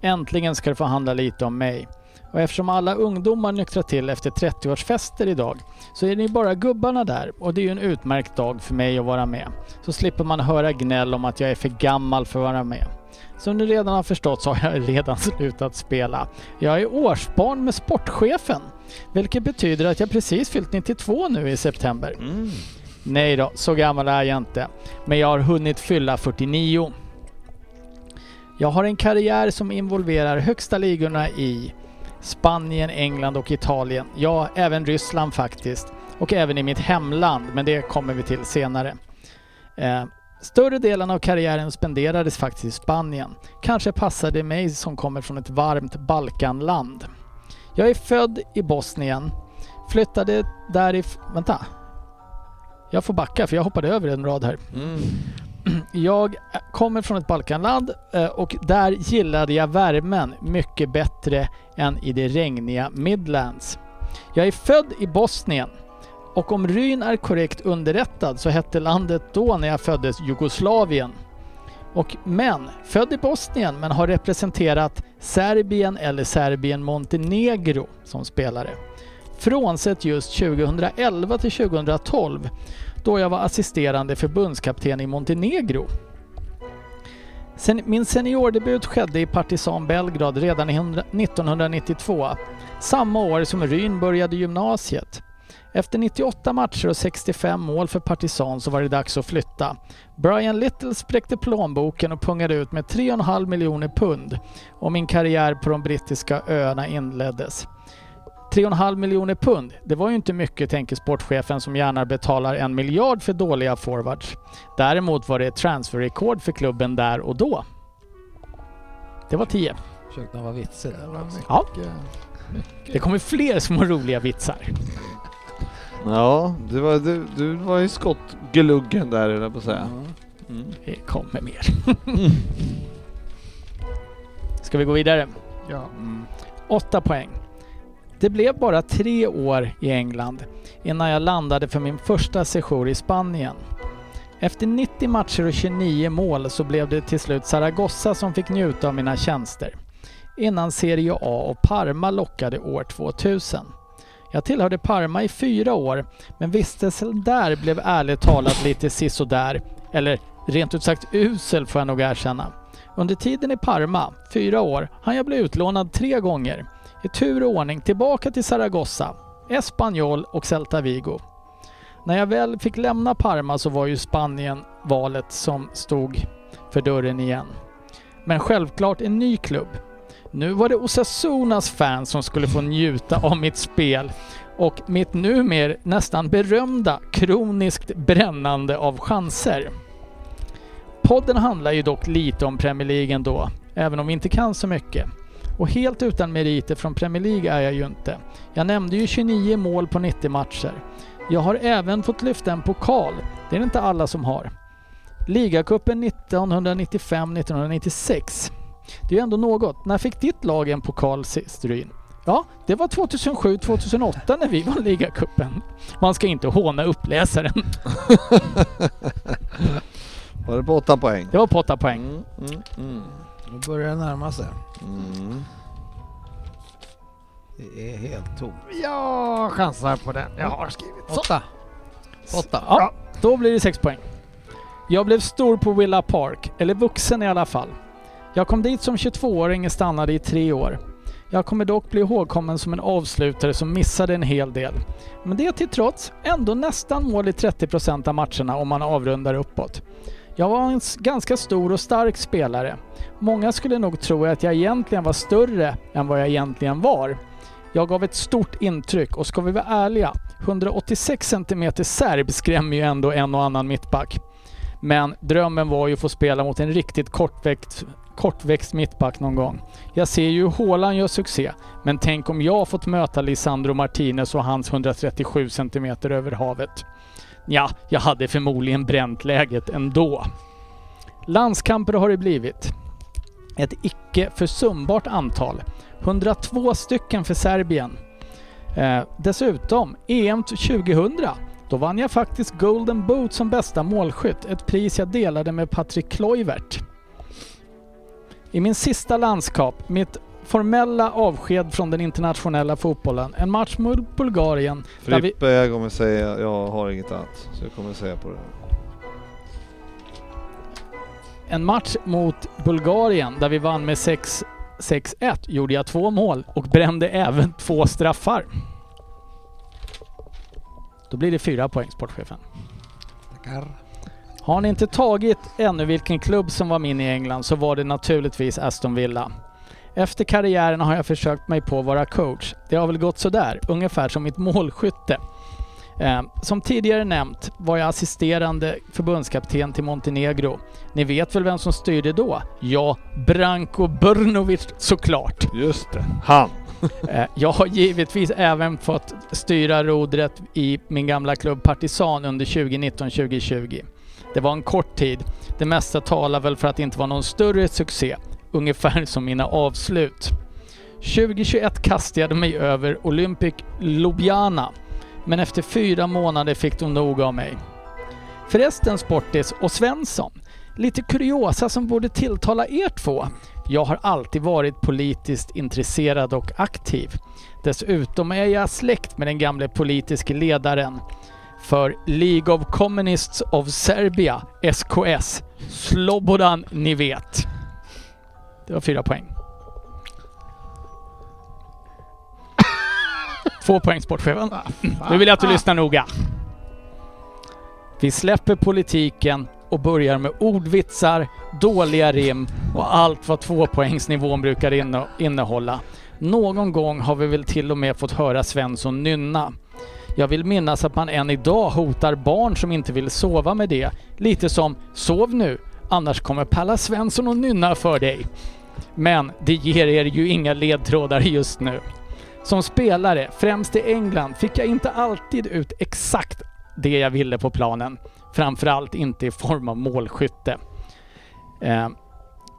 Äntligen ska det få handla lite om mig. Och eftersom alla ungdomar nyktrar till efter 30-årsfester idag så är det bara gubbarna där och det är ju en utmärkt dag för mig att vara med. Så slipper man höra gnäll om att jag är för gammal för att vara med. Som ni redan har förstått så har jag (laughs) redan slutat spela. Jag är årsbarn med sportchefen, vilket betyder att jag precis fyllt 92 nu i september. Nej då, så gammal är jag inte. Men jag har hunnit fylla 49. Jag har en karriär som involverar högsta ligorna i Spanien, England och Italien. Ja, även Ryssland faktiskt. Och även i mitt hemland, men det kommer vi till senare. Eh, större delen av karriären spenderades faktiskt i Spanien. Kanske passade mig som kommer från ett varmt Balkanland. Jag är född i Bosnien, flyttade därifrån... Vänta. Jag får backa för jag hoppade över en rad här.
Mm. (clears throat)
Jag kommer från ett Balkanland eh, och där gillade jag värmen mycket bättre än i det regniga Midlands. Jag är född i Bosnien och om Ryn är korrekt underrättad så hette landet då när jag föddes Jugoslavien. Och men, född i Bosnien men har representerat Serbien eller Serbien-Montenegro som spelare. Frånsett just 2011 till 2012 då jag var assisterande förbundskapten i Montenegro. Sen, min seniordebut skedde i Partizan Belgrad redan 1992, samma år som Ryn började gymnasiet. Efter 98 matcher och 65 mål för Partizan så var det dags att flytta. Brian Little spräckte plånboken och pungade ut med 3,5 miljoner pund och min karriär på de brittiska öarna inleddes. 3,5 miljoner pund, det var ju inte mycket tänker sportchefen som gärna betalar en miljard för dåliga forwards. Däremot var det transferrekord för klubben där och då. Det var 10.
Försökte vara vitsig där.
Ja.
mycket.
Det kommer fler små roliga vitsar.
Ja, du var, du, du var i skottgluggen där höll jag på att säga. Mm.
Det kommer mer. (laughs) Ska vi gå vidare?
Ja.
8 poäng. Det blev bara tre år i England innan jag landade för min första sejour i Spanien. Efter 90 matcher och 29 mål så blev det till slut Zaragoza som fick njuta av mina tjänster. Innan Serie A och Parma lockade år 2000. Jag tillhörde Parma i fyra år, men vistelsen där blev ärligt talat lite sisådär, eller rent ut sagt usel får jag nog erkänna. Under tiden i Parma, fyra år, hann jag bli utlånad tre gånger. I tur och ordning tillbaka till Zaragoza, Espanyol och Celta Vigo. När jag väl fick lämna Parma så var ju Spanien valet som stod för dörren igen. Men självklart en ny klubb. Nu var det Osasunas fans som skulle få njuta av mitt spel och mitt numer nästan berömda kroniskt brännande av chanser. Podden handlar ju dock lite om Premier League ändå, även om vi inte kan så mycket. Och helt utan meriter från Premier League är jag ju inte. Jag nämnde ju 29 mål på 90 matcher. Jag har även fått lyfta en pokal. Det är det inte alla som har. Ligacupen 1995-1996. Det är ju ändå något. När fick ditt lag en pokal sist, Ryn? Ja, det var 2007-2008 när vi vann ligacupen. Man ska inte håna uppläsaren. (laughs)
Var det på åtta poäng?
Det var på 8 poäng.
Mm, mm, mm,
Nu börjar det närma sig.
mm.
Det är helt tomt.
Jag chansar på den jag har skrivit. Så.
Åtta. Åtta.
Ja, då blir det 6 poäng. Jag blev stor på Villa Park, eller vuxen i alla fall. Jag kom dit som 22-åring och stannade i tre år. Jag kommer dock bli ihågkommen som en avslutare som missade en hel del. Men det till trots ändå nästan mål i 30% av matcherna om man avrundar uppåt. Jag var en ganska stor och stark spelare. Många skulle nog tro att jag egentligen var större än vad jag egentligen var. Jag gav ett stort intryck och ska vi vara ärliga, 186 cm serb skrämmer ju ändå en och annan mittback. Men drömmen var ju att få spela mot en riktigt kortväxt, kortväxt mittback någon gång. Jag ser ju hur Haaland gör succé, men tänk om jag fått möta Lisandro Martinez och hans 137 cm över havet. Ja, jag hade förmodligen bränt läget ändå. Landskamper har det blivit. Ett icke försumbart antal. 102 stycken för Serbien. Eh, dessutom, EM 2000. Då vann jag faktiskt Golden Boot som bästa målskytt. Ett pris jag delade med Patrik Kluivert. I min sista landskap, mitt formella avsked från den internationella fotbollen. En match mot Bulgarien vi...
Frippe, jag kommer säga, jag har inget annat. Så jag kommer säga på det.
En match mot Bulgarien där vi vann med 6 6-1 gjorde jag två mål och brände även två straffar. Då blir det fyra poäng, sportchefen. Har ni inte tagit ännu vilken klubb som var min i England så var det naturligtvis Aston Villa. Efter karriären har jag försökt mig på att vara coach. Det har väl gått sådär, ungefär som mitt målskytte. Eh, som tidigare nämnt var jag assisterande förbundskapten till Montenegro. Ni vet väl vem som styrde då? Ja, Branko Brnovic såklart.
Just det, han. (laughs)
Eh, Jag har givetvis även fått styra rodret i min gamla klubb Partisan under 2019-2020. Det var en kort tid. Det mesta talar väl för att det inte var någon större succé. Ungefär som mina avslut. 2021 kastade jag mig över Olympic Ljubljana. Men efter fyra månader fick de nog av mig. Förresten Sportis och Svensson. Lite kuriosa som borde tilltala er två. Jag har alltid varit politiskt intresserad och aktiv. Dessutom är jag släkt med den gamle politiske ledaren för League of Communists of Serbia, SKS, Slobodan ni vet. Det var fyra poäng. (laughs) Två poäng sportchefen. Nu vill jag att du lyssnar noga. Vi släpper politiken och börjar med ordvitsar, dåliga rim och allt vad tvåpoängsnivån brukar inne- innehålla. Någon gång har vi väl till och med fått höra Svensson nynna. Jag vill minnas att man än idag hotar barn som inte vill sova med det. Lite som ”Sov nu, annars kommer Palla Svensson och nynna för dig”. Men det ger er ju inga ledtrådar just nu. Som spelare, främst i England, fick jag inte alltid ut exakt det jag ville på planen. Framförallt inte i form av målskytte. Eh,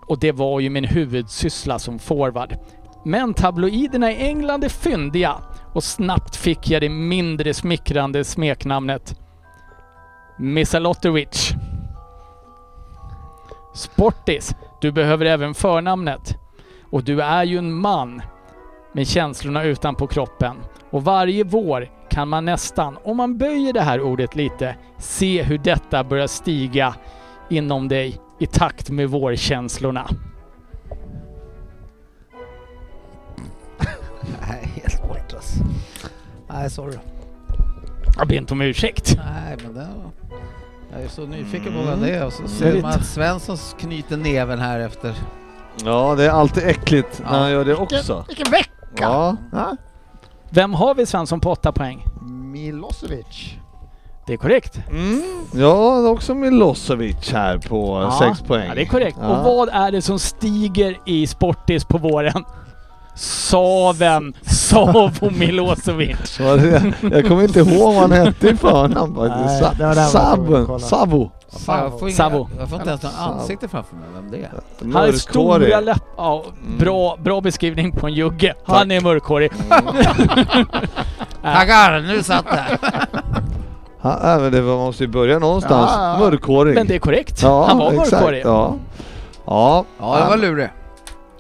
och det var ju min huvudsyssla som forward. Men tabloiderna i England är fyndiga och snabbt fick jag det mindre smickrande smeknamnet Misalotovic. Sportis, du behöver även förnamnet. Och du är ju en man med känslorna utanpå kroppen. Och varje vår kan man nästan, om man böjer det här ordet lite, se hur detta börjar stiga inom dig i takt med vårkänslorna.
Alltså. Nej, sorry.
Jag ber inte om ursäkt.
Nej, men det var... Jag är så nyfiken på vad det är och så ser
Mm.
man att Svensson knyter neven här efter.
Ja, det är alltid äckligt när
Ja.
han gör det också.
Vilken vecka!
Ja,
Ja.
Vem har vi Svensson på 8 poäng?
Milosevic.
Det är korrekt.
mm. ja det är också Milosevic här på 6 poäng.
Ja, det är korrekt.
Ja.
Och vad är det som stiger i Sportis på våren? Saven Savo Milosevic. (laughs)
Jag kommer inte ihåg vad han hette i förnamn faktiskt. Sa- Savo. Savo.
Fan, jag, får inga,
Savo.
jag får inte ens något ansikte framför mig, vem det är.
Han är stora läppar. Ja,
Mm.
bra, bra beskrivning på en jugge. Han är mörkhårig. (laughs)
Tackar, nu satt det! (laughs)
Han, äh, men det var, man måste ju börja någonstans.
Ja, ja.
Mörkhårig.
Men det är korrekt.
ja,
Han var
exakt,
mörkhårig.
Ja. Ja,
Ja, det var lurig.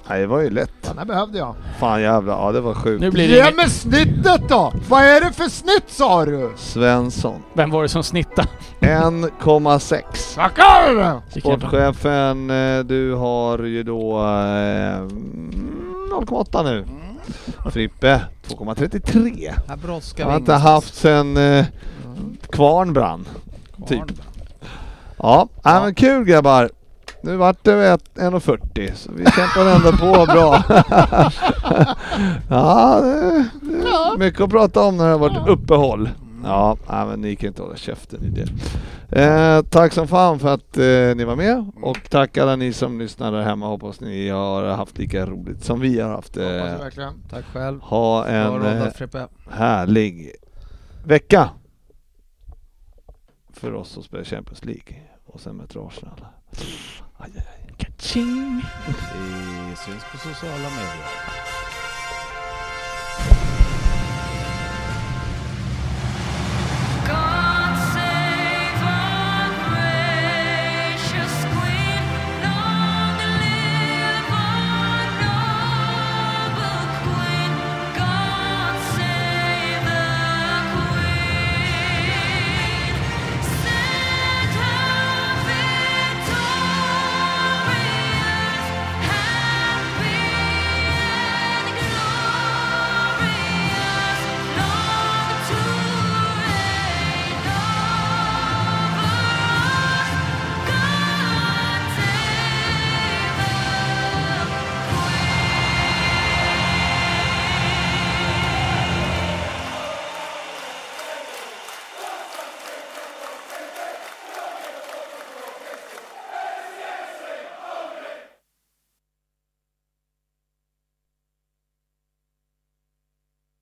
Nej, det var ju lätt.
Den här behövde jag.
Fan jävlar, ja det var sjukt.
Nu blir det
Ge
inget.
mig snittet då! Vad är det för snitt sa du?
Svensson.
Vem var det som snittade?
1,6.
Tackar!
Vilken-
Sportchefen, eh, du har ju då eh, 0,8 nu. Frippe 2,33.
Här brådskar
Jag
vi
har inte
ingenstans.
haft sen eh, Kvarn brann. Typ. Ja, ja. men kul grabbar. Nu vart det ett- 1,40 så vi kämpar ändå på bra. (laughs) ja, det, det mycket att prata om när det har varit uppehåll. Ja, nej, men ni kan inte hålla käften i det. Eh, tack som fan för att eh, ni var med och tack alla ni som lyssnar där hemma. Hoppas ni har haft lika roligt som vi har haft.
Hoppas
Eh,
verkligen.
Tack själv.
ha en eh, härlig vecka för oss som spelar Champions League och sen möter Arsenal. Aj, aj, aj.
Kaching!
Vi syns på sociala medier.